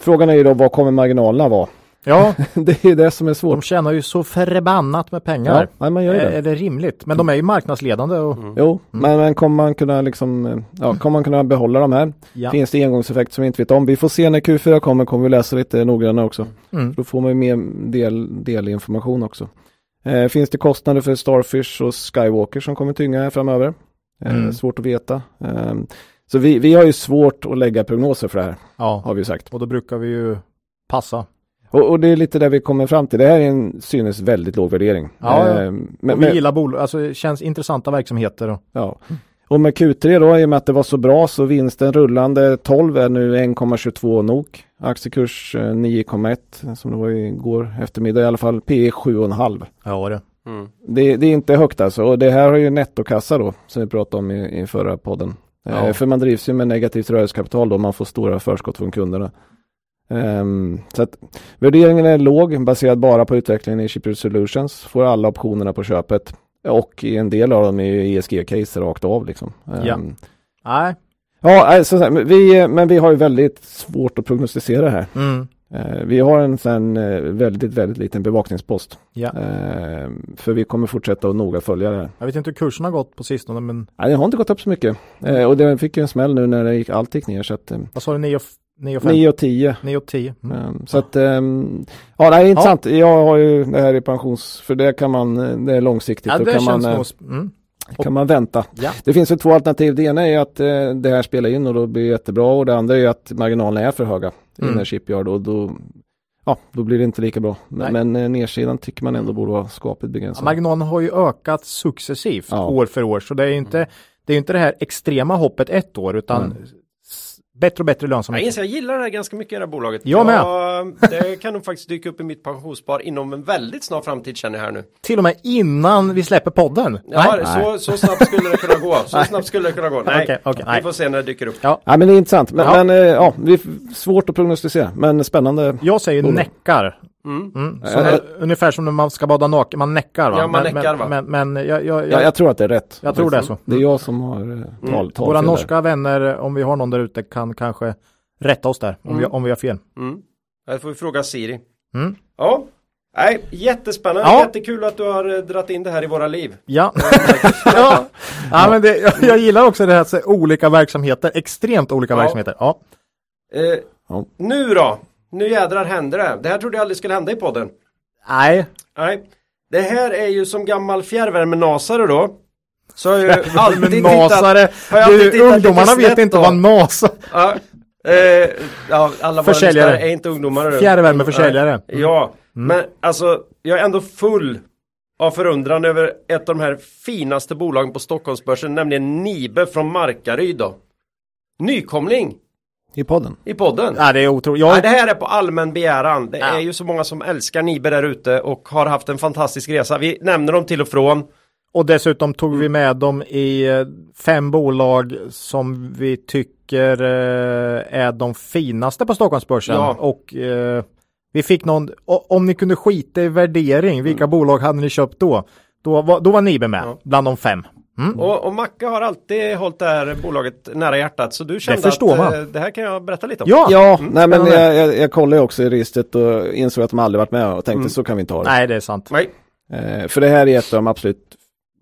frågan är ju då vad kommer marginalerna vara? Ja, det är det som är de svårt. tjänar ju så förbannat med pengar. Ja, man gör det. är det rimligt? Men de är ju marknadsledande och Jo, men, men kommer man kunna liksom, ja, kommer man kunna behålla de här? ja. Finns det engångseffekt som vi inte vet om? Vi får se när Q4 kommer, kommer vi läsa lite noggrannare också. Mm. Då får man ju mer del, delinformation också. Eh, finns det kostnader för Starfish och Skywalker som kommer tynga här framöver? Eh, Mm. Svårt att veta. Eh, så vi, vi har ju svårt att lägga prognoser för det här, ja, har vi sagt. och då brukar vi ju passa. Och, och det är lite där vi kommer fram till. Det här är en synes väldigt låg värdering. Ja, ja. Eh, men, och vi gillar bolag, alltså det känns intressanta verksamheter. Och, ja. och med Q3 då, i och med att det var så bra, så vinsten rullande 12 är nu 1,22 NOK. Aktiekurs eh, 9,1 som det var igår eftermiddag i alla fall. P 7,5. ja, det. Mm. Det, det är inte högt alltså och det här har ju nettokassa då som vi pratade om i, i förra podden. Ja. Eh, för man drivs ju med negativt rörelsekapital då man får stora förskott från kunderna. Ehm, så att värderingen är låg baserad bara på utvecklingen i Shipper Solutions. Får alla optionerna på köpet och en del av dem är ju ESG-case rakt av liksom. Ja. Ehm, Nej. ja så men vi, men vi har ju väldigt svårt att prognostisera här. Mm. Eh, vi har en sån eh, väldigt, väldigt liten bevakningspost. Ja. Eh, för vi kommer fortsätta att noga följa det här. Jag vet inte hur kursen har gått på sistone, men Nej, det har inte gått upp så mycket. Och det fick ju en smäll nu när det gick, allt gick ner. Så att, vad sa du, 9 och 9 och 5? 9 och 10. 9 och 10. Mm. Eh, så att, eh, ja det är intressant. Jag har ju det här i pensions, för det kan man, det är långsiktigt. Ja, det kan, känns man, eh, sp- Mm. kan man vänta. Ja. Det finns ju två alternativ. Det ena är att eh, det här spelar in och då blir det jättebra. Och det andra är att marginalerna är för höga Mm. här Shipyard. Och då, ja, då blir det inte lika bra. Men, men eh, nedsidan tycker man ändå borde vara skapligt Ja, begränsad. marginalen har ju ökat successivt Ja. år för år, så det är ju inte det, är inte det här extrema hoppet ett år, utan Mm. Bättre och bättre Jag lönsamhet. inser, jag gillar det här ganska mycket det här bolaget. Jag med. Jag, det kan nog faktiskt dyka upp i mitt pensionsspar inom en väldigt snar framtid känner jag här nu. Till och med innan vi släpper podden. Ja, Nej. så, så snabbt skulle det kunna gå. Så snabbt skulle det kunna gå. Nej, Okej, okej, vi nej. Mm. får se när det dyker upp. Ja. Ja men det är intressant. Men, Ja. men eh, ja, det är svårt att prognostisera. Men spännande. Jag säger Bolag. näckar. Mm. Mm. Så Äh, det, ungefär som när man ska bada naken, man näckar va? Ja, man men, näckar, men, va? Men, men jag, jag, Ja, jag, jag tror att det är rätt. jag tror det är så. Det är jag som har eh, tal, tal Våra norska vänner, om vi har någon där ute, kan kanske rätta oss där om, vi, om vi har fel. Mm. Det får vi fråga Siri. Mm. Ja. Nej, jättespännande. Ja. Jättekul att du har eh, dratt in det här i våra liv. Ja, ja. ja men det, jag, jag gillar också det här att se olika verksamheter, extremt olika Ja. verksamheter. Ja. Eh, Ja. Nu då? Nu jädrar händer det. Det här trodde jag aldrig skulle hända i podden. Nej, Nej. Det här är ju som gammal fjärrvärmenasare då. Så har jag ju alltid tittat. har jag alltid du, tittat ungdomarna vet inte då. vad nas Ja, eh, ja alla Försäljare. är inte ungdomar. Fjärrvärmeförsäljare. Nej. Ja, Mm. men alltså jag är ändå full av förundran över ett av de här finaste bolagen på Stockholmsbörsen, nämligen Nibe från Markaryd då. Nykomling! I podden. i podden. Nej, det är otroligt. Jag, det här är på allmän begäran. Det Ja. är ju så många som älskar Nibe där ute och har haft en fantastisk resa. Vi nämner dem till och från. och dessutom tog vi med dem i eh, fem bolag som vi tycker eh, är de finaste på Stockholmsbörsen. Ja. Och eh, vi fick någon, om ni kunde skita i värdering, vilka bolag hade ni köpt då? Då var, då var Nibe med, Ja. bland de fem. Och, och Macke har alltid hållit det här bolaget nära hjärtat. Så du kände att man. eh, det här kan jag berätta lite om. Ja, Ja, Mm. nej men jag, jag, jag kollade också i registret och insåg att de aldrig varit med och tänkte Mm. så kan vi inte ha det. nej det är sant. Nej. Eh, för det här är ett av de absolut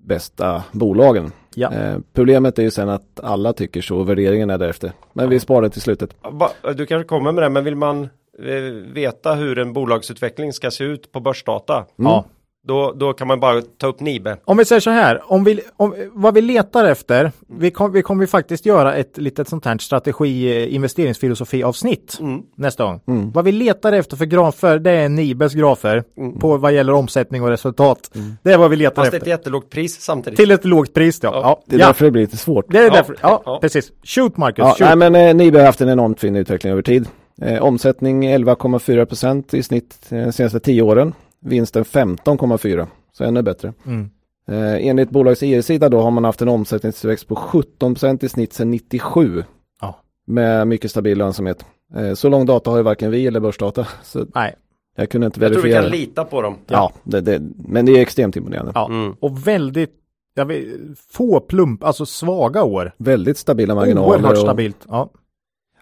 bästa bolagen. Ja. Eh, problemet är ju sen att alla tycker så och värderingen är därefter. Men vi sparar det till slutet. Va- Du kanske kommer med det, men vill man eh, veta hur en bolagsutveckling ska se ut på börsdata, Ja. Då, då kan man bara ta upp Nibe. Om vi säger så här, om vi, om, vad vi letar efter, vi, kom, vi kommer faktiskt göra ett litet sånt här strategi eh, investeringsfilosofi avsnitt Mm. nästa gång. Vad vi letar efter för grafer, det är Nibes grafer på vad gäller omsättning och resultat. Det är vad vi letar Fast ett efter. jättelågt pris samtidigt. Till ett lågt pris. Ja, Ja, Det är ja. därför det blir lite svårt. det är Ja, därför. Ja, ja. precis. Shoot Marcus, Ja, shoot. nej, men eh, Nibe har haft en enormt fin utveckling över tid. Eh, omsättning 11,4 procent i snitt eh, de senaste 10 åren. Vinsten 15,4, så ännu bättre. Mm. Eh, enligt bolagets IR-sida då har man haft en omsättningstillväxt på 17 procent i snitt sedan 97. Ja. Med mycket stabil lönsamhet. Eh, så lång data har ju varken vi eller börsdata. Så Nej. jag kunde inte jag tror vi verifiera. kan lita på dem. Ja, det, det, men det är extremt imponerande. Ja. Mm. Och väldigt, jag vet, få plump, alltså svaga år. Väldigt stabila marginaler. Oerhört och- stabilt. Ja.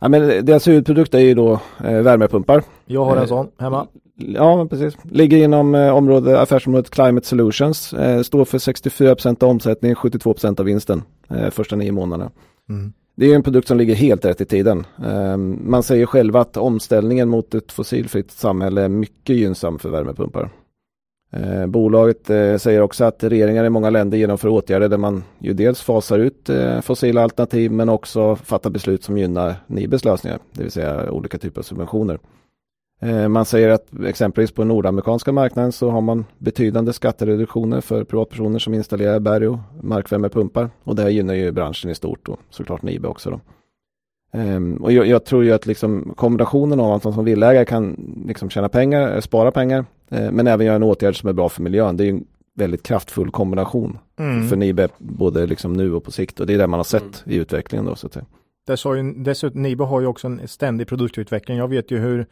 Ja, men deras huvudprodukt är ju då eh, värmepumpar. Jag har en Eh, sån hemma. Ja, precis. Ligger inom eh, område, affärsområdet Climate Solutions. Eh, står för 64% av omsättningen, 72% av vinsten eh, första nio månaderna. Mm. Det är en produkt som ligger helt rätt i tiden. Eh, man säger själva att omställningen mot ett fossilfritt samhälle är mycket gynnsam för värmepumpar. Eh, bolaget eh, säger också att regeringar i många länder genomför åtgärder där man ju dels fasar ut eh, fossila alternativ men också fattar beslut som gynnar Nibes lösningar, det vill säga olika typer av subventioner. Eh, Man säger att exempelvis på den nordamerikanska marknaden så har man betydande skattereduktioner för privatpersoner som installerar berg och markvärmepumpar. Och det här gynnar ju branschen i stort och såklart Nibe också. Då. Ehm, och jag, jag tror ju att liksom kombinationen av att man som villägare kan liksom tjäna pengar, eh, spara pengar, eh, men även göra en åtgärd som är bra för miljön. Det är ju en väldigt kraftfull kombination Mm. för Nibe, både liksom nu och på sikt. Och det är det man har sett Mm. i utvecklingen då så att säga. Ju, dessutom, Nibe har ju också en ständig produktutveckling. Jag vet ju hur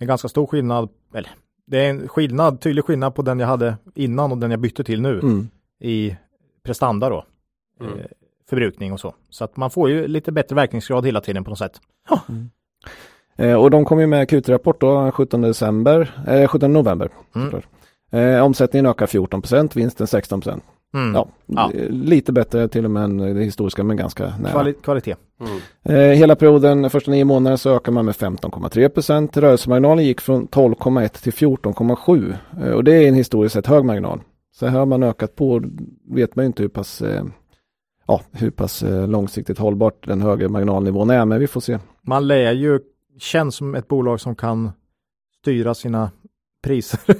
är ganska stor skillnad, eller det är en skillnad, tydlig skillnad på den jag hade innan och den jag bytte till nu Mm. i prestanda då. Mm. Förbrukning och så. Så att man får ju lite bättre verkningsgrad hela tiden på något sätt. Eh, och de kom ju med Q3-rapport då 17 december, eh, 17 november. Mm. Eh, omsättningen ökar 14% vinsten 16 Mm. Ja, Ja. eh, lite bättre till och med än det historiska men ganska nära. Kvali kvalitet. Mm. Eh, hela perioden, första nio månader så ökar man med 15,3 procent. Rörelsemarginalen gick från 12,1 till 14,7 eh, och det är en historiskt sett hög marginal. Så här har man ökat på, vet man ju inte hur pass, eh, ja, hur pass eh, långsiktigt hållbart den högre marginalnivån är, men vi får se. Man lär ju, känns som ett bolag som kan styra sina priser.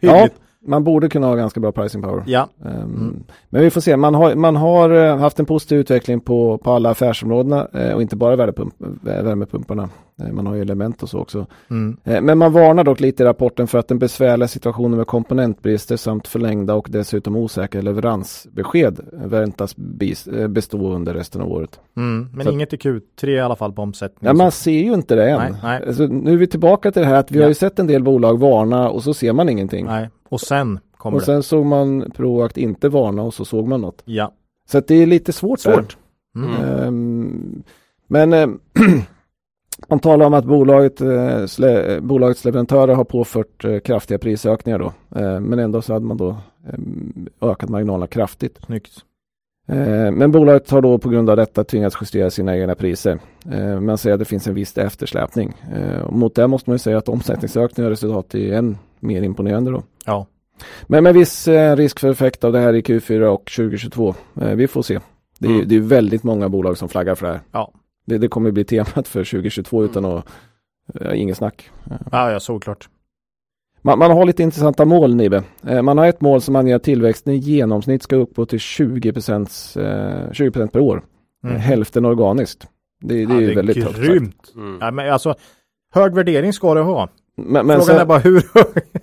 Ja. Man borde kunna ha ganska bra pricing power. ja. Ehm, Mm. Men vi får se, man har, man har eh, haft en positiv utveckling på, på alla affärsområdena eh, och inte bara värmepump, vä- värmepumparna. Eh, Man har ju element och så också. Mm. Men man varnar dock lite i rapporten för att den besvärliga situationen med komponentbrister samt förlängda och dessutom osäkra leveransbesked väntas bestå under resten av året. Mm. Men Så- inget i Q3 i alla fall på omsättning. Ja, man ser ju inte det än. Nej, nej. Alltså, nu är vi tillbaka till det här att vi Ja. har ju sett en del bolag varna och så ser man ingenting. Nej. Och sen kommer Och sen såg man Proact inte varna och så såg man något. Ja. Så att det är lite svårt. Svårt. Mm. Mm. Ehm, men eh, man talar om att bolaget, eh, slä, bolagets leverantörer har påfört eh, kraftiga prisökningar då. Eh, men ändå så hade man då eh, ökat marginalerna kraftigt. Snyggt. Eh, men bolaget har då på grund av detta tvingats justera sina egna priser. Eh, man säger att det finns en viss eftersläpning. Eh, mot det måste man ju säga att omsättningsökningen och resultat är än mer imponerande då. Ja. Men med viss eh, risk för effekt av det här i Q4 och 2022. Eh, vi får se. Det är, Mm. det är väldigt många bolag som flaggar för det här. Ja. Det, det kommer bli temat för 2022 utan att, eh, inget snack. Ja, ja, såklart. Man, man har lite intressanta mål Nibe. Eh, man har ett mål som anger att tillväxten i genomsnitt ska uppgå till 20, eh, 20% per år. Mm. Hälften organiskt. Det, det Ja, är ju väldigt högt sagt. grymt. Mm. Ja, men alltså, hög värdering ska det ha. Men, men Frågan sen, är bara hur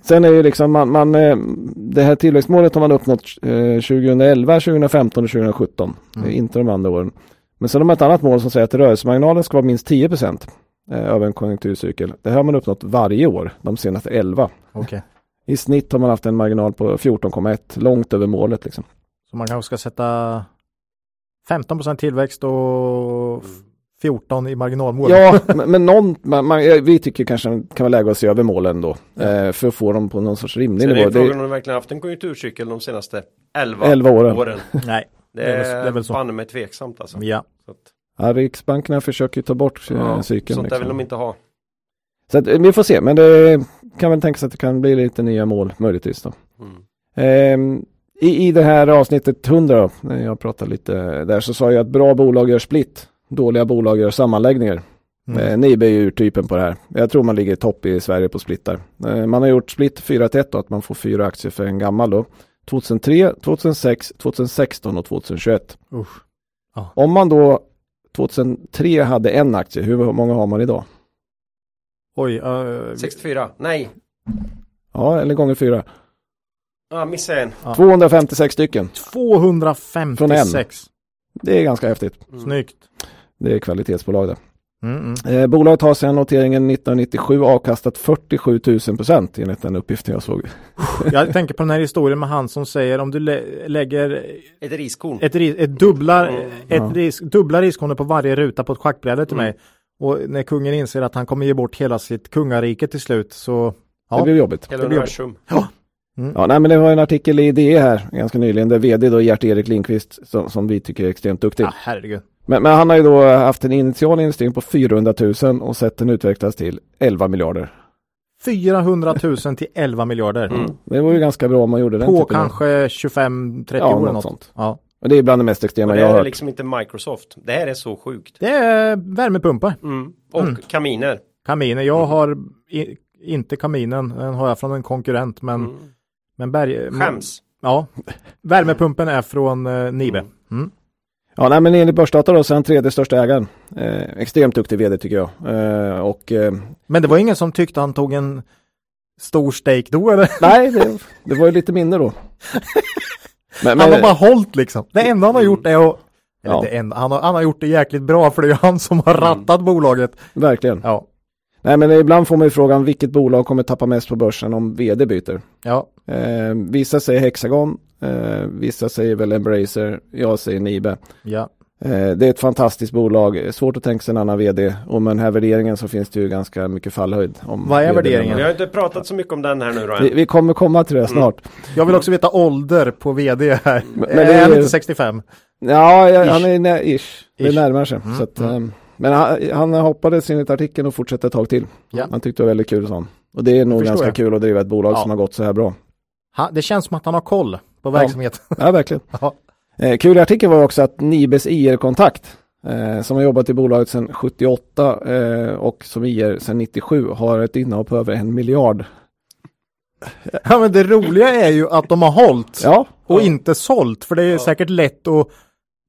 sen är ju liksom man, man eh, det här tillväxtmålet har man uppnått eh, 2011, 2015 och 2017. Mm. Eh, Inte de andra åren. Men sen har man ett annat mål som säger att rörelsemarginalen ska vara minst 10 procent eh, över en konjunkturcykel. Det här har man uppnått varje år de senaste 11. Okej. I snitt har man haft en marginal på 14,1, långt över målet liksom. Så man kanske ska sätta 15% tillväxt och 14 i marginalmål. Ja, men, men någon, man, man, eh, vi tycker kanske det kan vara läge att se över målen då. Eh, för att få dem på någon sorts rimlig Sen är nivå. ju frågan Det, om de verkligen haft en konjunkturcykel de senaste 11, 11 åren. åren. Nej. Det Det är det är är väl så. banne mig tveksamt alltså. Ja. Så att, ja, Riksbankerna försöker ju ta bort eh, ja, cykeln. sånt där liksom. vill de inte ha. Så att, eh, vi får se, men det kan väl tänkas att det kan bli lite nya mål möjligtvis då. Mm. Ehm, i, I det här avsnittet 100 då, när jag pratade lite där så sa jag att bra bolag gör split, dåliga bolag gör sammanläggningar. Mm. Eh, Nibe är ju urtypen på det här. Jag tror man ligger i topp i Sverige på splittar. Eh, man har gjort split 4 till 1 då, att man får fyra aktier för en gammal då. 2003, 2006, 2016 och 2021. Usch. Om man då 2003 hade en aktie, hur många har man idag? Oj. Uh, 64, nej, Ja, eller gånger fyra. ah, missade en. Ja. 256 stycken. 256. Det är ganska häftigt. Mm. Snyggt. Det är kvalitetsbolag det. Mm, mm. Eh, bolaget har sedan noteringen 1997 avkastat 47 000 procent enligt den uppgiften jag såg. Jag tänker på den här historien med han som säger om du lä- lägger Ett riskorn. ett, ris- ett dubbla, Mm. ett Ja. risk, dubbla riskorna på varje ruta på ett schackbräde till Mm. mig. Och när kungen inser att han kommer ge bort hela sitt kungarike till slut så Ja. Det blev jobbigt. Hela det blir universum. Ja, nej, men det var en artikel i DE här ganska nyligen där vd då Gert-Erik Lindqvist som, som vi tycker är extremt duktig. ja, herregud. Men, men han har ju då haft en initial investering på 400 000 och sett den utvecklas till 11 miljarder. 400 000 till 11 miljarder. Mm. Det var ju ganska bra om man gjorde den På typen av- kanske 25-30 Ja, år eller något något. sånt. Ja. Och det är bland det mest extrema det jag har här är hört. liksom inte Microsoft. Det här är så sjukt. Det är värmepumpar. Mm. Och Mm. kaminer. Kaminer. Jag har i, inte kaminen. Den har jag från en konkurrent. Men, Mm. Men berg... Skäms. Ja. Värmepumpen är från eh, Nibe. Mm. Mm. Ja, nej, men enligt Börsdata då så är han tredje största ägaren. Eh, extremt duktig vd tycker jag. Eh, och eh, Men det var ingen som tyckte han tog en stor stake då eller? nej, det, det var ju lite mindre då. Men, Han har men, bara hållit liksom. Det enda han har gjort är att eller Ja. det enda, han, har, han har gjort det jäkligt bra för det är ju han som har rattat bolaget. verkligen. Ja. Nej, men ibland får man ju frågan vilket bolag kommer tappa mest på börsen om vd byter. Ja. Eh, vissa säger Hexagon, eh, vissa säger väl Embracer, jag säger Nibe. Ja. Eh, det är ett fantastiskt bolag, svårt att tänka sig en annan vd och med den här värderingen så finns det ju ganska mycket fallhöjd. Om Vad är värderingen? Vi har inte pratat så mycket om den här nu då. Vi, vi kommer komma till det snart. Jag vill också veta ålder på vd här. Men- är men det är han ju- inte 65? Ja, jag, Ish. han är nä, ish. Det Ish. närmar sig. Mm, Så att, mm. Men han, han hoppades enligt artikeln och fortsatte ett tag till. Ja. Han tyckte det var väldigt kul sånt. Och det är nog ganska jag. kul att driva ett bolag Ja. som har gått så här bra. Ha, det känns som att han har koll på verksamheten. Ja, verkligen. Ja. Eh, kul i artikeln var också att Nibes IR-kontakt eh, som har jobbat i bolaget sedan 78 eh, och som IR sedan 97 har ett innehav på över en miljard. ja men det roliga är ju att de har hållit Ja, och inte sålt. För det är säkert lätt att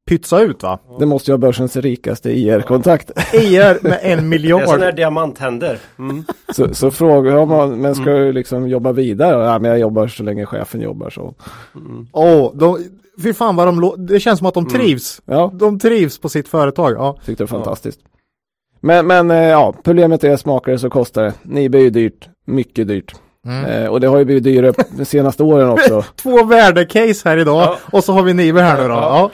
pytsa ut va? det måste ju vara börsens rikaste IR-kontakt. ER med en Det är sådana här miljard. diamanthänder. Mm. så, så frågar man, men ska du liksom jobba vidare? Ja, men jag jobbar så länge chefen jobbar så. Åh, de, fy fan vad de Det känns som att de trivs. Ja, De trivs på sitt företag. Ja. tyckte det var fantastiskt. Men, men eh, ja, problemet är smakar det så kostar det. Nibe är ju dyrt, mycket dyrt. Mm. Eh, och det har ju blivit dyrare de senaste åren också. Två värdecase här idag Ja. och så har vi Nibe här nu då. Ja.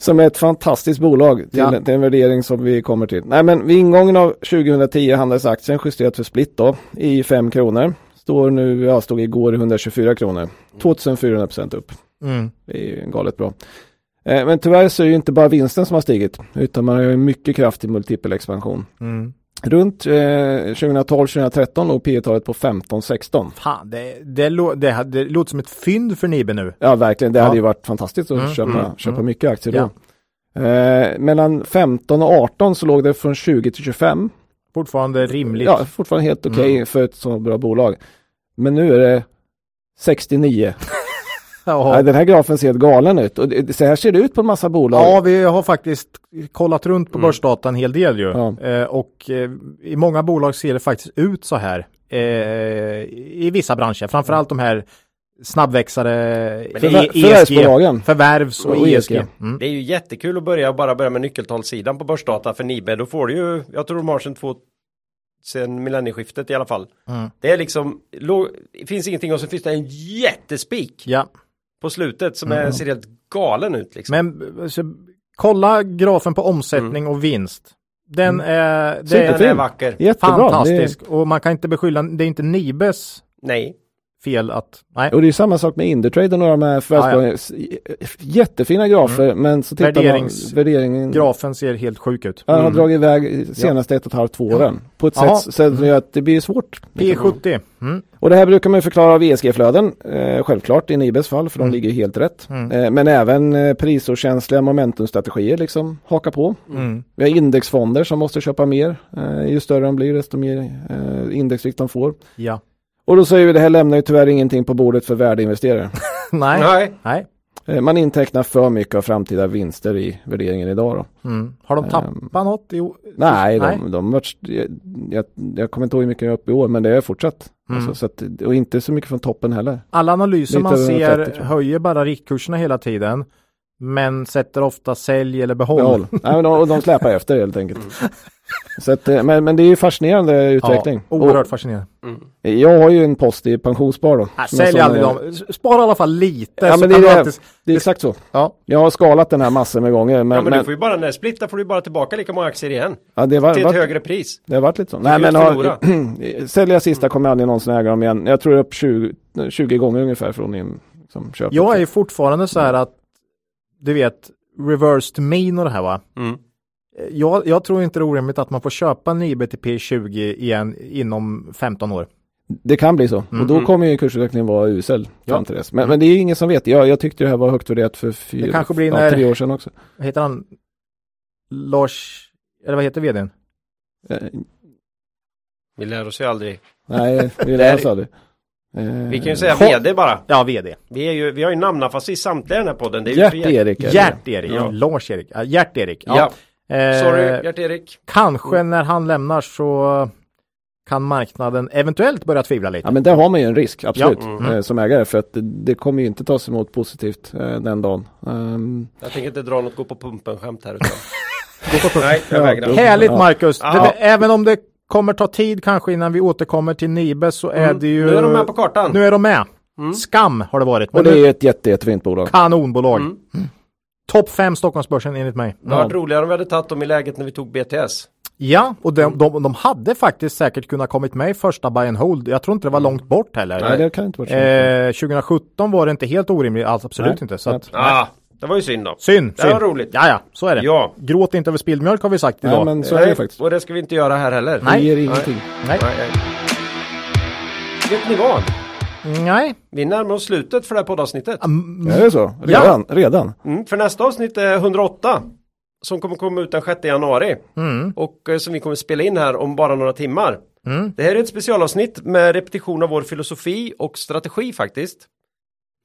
Som är ett fantastiskt bolag till, Ja. till en värdering som vi kommer till. Nej men vid ingången av 2010 handlades aktien justerat för split då i 5 kronor. Står nu, ja stod igår i 124 kronor. 2400 procent upp. Mm. Det är ju galet bra. Eh, men tyvärr så är det inte bara vinsten som har stigit utan man har ju en mycket kraftig multipelexpansion. Mm. Runt eh, 2012-2013 låg P talet på 15-16. Fan, det, det, lå- det, det låter som ett fynd för Nibe nu. Ja verkligen, det Ja. hade ju varit fantastiskt att Mm, köpa, mm, köpa mm. mycket aktier då. Ja. Eh, mellan 15 och 18 så låg det från 20 till 25. Fortfarande rimligt. Ja, fortfarande helt okej Mm. för ett så bra bolag. Men nu är det 69. Nej, den här grafen ser helt galen ut. Och det, så här ser det ut på en massa bolag. Ja, vi har faktiskt kollat runt på börsdata en hel del ju. Ja. Eh, och eh, i många bolag ser det faktiskt ut så här. Eh, I vissa branscher, framförallt de här snabbväxare E- ESG, förvärvsbolagen. förvärvs och, Och ESG. ESG. Mm. Det är ju jättekul att börja bara börja med nyckeltalssidan på börsdata för Nibe. Då får du ju, jag tror de har sedan två sen millennieskiftet i alla fall. Mm. Det är liksom, lo- det finns ingenting och så finns det en jättespik Ja, på slutet som är, ser helt galen ut liksom. men så, kolla grafen på omsättning och vinst. Den är, det Den Superfin. är vacker. Jättebra. fantastisk och man kan inte beskylla, det är inte Nibes Nej. Fel att, nej. Och det är samma sak med Indutrade och några de här förvärvsbolagen. Jättefina grafer, men så tittar Värderings- man värderingen. Grafen ser helt sjuk ut. Han har Mm. dragit iväg senaste ett och ett halvt, två åren. På ett Jaha. sätt så gör att det blir svårt. P70. Mm. Och det här brukar man förklara av ESG-flöden, eh, självklart i Nibes fall, för de ligger helt rätt. Mm. Eh, men även eh, prisokänsliga momentumstrategier liksom hakar på. Mm. Vi har indexfonder som måste köpa mer. Eh, ju större de blir, desto mer eh, indexvikt de får. Ja. Och då säger vi det här lämnar ju tyvärr ingenting på bordet för värdeinvesterare. nej. Nej. Nej. Eh, man intecknar för mycket av framtida vinster i värderingen idag då. Mm. Har de tappat något? I, Nej, Nej. De, de varit, jag, jag, jag kommer inte ihåg hur mycket jag är uppe i år, men det är fortsatt. Mm. Alltså, så att, och inte så mycket från toppen heller. Alla analyser Lite man ser 30, tror jag. höjer bara riktkurserna hela tiden. Men sätter ofta sälj eller behåll. Behåll. Nej, men de, och de släpar efter helt enkelt. Mm. Så att, eh, men, men det är ju fascinerande utveckling. Ja, oerhört fascinerande. Och jag har ju en post i pensionsspar då. Äh, som jag sälj aldrig när- dem. Spara i alla fall lite. Ja, så men det är det. alltid- Det är exakt så. Ja. Jag har skalat den här massor med gånger. Men, Ja, men, men, du får ju bara när splitta får du bara tillbaka lika många aktier igen. ja, det, var, Till ett var, högre pris. det har varit lite så. är Nej, men har, sälja sista kommer jag aldrig någonsin äga dem igen. Jag tror upp 20, 20 gånger ungefär från in, som köper. Jag är fortfarande så här att du vet reversed mean och det här va. Mm. Jag, jag tror inte det är orimligt att man får köpa Nibe till P20 igen inom 15 år. Det kan bli så. Och då Mm. kommer ju kursutvecklingen vara usel Ja. fram till dess. Men, men det är ingen som vet. Jag, jag tyckte det här var högt värderat för fyra, Det kanske blir ja, när- tre år sedan också. Vad heter han? Lars, eller vad heter vdn? Eh, Vi lär oss ju aldrig. nej, vi lär oss aldrig. Eh, Vi kan ju säga Ha- vd bara. Ja, vd. Vi, är ju, vi har ju namnafast i samtliga i den här podden. Det är Gert-Erik. Gert-Erik. Ja. Lars-Erik. Gert-Erik. Ja, Eh, sorry Gert-Erik. Kanske när han lämnar så kan marknaden eventuellt börja tvivla lite. Ja men där har man ju en risk, absolut, Ja. Mm. eh, som ägare. För att det, det kommer ju inte tas emot positivt eh, den dagen. Ehm, Jag tänker inte dra något gå på pumpen skämt här utan. Gå på punkt. Nej, jag Ja, vägrar. Härligt. Marcus! Ja. Det, även om det kommer ta tid kanske innan vi återkommer till Nibe så är Mm. det ju... Nu är de med på kartan. Nu är de med. Skam har det varit. Men och det är ett jätte, jättefint bolag. kanonbolag. Mm. Topp 5 Stockholmsbörsen enligt mig. Det hade varit roligare om vi hade tagit dem i läget när vi tog BTS. Ja, och de, de, de hade faktiskt säkert kunnat kommit med i första buy and hold. Jag tror inte det var långt bort heller. Nej, det kan inte vara så. Eh, 2017 var det inte helt orimligt, alltså absolut Nej. inte. Så att, Ah, det var ju synd då. synd, Det var synd. roligt. Ja, ja, så är det. Ja. Gråt inte över spilld mjölk har vi sagt Nej, idag. men så är det Nej, faktiskt. och det ska vi inte göra här heller. Det Nej. ger ingenting. Nej. Nej, nej. Vet ni vad? Nej. Vi närmar oss slutet för det här poddavsnittet. Mm, Är det så? Redan? Redan? Mm, för nästa avsnitt är 108. Som kommer komma ut den 6 januari. Mm. Och eh, som vi kommer spela in här om bara några timmar. Mm. Det här är ett specialavsnitt med repetition av vår filosofi och strategi faktiskt.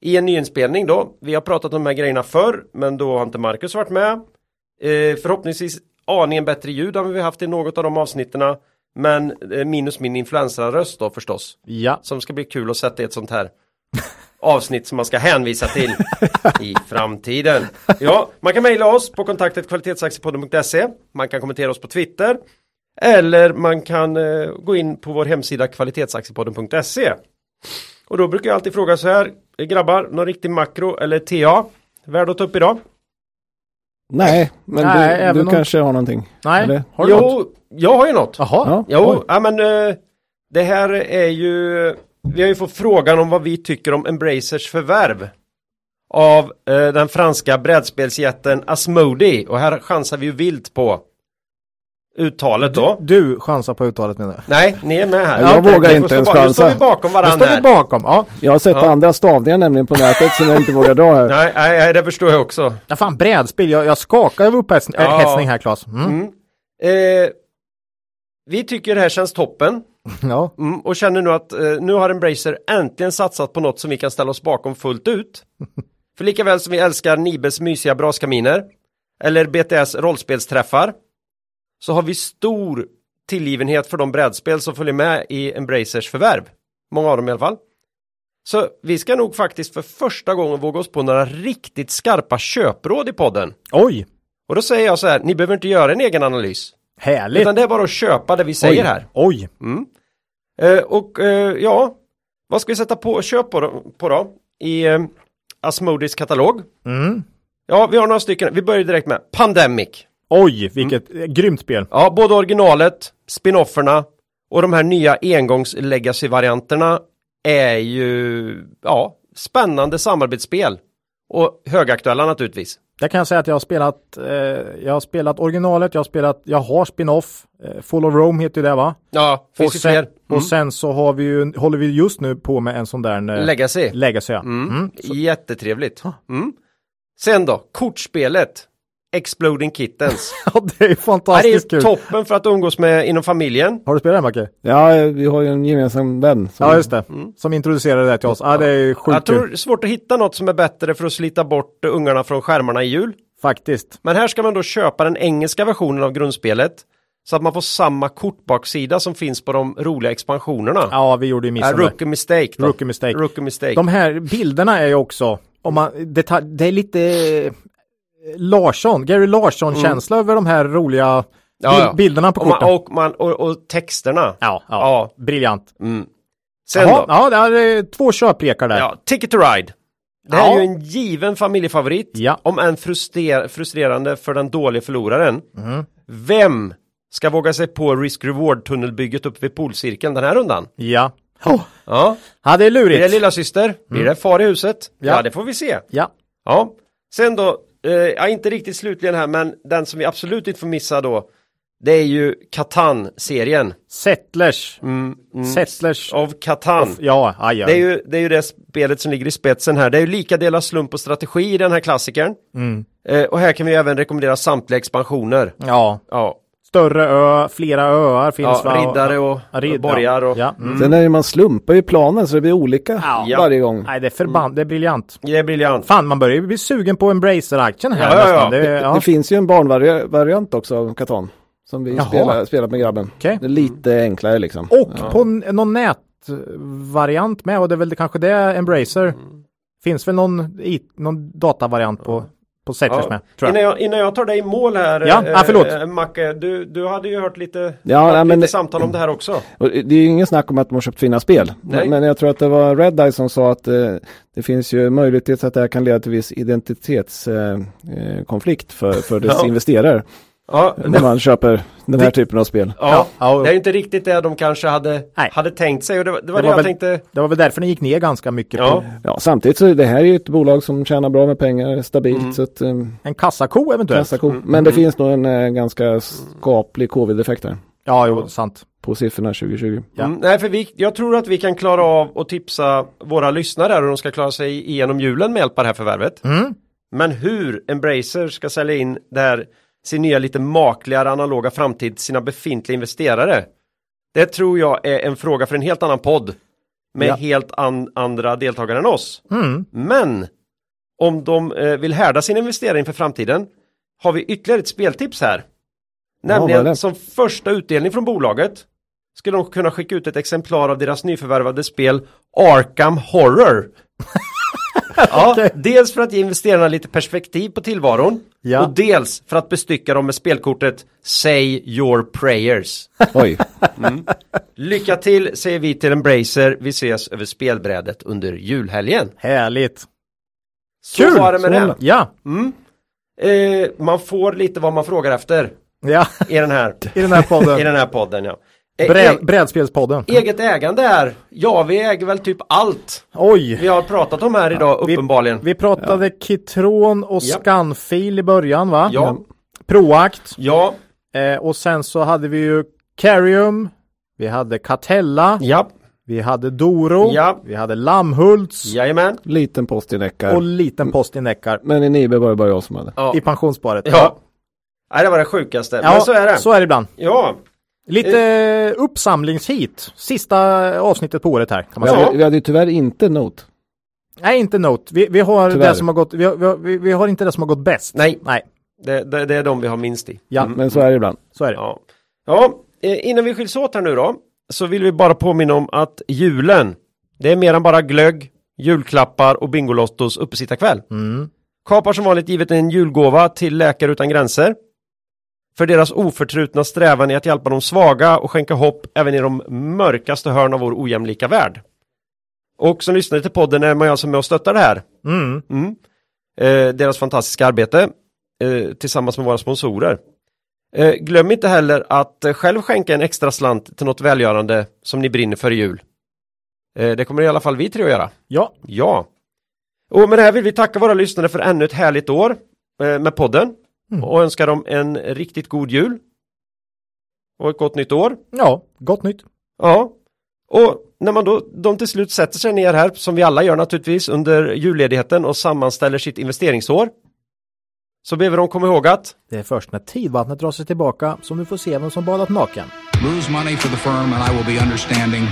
I en nyinspelning då. Vi har pratat om de här grejerna förr, men då har inte Marcus varit med. Eh, förhoppningsvis aningen bättre ljud än vi haft i något av de avsnitterna. Men eh, minus min influencerröst då förstås. Ja. Som ska bli kul att sätta i ett sånt här avsnitt som man ska hänvisa till i framtiden. Ja, man kan mejla oss på kontaktet kvalitetsaktiepodden.se. Man kan kommentera oss på Twitter. Eller man kan eh, gå in på vår hemsida kvalitetsaktiepodden.se. Och då brukar jag alltid fråga så här, eh, grabbar, någon riktig makro eller TA? Värd att ta upp idag? Nej, men Nej, du, du om- kanske har någonting? Nej. Eller? Har du något? Jo, jag har ju något. Jaha. Ja. Jo, Oj. ja, men eh, det här är ju Vi har ju fått frågan om vad vi tycker om Embracers förvärv Av eh, den franska brädspelsjätten Asmodee och här chansar vi ju vilt på Uttalet då Du chansar på uttalet menar jag. Nej, ni är med här Ja, jag Okej, vågar inte ens ba- Nu chansa. står vi bakom varandra står vi bakom. Ja. Jag har sett Ja. andra stavningar nämligen på nätet som jag inte vågar dra här. Nej, nej, nej, det förstår jag också ja, fan brädspel. Jag, jag skakar av upphetsning Ja. hetsning här Claes. Mm. mm. eh, Vi tycker det här känns toppen Ja. Mm, och känner nu att eh, nu har Embracer äntligen satsat på något som vi kan ställa oss bakom fullt ut. För lika väl som vi älskar Nibes mysiga braskaminer eller BTS rollspelsträffar så har vi stor tillgivenhet för de brädspel som följer med i Embracers förvärv. Många av dem i alla fall. Så vi ska nog faktiskt för första gången våga oss på några riktigt skarpa köpråd i podden. Oj, Och då säger jag så här, ni behöver inte göra en egen analys. härligt. Utan det är bara att köpa det vi säger här. Oj, Eh, och eh, ja, vad ska vi sätta på köp på då, på då? I eh, Asmodis katalog? Mm. Ja, vi har några stycken. Vi börjar direkt med Pandemic. Oj, vilket mm. grymt spel. Ja, både originalet, spinofferna och de här nya engångs-legacy-varianterna är ju, ja, spännande samarbetsspel. Och högaktuella naturligtvis. Där kan jag säga att jag har spelat, eh, jag har spelat originalet, jag har spelat, jag har spin-off, eh, Full of Rome heter ju det va? Ja, finns och, sen. Mm. och sen så har vi ju, håller vi just nu på med en sån där eh, Legacy. Legacy. Ja. Mm. Mm. Jättetrevligt. Mm. Sen då, kortspelet. Exploding Kittens. Ja, det är Ja, det fantastiskt är kul. toppen för att umgås med inom familjen. Har du spelat den Macke? Ja, vi har ju en gemensam vän. Som, Ja, just det. Som introducerade det till oss. Ja, det är sjukt Mm. Jag tror kul. det är svårt att hitta något som är bättre för att slita bort ungarna från skärmarna i jul. Faktiskt. Men här ska man då köpa den engelska versionen av grundspelet. Så att man får samma kortbaksida som finns på de roliga expansionerna. Ja, vi gjorde ju Äh, missen där. rookie mistake då. Rookie mistake. Rookie mistake. De här bilderna är ju också, om man, detalj, det är lite Larsson, Gary Larsson-känsla över de här roliga Mm. Ja, ja. bilderna på och, man, korten. och, man, och, och texterna. Ja, ja, Ja. briljant. Mm. Sen Jaha, då. ja, det är två köplekar där. Ja, Ticket to Ride. Det här Ja. är ju en given familjefavorit. Ja. Om än fruster frustrerande för den dåliga förloraren. Mm. Vem ska våga sig på risk-reward tunnelbygget uppe vid polcirkeln den här rundan? Ja. Oh. Ja, Ja, det är blir det lurigt. lilla syster? Blir det far i huset? Ja. Ja. det får vi se. Ja. Ja, sen då, eh, ja, inte riktigt slutligen här, men den som vi absolut inte får missa då, det är ju Catan-serien. Settlers. Mm, mm. Settlers. Av Catan. Ja, aj, aj. Det är, ju, det är ju det spelet som ligger i spetsen här. Det är ju lika delar slump och strategi i den här klassikern. Mm. Eh, och här kan vi även rekommendera samtliga expansioner. Ja. Ja, Större ö, flera öar finns ja va? riddare och, Ja, ridd- och borgar och... Ja. Mm. Sen är det man slumpar ju planen så det blir olika Ja. varje gång. Nej, det är förband, det är briljant. Det är briljant. Fan, man börjar ju bli sugen på Embracer-aktien här Ja, ja. Det, ja. Det finns ju en barnvariant också av Catan. Som vi spelar, spelat med grabben. Okej. Det är lite enklare liksom. Och på någon nätvariant med och det är väl kanske det Embracer. Finns väl någon, i, någon datavariant på, på Settlers Ja. med. Tror Innan, jag. jag, innan jag tar dig i mål här, Ja, eh, ah, förlåt. eh, Macke, du, du hade ju hört lite, Ja, haft nej, lite men det- samtal om det här också. Det är ju ingen snack om att de har köpt fina spel. Men, men jag tror att det var Red Eye som sa att eh, det finns ju möjlighet att det här kan leda till viss identitetskonflikt eh, konflikt för, för dess Ja. investerare. Ja, När man köper den här typen av spel. ja, Ja, det är inte riktigt det de kanske hade, Nej. hade tänkt sig och det, var- det var Det det, var jag väl- tänkte. Det var väl därför ni gick ner ganska mycket Ja. Ja, samtidigt så är det här ju ett bolag som tjänar bra med pengar, stabilt. Så att, eh, en kassako eventuellt. kassako. Men det finns nog en eh, ganska skaplig covid-effekt här Ja, jo, sant. på siffrorna 2020. Ja. Mm, nej, för vi, jag tror att vi kan klara av att tipsa våra lyssnare hur de ska klara sig igenom julen med hjälp av det här förvärvet. Mm. Men hur Embracer ska sälja in det här, sin nya lite makligare analoga framtid till sina befintliga investerare. Det tror jag är en fråga för en helt annan podd. Med Ja. helt an, andra deltagare än oss. Mm. Men om de eh, vill härda sina investerare inför framtiden har vi ytterligare ett speltips här. Nämligen det? som första utdelning från bolaget skulle de kunna skicka ut ett exemplar av deras nyförvärvade spel Arkham Horror. ja. Dels för att ge investerarna lite perspektiv på tillvaron Ja. och dels för att bestycka dem med spelkortet Say your prayers. Oj, Lycka till säger vi till Embracer. Vi ses över spelbrädet under julhelgen. Härligt. Så Kul! var det med det. Ja, Mm. Eh, man får lite vad man frågar efter ja, i den här, i den här i podden. den här podden. Ja. Eh, Bräd, e- brädspelspodden. eget ägande är, ja vi äger väl typ allt Oj! vi har pratat om här idag vi- uppenbarligen. Vi pratade Kitron och Ja. Scanfil i början va? Ja, Proact. ja, Eh, och sen så hade vi ju Carium. Vi hade Catella. ja, Vi hade Doro. Ja. Vi hade Lammhults. jajamän. liten post i Neckar. Och liten post i Neckar. Men i Nibe var det bara jag som hade. Ja. I pensionssparet. ja. Nej, det var det sjukaste. Ja, Men så är det. Så är det ibland. Ja. Lite eh. uppsamlingshit. Sista avsnittet på året här. Kan man säga. vi, vi hade ju tyvärr inte Note. Nej, inte Note. Vi, vi har Tyvärr. det som har gått, vi har, vi, vi har inte det som har gått bäst. Nej. Nej, Det, det, det är de vi har minst i. ja, Men så är det ibland. så är det. Ja, ja eh, innan vi skiljs åt här nu då så vill vi bara påminna om att julen det är mer än bara glögg, julklappar och Bingolottos uppesittarkväll. Mm. KAP har som vanligt givit en julgåva till Läkare Utan Gränser för deras oförtrutna strävan i att hjälpa de svaga och skänka hopp även i de mörkaste hörn av vår ojämlika värld. Och som lyssnare till podden är man ju alltså med och stöttar det här. Mm. Mm. Eh, deras fantastiska arbete eh, tillsammans med våra sponsorer. Eh, glöm inte heller att själv skänka en extra slant till något välgörande som ni brinner för i jul. Eh, det kommer i alla fall vi tre att göra. Ja, Ja. Och med det här vill vi tacka våra lyssnare för ännu ett härligt år eh, med podden Mm. och önska dem en riktigt god jul. Och ett gott nytt år. ja, gott nytt. Ja. Och när man då, de till slut sätter sig ner här, som vi alla gör naturligtvis, under julledigheten och sammanställer sitt investeringsår. Så behöver de komma ihåg att Det är först när tidvattnet drar sig tillbaka som du får se vem som badat naken. Lose money for the firm and I will be understanding.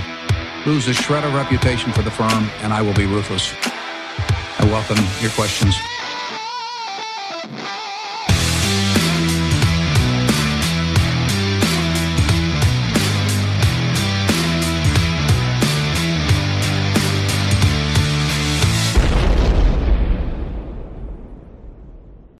Lose a shred of reputation for the firm and I will be ruthless. I welcome your questions.